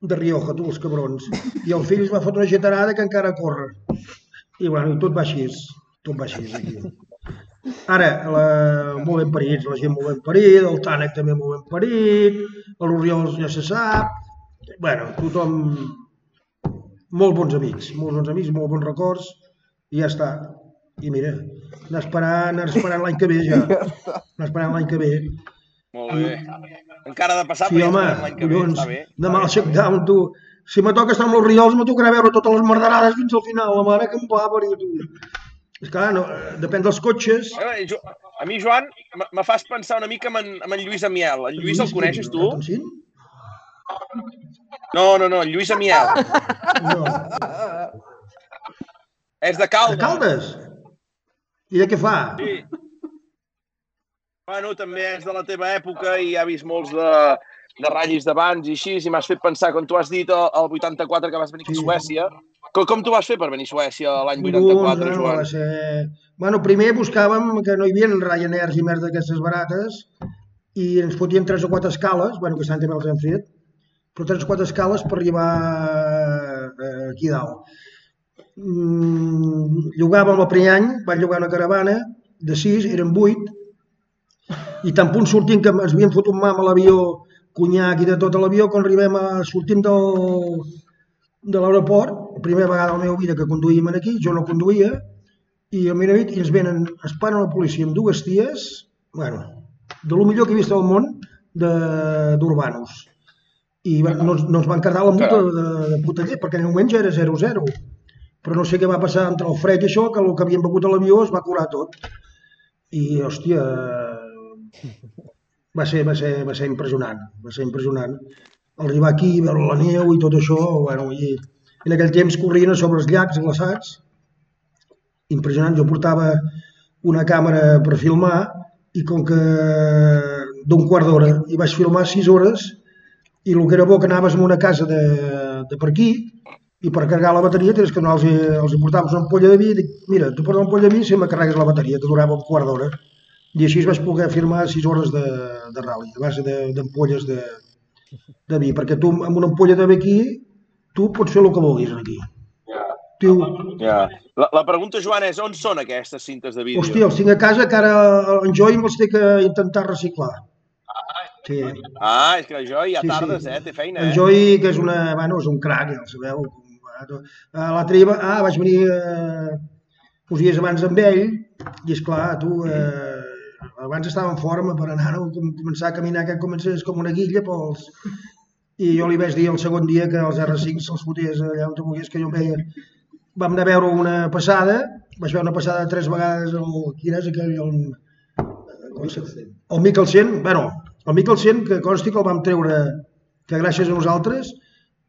de Rioja, tu, els cabrons. I el fill es va fotre una getarada que encara corre. I bueno, i tot va així, tot va així aquí. Ara, la, molt ben parits, la gent molt ben parit, el Tànec també molt ben parit, l'Oriols ja se sap, bueno, tothom, molt bons amics, molt bons amics, molt bons records, i ja està. I mira, anar esperant, anar esperant l'any que ve ja, *laughs* anar esperant l'any que ve. Molt bé. Encara ha de passar, Sí, però ja home, esperem l'any que ve. collons, Està bé. demà al check-down, tu, si me toca estar amb els Riols, me tocarà veure totes les merderades fins al final, la mare que em va parir, tu. És clar, no, eh, depèn dels cotxes. Eh, a mi, Joan, me- fas pensar una mica en, amb en Lluís Amiel. En Lluís el coneixes, tu? No, no, no, en Lluís Amiel. No. És de De Caldes. Caldes? I de què fa? Sí. Bueno, també és de la teva època i ha vist molts de, de ratllis d'abans i així, i m'has fet pensar, quan tu has dit el, el 84 que vas venir a. Suècia, com, com t'ho vas fer per venir a Suècia l'any Collons, 84, bueno, Joan? va ser... Bueno, primer buscàvem que no hi havia Ryanairs i merda d'aquestes barates i ens fotien tres o quatre escales, bueno, que estan també els hem fet, però tres o quatre escales per arribar eh, aquí dalt. Mm, llogàvem el primer any, vaig llogar una caravana de sis, eren vuit, i tan punt sortim que ens havíem fotut mam a l'avió, conyac i de tot a l'avió, quan arribem a, sortim del, de l'aeroport, la primera vegada a la meva vida que conduïm aquí, jo no conduïa, i a mi nit i ens venen, ens paren la policia amb dues ties, bueno, de lo millor que he vist al món de- d'urbanos. I va- no, no ens van quedar la multa de, de puta llet, perquè en el moment ja era 0-0. Però no sé què va passar entre el fred i això, que el que havíem begut a l'avió es va curar tot. I, hòstia, va ser, va ser, va ser impressionant, va ser impressionant. Arribar aquí, veure la neu i tot això, bueno, i en aquell temps corrien sobre els llacs glaçats, impressionant. Jo portava una càmera per filmar i com que d'un quart d'hora i vaig filmar sis hores i el que era bo que anaves a una casa de, de per aquí i per carregar la bateria tens que no els, els portaves una ampolla de vi i dic, mira, tu porta una ampolla de vi i si me carregues la bateria, que durava un quart d'hora. I així vaig poder firmar sis hores de, de rally, a base de- d'ampolles de, de vi, perquè tu amb una ampolla de vi aquí, tu pots fer el que vulguis aquí. Tio, Ja. La, la pregunta, Joan, és on són aquestes cintes de vídeo? hòstia, els tinc a casa que ara en Joy me'ls té que intentar reciclar. Sí. Ah, és que jo ja Sí, sí. tardes, eh? Té feina, En eh? Joy, que és, una, bueno, és un crac, ja el sabeu. L'altre dia, ah, vaig venir eh, uns dies abans amb ell, i és clar, tu, eh, abans estava en forma per anar a com, començar a caminar, que comences com una guilla pels... I jo li vaig dir el segon dia que els R5 se'ls fotés allà on volgués, que jo em veia... Vam anar a veure una passada, vaig veure una passada tres vegades, el, quin és aquell, el, se, el Mikkelsen, bueno, el Mikkelsen, que consti que el vam treure, que gràcies a nosaltres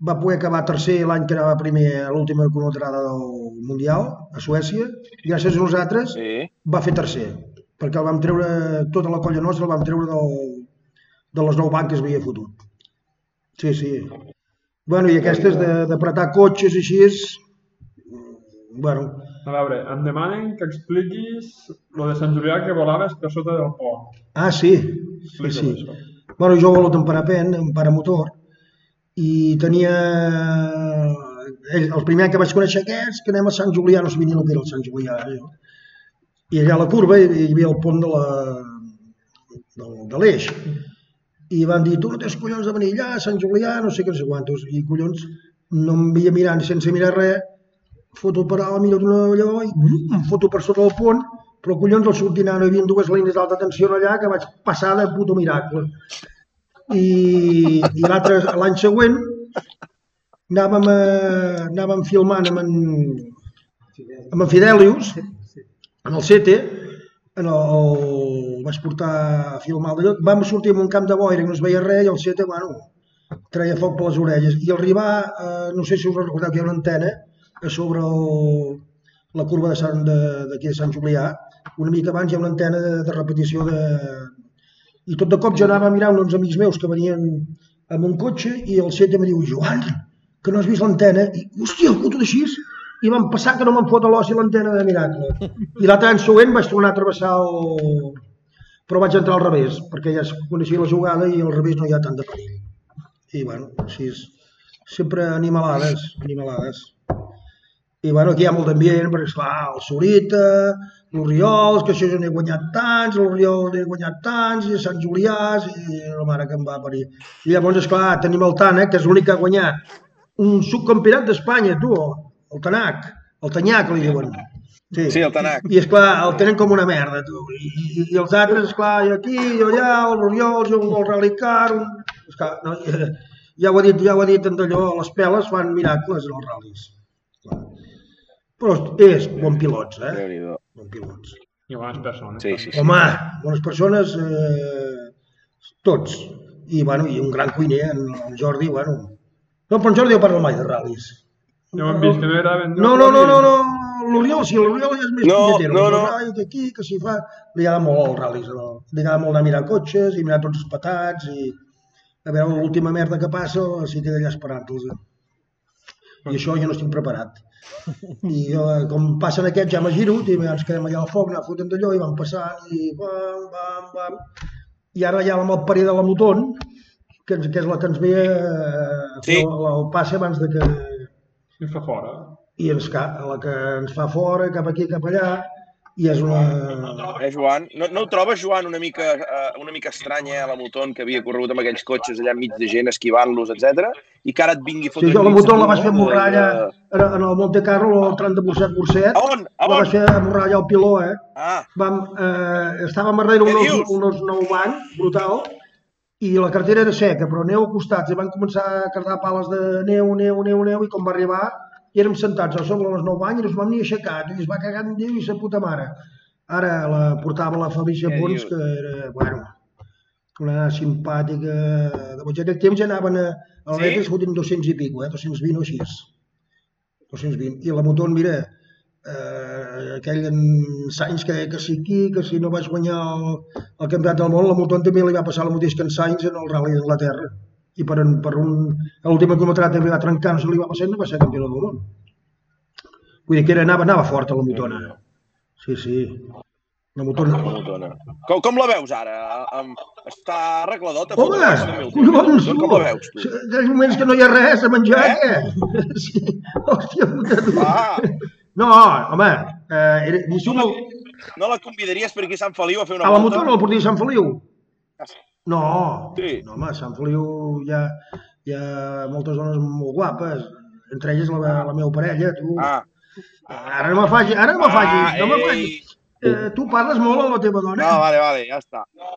va poder acabar tercer l'any que anava primer a l'última cronotrada del Mundial, a Suècia, i gràcies a nosaltres Sí. va fer tercer, perquè el vam treure, tota la colla nostra el vam treure del, de les nou banques que havia fotut. Sí, sí. Bueno, i aquestes de- d'apretar cotxes i així és... Bueno, A veure, em demanen que expliquis lo de Sant Julià que volaves per sota del pont. ah, sí, sí, sí. això. Bueno, jo volo en parapent, en paramotor, i tenia... Ell, el primer que vaig conèixer aquests, que anem a Sant Julià, no sabia ni el que era el Sant Julià. Eh? jo. I allà a la curva hi havia el pont de la del, de l'Eix. I van dir, tu no tens collons de venir allà, a Sant Julià, no sé què, no sé quantos. I collons, no em veia mirant sense mirar res, foto per alt, miro d'una allò, i brum, em foto per sota del pont, però collons al sortir no hi havia dues línies d'alta tensió allà que vaig passar de puto miracle. I, i l'altre, l'any següent, anàvem, a, anàvem filmant amb en, amb en Fidelius, en el CETE, en el, el vaig portar a filmar lloc, vam sortir en un camp de boira que no es veia res i el CETE, bueno, treia foc per les orelles. I al arribar, eh, no sé si us recordeu que hi ha una antena a sobre el, la curva de Sant, de- d'aquí de, Sant Julià, una mica abans hi ha una antena de, de repetició de... I tot de cop jo anava a mirar uns amics meus que venien amb un cotxe i el CETE em diu, Joan, que no has vist l'antena? I, hòstia, el puto d'així! I vam passar que no me'n fot a l'os i l'antena de miracle. I l'altre any següent vaig tornar a travessar el... Però vaig entrar al revés, perquè ja es coneixia la jugada i al revés no hi ha tant de perill. I bueno, així és. Sempre animalades, animalades. I bueno, aquí hi ha molt d'ambient, perquè esclar, el Sorita, l'Oriols, que això jo n'he guanyat tants, l'Oriol n'he guanyat tants, i Sant Julià, i la mare que em va parir. I llavors, esclar, tenim el Tànec, que és l'únic que ha guanyat un subcampionat d'Espanya, tu, el Tanac, el Tanyac, li diuen. Sí, Sí, el Tanac. I, esclar, el tenen com una merda, tu. I, i, i els altres, esclar, i aquí, i allà, el Oriols, el, el Rally Car... Un... Esclar, no, *laughs* ja ho ha dit, ja ho ha dit en d'allò, les peles fan miracles en els ral·lis. Clar. Però és bon pilots, eh? Déu-n'hi-do. Bon pilots. I bones persones. Sí, sí, sí. Home, bones persones, eh, tots. I, bueno, i un gran cuiner, en, en Jordi, bueno... No, però en Jordi no parla mai de ral·lis. Ja ho hem vist, que no era ben... No, no, no, no, no. l'Oriol, sí, l'Oriol ja és més No, punyetero. no, no. Ai, que aquí, que s'hi fa... Li agrada molt els ral·lis. No? Li agrada molt anar a mirar cotxes i mirar tots els patats i a veure l'última merda que passa sí que d'allà esperant-los. I això jo no estic preparat. I jo, eh, com passen aquests, ja m'agiro, i ens quedem allà al foc, anar fotent d'allò, i van passant, i bam, bam, bam. I ara ja amb el parer de la Moton, que, ens, que és la que ens ve a Sí. fer el, el passe abans de que, I fa fora. i ens, ca- la que ens fa fora, cap aquí, cap allà, i és una... Eh, Joan? No, no ho trobes, Joan, una mica, eh, una mica estranya, eh, la Moton, que havia corregut amb aquells cotxes allà enmig de gent, esquivant-los, etc. i que ara et vingui a fotre... Sí, jo la mig Moton la de- vaig fer morralla de- en, en el Monte Carlo, el tram de Burset, Burset, A on? A la on? vaig fer morralla al piló, eh? Ah, Vam, eh, estàvem darrere unos, dius? unos nou bancs, brutal, i la cartera era seca, però neu a costats, i van començar a carregar pales de neu, neu, neu, neu, i com va arribar, i érem sentats a sobre els nou bancs i no es vam ni aixecar, i es va cagar en Déu i sa puta mare. Ara la portava la Fabrícia Pons, que era, bueno, una simpàtica... De boig. Aquell temps ja anaven a, a Sí? l'Etes fotent 200 i pico, eh? 220 o així. 220. I la Moton, mira, eh, aquell en Sainz que deia que si aquí, que si no vaig guanyar el, el campionat del món, la Moton també li va passar el mateix que en Sainz en el Rally d'Anglaterra. I per, un, per un, a l'última quilometrada també va trencar, no se li va passar i no va ser campió del món. Vull dir que era, anava, anava forta la Motona. Sí, sí. La Motona... la Motona. Com, com la veus ara? Està arregladota? Home, collons, Com tu! la veus, tu? Aquells moments que no hi ha res a menjar, Eh? què? *laughs* Sí. Hòstia puta, tu. Ah, No, home, eh, era, surt no, la convidaries per aquí a Sant Feliu a fer una a la volta? moto no la portaria a Sant Feliu? Ah. No, Sí. no home, Sant Feliu hi ha, hi ha moltes dones molt guapes, entre elles la, la meva parella, tu. Ah, Ara no me faci, ara no me faci, ah, no me faci. Eh, tu parles molt amb la teva dona? No, vale, vale, ja està. No,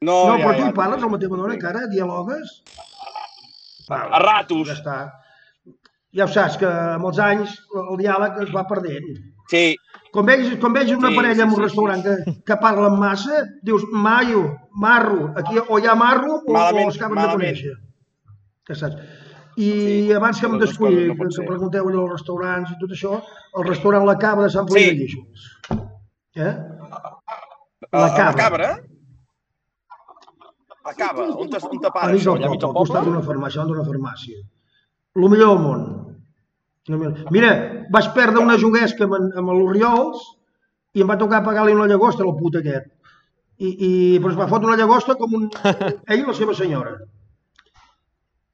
no ja, però ja, tu parles amb la teva dona encara? Dialogues? Va, A ratos. Ja està. Ja ho saps, que amb els anys el diàleg es va perdent. Sí, Quan veig, quan veig una Sí, parella sí, en un sí, restaurant que, que parlen massa, dius maio, marro, aquí o hi ha marro o, Malament, o els acaben malament. de conèixer. Ja saps. I Sí, abans que em descuidi, no que, que pregunteu allò als restaurants i tot això, el restaurant La Cava de Sant Feliu Sí. de Guíxols. Eh? a, La a la cabra. cabra. La cabra, on on te pares, Allà al costat d'una farmàcia, davant d'una farmàcia. El millor del món. Mira, vaig perdre una juguesca amb, amb l'Oriols i em va tocar pagar-li una llagosta al put aquest. I, i però es va fotre una llagosta com un... *laughs* ell i la seva senyora.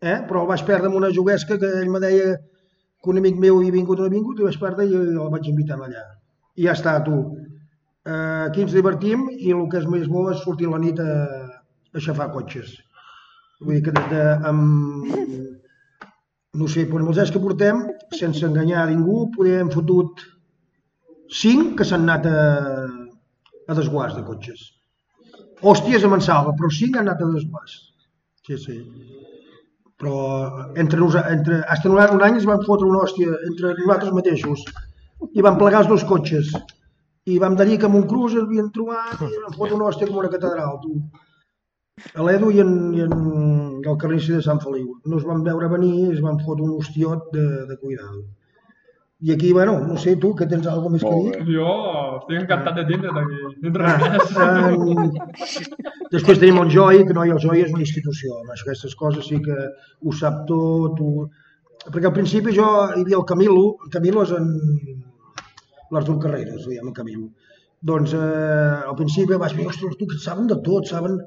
Eh? Però el vaig perdre amb una juguesca que ell me deia que un amic meu havia vingut o havia vingut i vaig perdre i el vaig invitar allà. I ja està, tu. Eh, aquí ens divertim i el que és més bo és sortir la nit a, a xafar cotxes. Vull dir que de, de, amb, no sé, però els anys que portem, sense enganyar a ningú, podríem hem fotut cinc que s'han anat a, a desguàs de cotxes. Hòsties a Mansalva, però cinc han anat a desguàs. Sí, sí. Però entre, nosa- entre, hasta un, any es van fotre una hòstia entre nosaltres mateixos i van plegar els dos cotxes i vam dir que amb un cruz havien trobat i van fotre una hòstia com una catedral, tu. A l'Edu i, en, i, en, el carnisser de Sant Feliu. No es van veure venir i es van fotre un hostiot de, de cuidado. I aquí, bueno, no sé, tu, que tens alguna més que Molt dir? bé. Jo estic encantat de tindre't aquí. Dintre Ah, um, després tenim el Joy, que no, i el Joy és una institució. Amb aquestes coses sí que ho sap tot. Ho... Perquè al principi jo hi havia el Camilo, el Camilo és en l'Artur Carreras, diem el Camilo. Doncs eh, al principi vaig dir, ostres, tu, que saben de tot, saben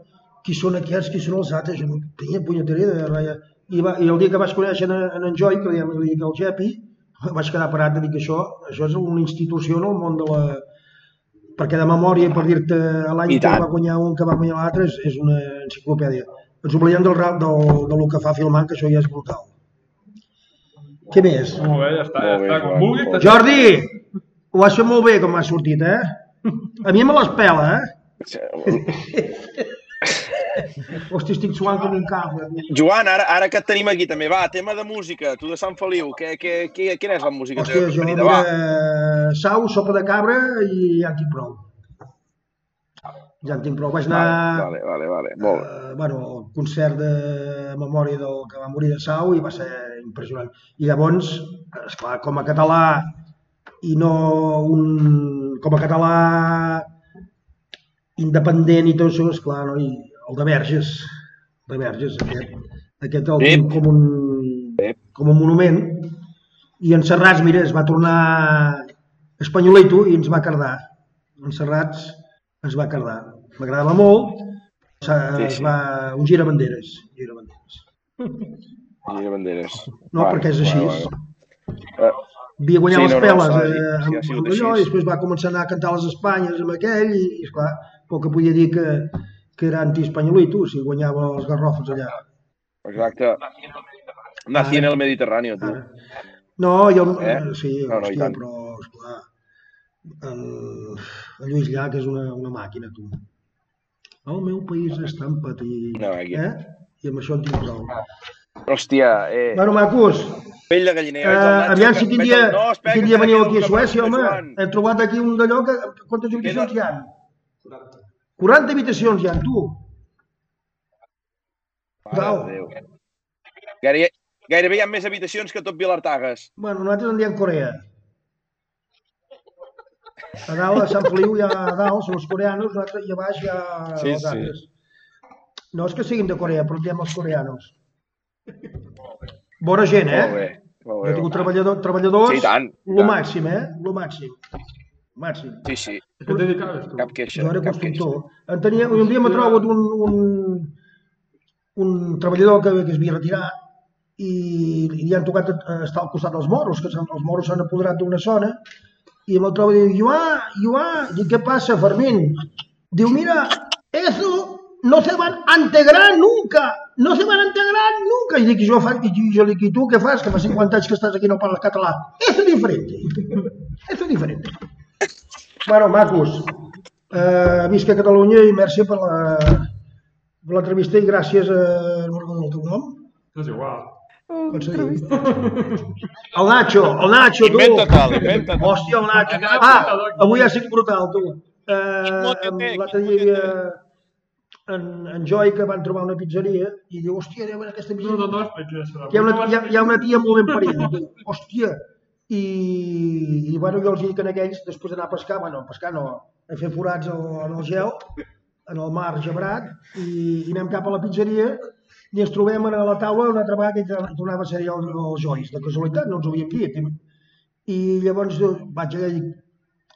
qui són aquests, qui són els altres, jo no tenia punyetera de res. I, va, I el dia que vaig conèixer en, en, en Joy, que li diem, el Jepi, *laughs* vaig quedar parat de dir que això, això és una institució en el món de la, perquè de memòria, per dir-te l'any que va guanyar un que va guanyar l'altre, és, és una enciclopèdia. Ens oblidem del, ra- del, del que fa filmant, que això ja és brutal. Què més? Molt bé, ja està, ja està. Com vulguis. Jordi, ho has fet molt bé com has sortit, eh? A mi me les pela, eh? Hòstia, estic suant com un cable. Joan, ara, ara que et tenim aquí també, va, tema de música, tu de Sant Feliu, què, què, què, quina és la música Hòstia, teva jo, preferida? Va, mira, sau, sopa de cabra i ja en tinc prou. Ja en tinc prou. Vaig anar... vale, vale, vale, molt bé. eh, bueno, el concert de memòria del que va morir de Sau i va ser impressionant. I llavors, esclar, com a català i no un... com a català independent i tot això, esclar, no? I el de Verges, de Verges, aquest, aquest el Ep. com un, Ep. com un monument, i en Serrats, mira, es va tornar espanyolito i ens va cardar. En Serrats ens va cardar. M'agradava molt, Sí, es sí. va... un girabanderes. girabanderes. Mira banderes. No, perquè és així. Eh, Havia guanyat Sí, les no, no, peles eh, dit, sí, ha amb, sigut amb allò, i després va començar a anar a cantar les Espanyes amb aquell, i esclar, poc que podia dir que, que era anti-espanyolito, si guanyava els garrofes allà. Exacte. Nací en el Mediterráneo, tu. Ara. No, jo, Eh? eh? sí, No, no, hòstia, però, esclar, en, en Lluís Llach és una, una màquina, tu. El meu país és tan petit, Una màquina. eh? I amb això en tinc prou. Hòstia, eh, Bueno, macos, pell de galliner. eh, el aviam que- si quin dia, el- No, espera, quin que dia veniu aquí a Suècia, home. Joan. Hem trobat aquí un d'allò que... Quantes habitacions hi ha? 40 habitacions hi ha, tu. Mare Déu. Gairebé, gairebé hi ha més habitacions que tot Vilartagas. Bueno, nosaltres en diem Corea. A dalt, a Sant Feliu, hi ha a dalt, són els coreanos, nosaltres, i a baix hi ha Sí, els sí. altres. No és que siguin de Corea, però diem els coreanos. Bona gent, eh? Molt bé. Molt Jo bé. he tingut treballador, treballadors, Sí, tant, lo tant. màxim, eh? Lo màxim. Màxim. Sí, sí, què et dedicaves, tu? cap queixa. Jo era cap queixa. constructor. En tenia, un dia m'ha trobat un, un, un treballador que, que es havia retirat i li han tocat eh, estar al costat dels moros, que els moros s'han apoderat d'una zona, i me'l trobo i diu, Joà, Joà, dic, què passa, Fermín? Diu, mira, eso no se van a integrar nunca, no se van a integrar nunca. I dic, jo, fa, i jo dic, i tu què fas, que fa 50 anys que estàs aquí i no parles català? Eso es diferente, eso es diferente. Bueno, macos, eh, visca Catalunya i merci per la per l'entrevista i gràcies a... No recordo el teu nom? És igual. Diu? *laughs* El Nacho, el Nacho, tu. Inventa-te'l, inventa-te'l. Hòstia, el Nacho. Ah, avui ha sigut brutal, tu. Eh, L'altre dia hi havia en, en Joy que van trobar una pizzeria i diu, hòstia, anem a aquesta No, pizzeria. no, no, això. Hi ha una, hi ha, hi ha una tia molt ben parida. Hòstia. I, i bueno, jo els dic a aquells, després d'anar a pescar, bueno, a pescar no, a fer forats al- en el gel, en el mar gebrat, i, i anem cap a la pizzeria i ens trobem a la taula una altra vegada que tornava a ser el, el Joyce, de casualitat, no ens ho havíem dit. I, i llavors jo vaig allà i,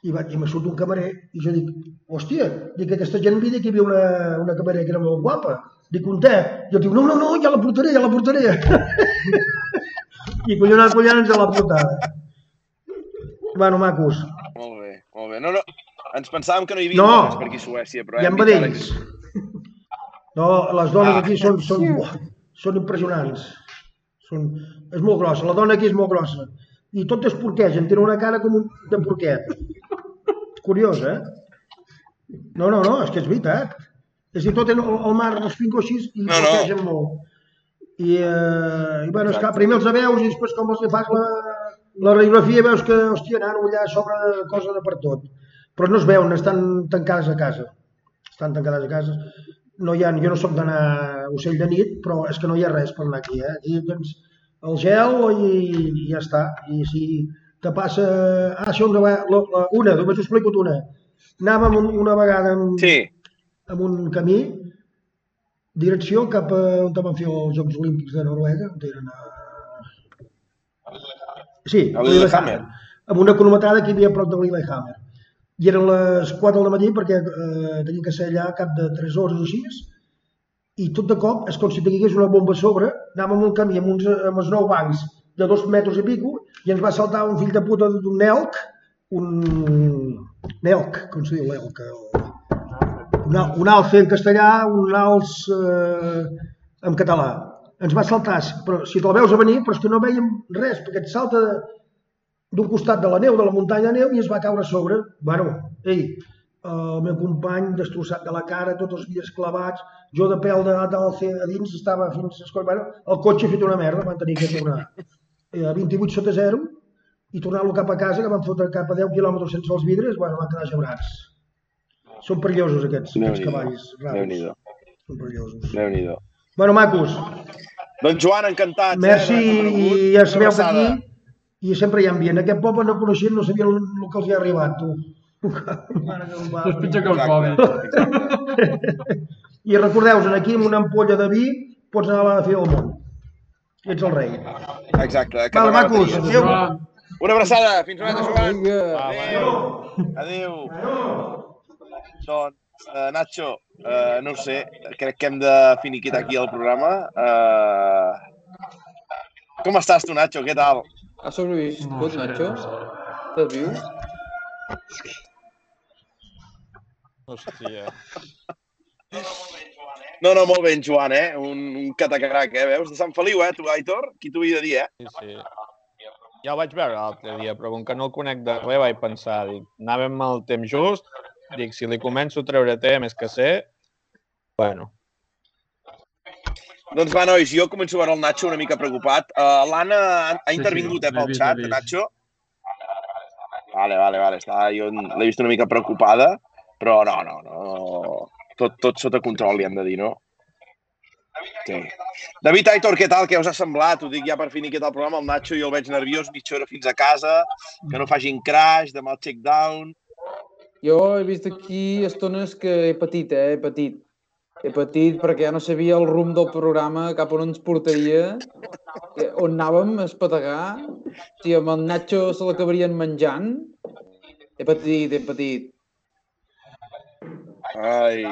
i, vaig, i me surt un camarer i jo dic, hòstia, dic, aquesta gent vi que hi havia una, una camarera que era molt guapa. Dic, un te? I el diu, no, no, no, ja la portaré, ja la portaré. *laughs* I collonat, collonat, ja la portava. Bueno, macos, Molt bé, molt bé. No, no, ens pensàvem que no hi havia No. dones per aquí a Suècia, però... hi ha vedells. No, les dones Ah. aquí són, són, buah, són impressionants. Són, és molt grossa, la dona aquí és molt grossa. I tot es porquegen, tenen una cara com un de porquet. Curiós, eh? No, no, no, és que és veritat. És a dir, tot el, el mar els finco així i No, no. molt. I, eh, i bueno, esclar, primer els veus i després com els fas la, la radiografia veus que, hòstia, nano, allà sobre cosa de per tot. Però no es veuen, estan tancades a casa. Estan tancades a casa. No hi ha, jo no sóc d'anar ocell de nit, però és que no hi ha res per anar aquí. Eh? Aquí doncs, el gel i, i ja està. I si te passa... Ah, això una, la, la, una, només us explico una. Anàvem un, una vegada amb, Sí, amb un camí, direcció cap a on van fer els Jocs Olímpics de Noruega, on eren a... Sí, A Lillehammer. Amb una cronometrada que hi havia a prop de Lillehammer. I eren les 4 del matí perquè eh, tenien que ser allà cap de 3 hores o així, i tot de cop és com si tingués una bomba a sobre, anàvem amb un camí amb uns, amb els nou bancs de dos metres i pico, i ens va saltar un fill de puta d'un elc, un... Nelc, com se diu l'elc? El un, un alce en castellà, un alç eh, en català. Ens va saltar, però si te'l veus a venir, però és que no veiem res, perquè et salta d'un costat de la neu, de la muntanya de neu, i es va caure a sobre. Bueno, ei, el meu company destrossat de la cara, tots els dies clavats, jo de pèl de d'alce a dins, estava fins... a Bueno, el cotxe fet una merda, van tenir que tornar eh, a 28 sota 0 i tornar-lo cap a casa, que van fotre cap a 10 quilòmetres sense els vidres, bueno, van quedar gebrats. Són perillosos aquests, aquests cavalls raros. Déu-n'hi-do. Són perillosos. Déu-n'hi-do. Bueno, macos, Doncs Joan, encantat. merci eh, i ja sabeu que aquí i sempre hi ha ambient. Aquest poble no coneixien, no sabien el, el que els hi ha arribat, tu. Mare que el va. És pitjor que el Covid. I recordeu-vos, aquí amb una ampolla de vi pots anar a la fi del món. Ets el rei. Exacte. que Vale, t'agrada macos, adéu. Una abraçada. Fins una altra, Joan. Vinga. Adéu. Adéu. Doncs, uh, Nacho, uh, no ho sé, crec que hem de finiquitar aquí el programa. Uh, com estàs tu, Nacho? Què tal? Has sobreviscut, no Nacho? no sé. Estàs viu? Hòstia. No, no, molt ben, Joan, eh? Un, un catacarac, eh? Veus? De Sant Feliu, eh, tu, Aitor? Qui t'ho havia de dir, eh? Sí, sí. Ja el vaig veure l'altre dia, però com que no el conec de res, vaig pensar, dic, anàvem al temps just, dic, si li començo a treure té més que sé, bueno, Doncs va, nois, jo començo a veure el Nacho una mica preocupat. Uh, L'Anna ha, ha Sí, intervingut, sí, eh, pel vist, xat. Nacho. Vale, vale, vale. Està, jo l'he vist una mica preocupada, però no, no, no. Tot, tot sota control, li hem de dir, no? Sí. David Aitor, què tal? Què us ha semblat? Ho dic ja per finiquitar el programa. El Nacho jo el veig nerviós, mitja hora fins a casa, que no facin crash, demà el check-down. Jo he vist aquí estones que he patit, eh? He patit. He patit perquè ja no sabia el rumb del programa, cap on ens portaria, on anàvem a espetegar, si amb el Nacho se l'acabarien menjant. He patit, he patit. Ai.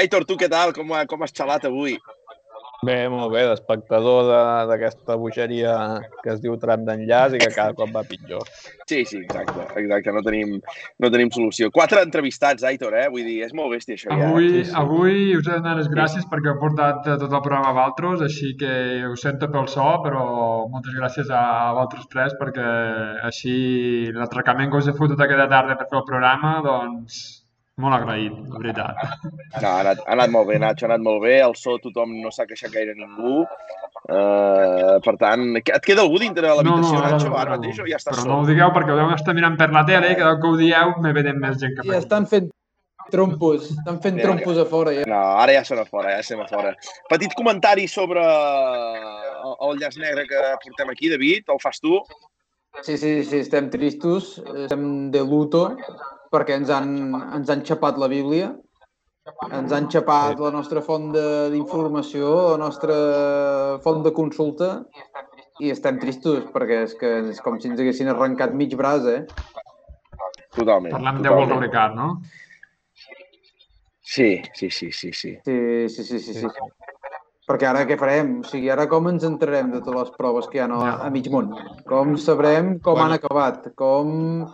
Aitor, tu què tal? Com, com has xalat avui? Bé, molt bé, d'espectador de- d'aquesta bogeria que es diu tram d'enllaç i que cada cop va pitjor. Sí, sí, exacte, exacte. No tenim, no tenim solució. Quatre entrevistats, Aitor, eh? Vull dir, és molt bèstia això ja. Avui, sí, sí. avui us he de donar les gràcies perquè heu portat eh, tot el programa a Valtros, així que ho sento pel so, però moltes gràcies a vosaltres tres perquè així l'atracament que us he fotut aquesta tarda per fer el programa, doncs molt agraït, la veritat. *laughs* No, ha anat, ha anat molt bé, Nacho, ha anat molt bé. El so tothom no s'ha queixat gaire ningú. Uh, per tant, et queda algú dintre de l'habitació, ara Nacho, no, ara no. mateix, o ja estàs Però sol? no ho digueu perquè ho deuen estar mirant per la tele i cada cop que ho dieu me venen més gent que per estan fent trompos, estan fent Vinga. trompos a fora, ja. No, ara ja són a fora, ja estem a fora. Petit comentari sobre el, el llaç negre que portem aquí, David, el fas tu? Sí, sí, sí, estem tristos, estem de luto, perquè ens han, ens han xapat la Bíblia, ens han xapat la nostra font de- d'informació, la nostra font de consulta, i estem tristos, perquè és que és com si ens haguessin arrencat mig braç, eh? Totalment. Parlem de of Ricard, no? Sí, sí, sí, sí, sí. Sí, sí, sí, sí, sí. Perquè ara què farem? O sigui, ara com ens entrarem de totes les proves que hi ha a, a mig món? Com sabrem com Bueno. han acabat? Com...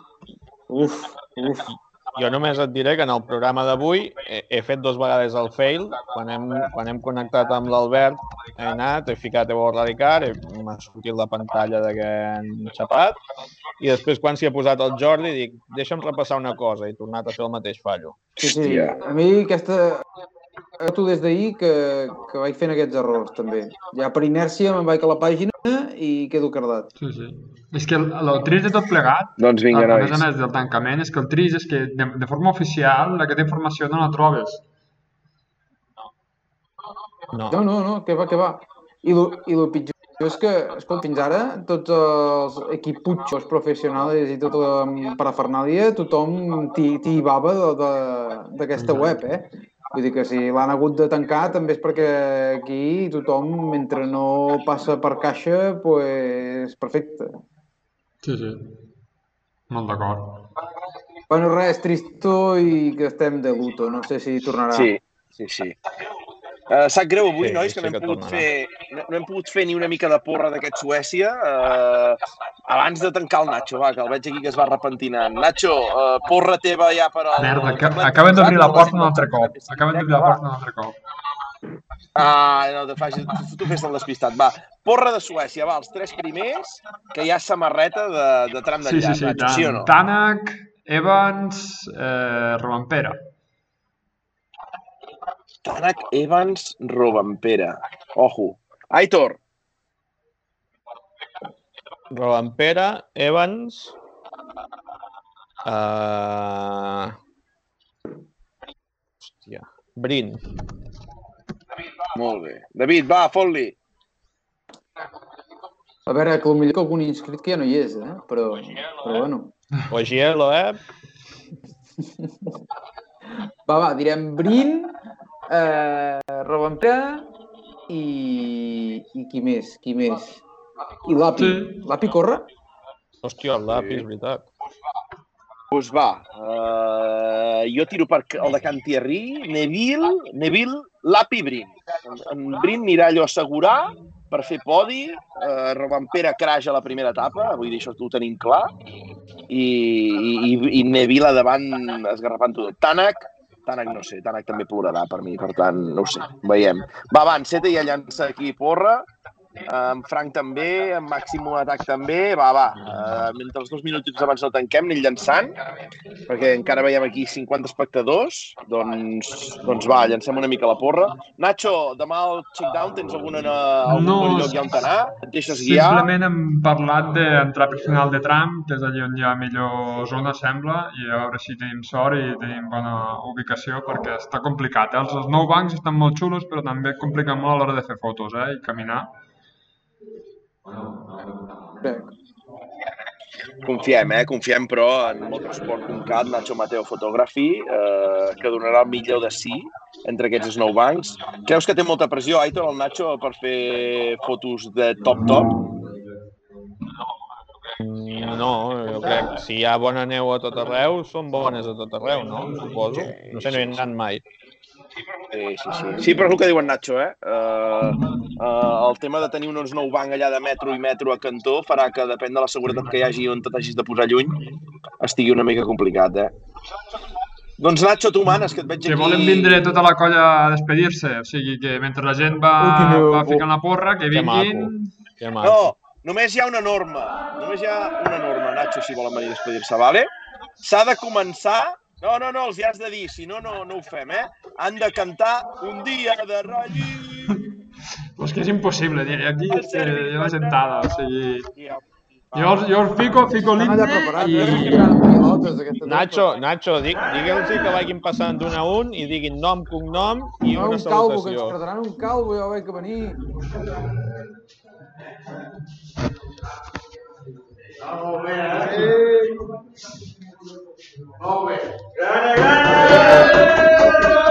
Uf, uf. Jo només et diré que en el programa d'avui he, he fet dos vegades el fail. Quan hem, quan hem connectat amb l'Albert, he anat, he ficat Ricard, he- m'ha sortit la pantalla de que han xapat, i després quan s'hi ha posat el Jordi dic, deixa'm repassar una cosa, i he tornat a fer el mateix fallo. Sí, sí. Hòstia. A mi aquesta, tu des d'ahir que, que vaig fent aquests errors, també. Ja per inèrcia me'n vaig a la pàgina i quedo cardat. Sí, sí. És que el, el trist de tot plegat, Doncs vinga, a, més a més del tancament, és que el trist és que de, de forma oficial aquesta informació no la trobes. No. No, no, no, que va, que va. I lo, i lo pitjor és que, escolta, fins ara, tots els equiputxos professionals i tota la parafernàlia, tothom t'hi t'hi bava de- de- d'aquesta web, eh? Vull dir que si l'han hagut de tancar també és perquè aquí tothom, mentre no passa per caixa, pues, perfecte. Sí, sí. Molt d'acord. Bueno, res, tristo i que estem de luto. No sé si tornarà. Sí, sí, sí. Uh, sap greu avui, Sí, nois, que sí no hem, que pogut tornarà. fer, no, no hem pogut fer ni una mica de porra d'aquest Suècia uh, abans de tancar el Nacho, va, que el veig aquí que es va repentinant. Nacho, uh, porra teva ja per al... Merda, que, acaben d'obrir la porta un altre cop. Acaben d'obrir la porta un altre cop. Ah, no, te facis, tu, tu fes el despistat. Va, porra de Suècia, va, els tres primers, que hi ha samarreta de, de tram Sí, sí, d'enllaç, sí. Nacho, sí o no? Tanak, Evans, eh, Robampera. Tanak, Evans, Robampera. Ojo. Aitor, Robampera, Evans... Uh... Hòstia. Brin. molt bé. David, va, fot-li. A veure, que potser que algun inscrit que ja no hi és, eh? Però, però bueno. Ogielo, eh? Va, va, direm Brin, eh, Robampera i, i qui més, qui més? I l'Api. Sí. L'Api corre? Hòstia, el lápiz, és veritat. Doncs va, uh, jo tiro per el de Can Thierry, Neville, Neville, Lapi i Brin. En, Brin anirà allò a assegurar per fer podi, uh, Robampera crash a la primera etapa, vull dir, això ho tenim clar, i, i, i Neville davant esgarrapant-ho tot. Tanak, Tanak no sé, Tanak també plorarà per mi, per tant, no ho sé, veiem. Va, va, enceta i ja llança aquí porra, en Frank també, en Màximo Atac també, va, va, uh, mentre els dos minutets abans no tanquem, anem llançant, perquè encara veiem aquí 50 espectadors, doncs, doncs va, llancem una mica la porra. Nacho, demà al check-down tens alguna, algun No, bon lloc ja on anar? Et deixes guiar? Simplement hem parlat d'entrar per final de tram, que és allà on hi ha millor zona, sembla, i a veure si tenim sort i tenim bona ubicació, perquè està complicat. Eh? Els, els nou bancs estan molt xulos, però també compliquen molt a l'hora de fer fotos eh? i caminar. Bé, Confiem, eh? Confiem, però, en motorsport.cat, Nacho Mateo Photography, eh, que donarà el millor de si entre aquests nou bancs. Creus que té molta pressió, Aitor, el Nacho, per fer fotos de top-top? No, jo crec que si hi ha bona neu a tot arreu, són bones a tot arreu, no? Suposo. No sé, no hi he anat mai. Sí, sí, sí. Sí, però és el que diu en Nacho, eh? Uh, uh, el tema de tenir uns nou banc allà de metro i metro a cantó farà que, depèn de la seguretat que hi hagi on t'hagis de posar lluny, estigui una mica complicat, eh? Doncs Nacho, tu manes, que et veig Que aquí... volen vindre tota la colla a despedir-se, o sigui que mentre la gent va, va ficant la porra, que Que vinguin... Que maco. No, només hi ha una norma. Només hi ha una norma, Nacho, si volen venir a despedir-se, vale? S'ha de començar... No, no, no, els hi has de dir, si no, no, no ho fem, eh? Han de cantar un dia de ratlli... Pues que és impossible, dir, aquí és que hi ha la sentada, o sigui... Jo, jo us fico, fico l'himne i... eh? Nacho, Nacho, di, digue'ls que vagin passant d'un a un i diguin nom, cognom i No, una un calvo, que ens salutació. perdran un calvo, ja vaig que venir. Molt bé, eh? No, ¡Gana, gana!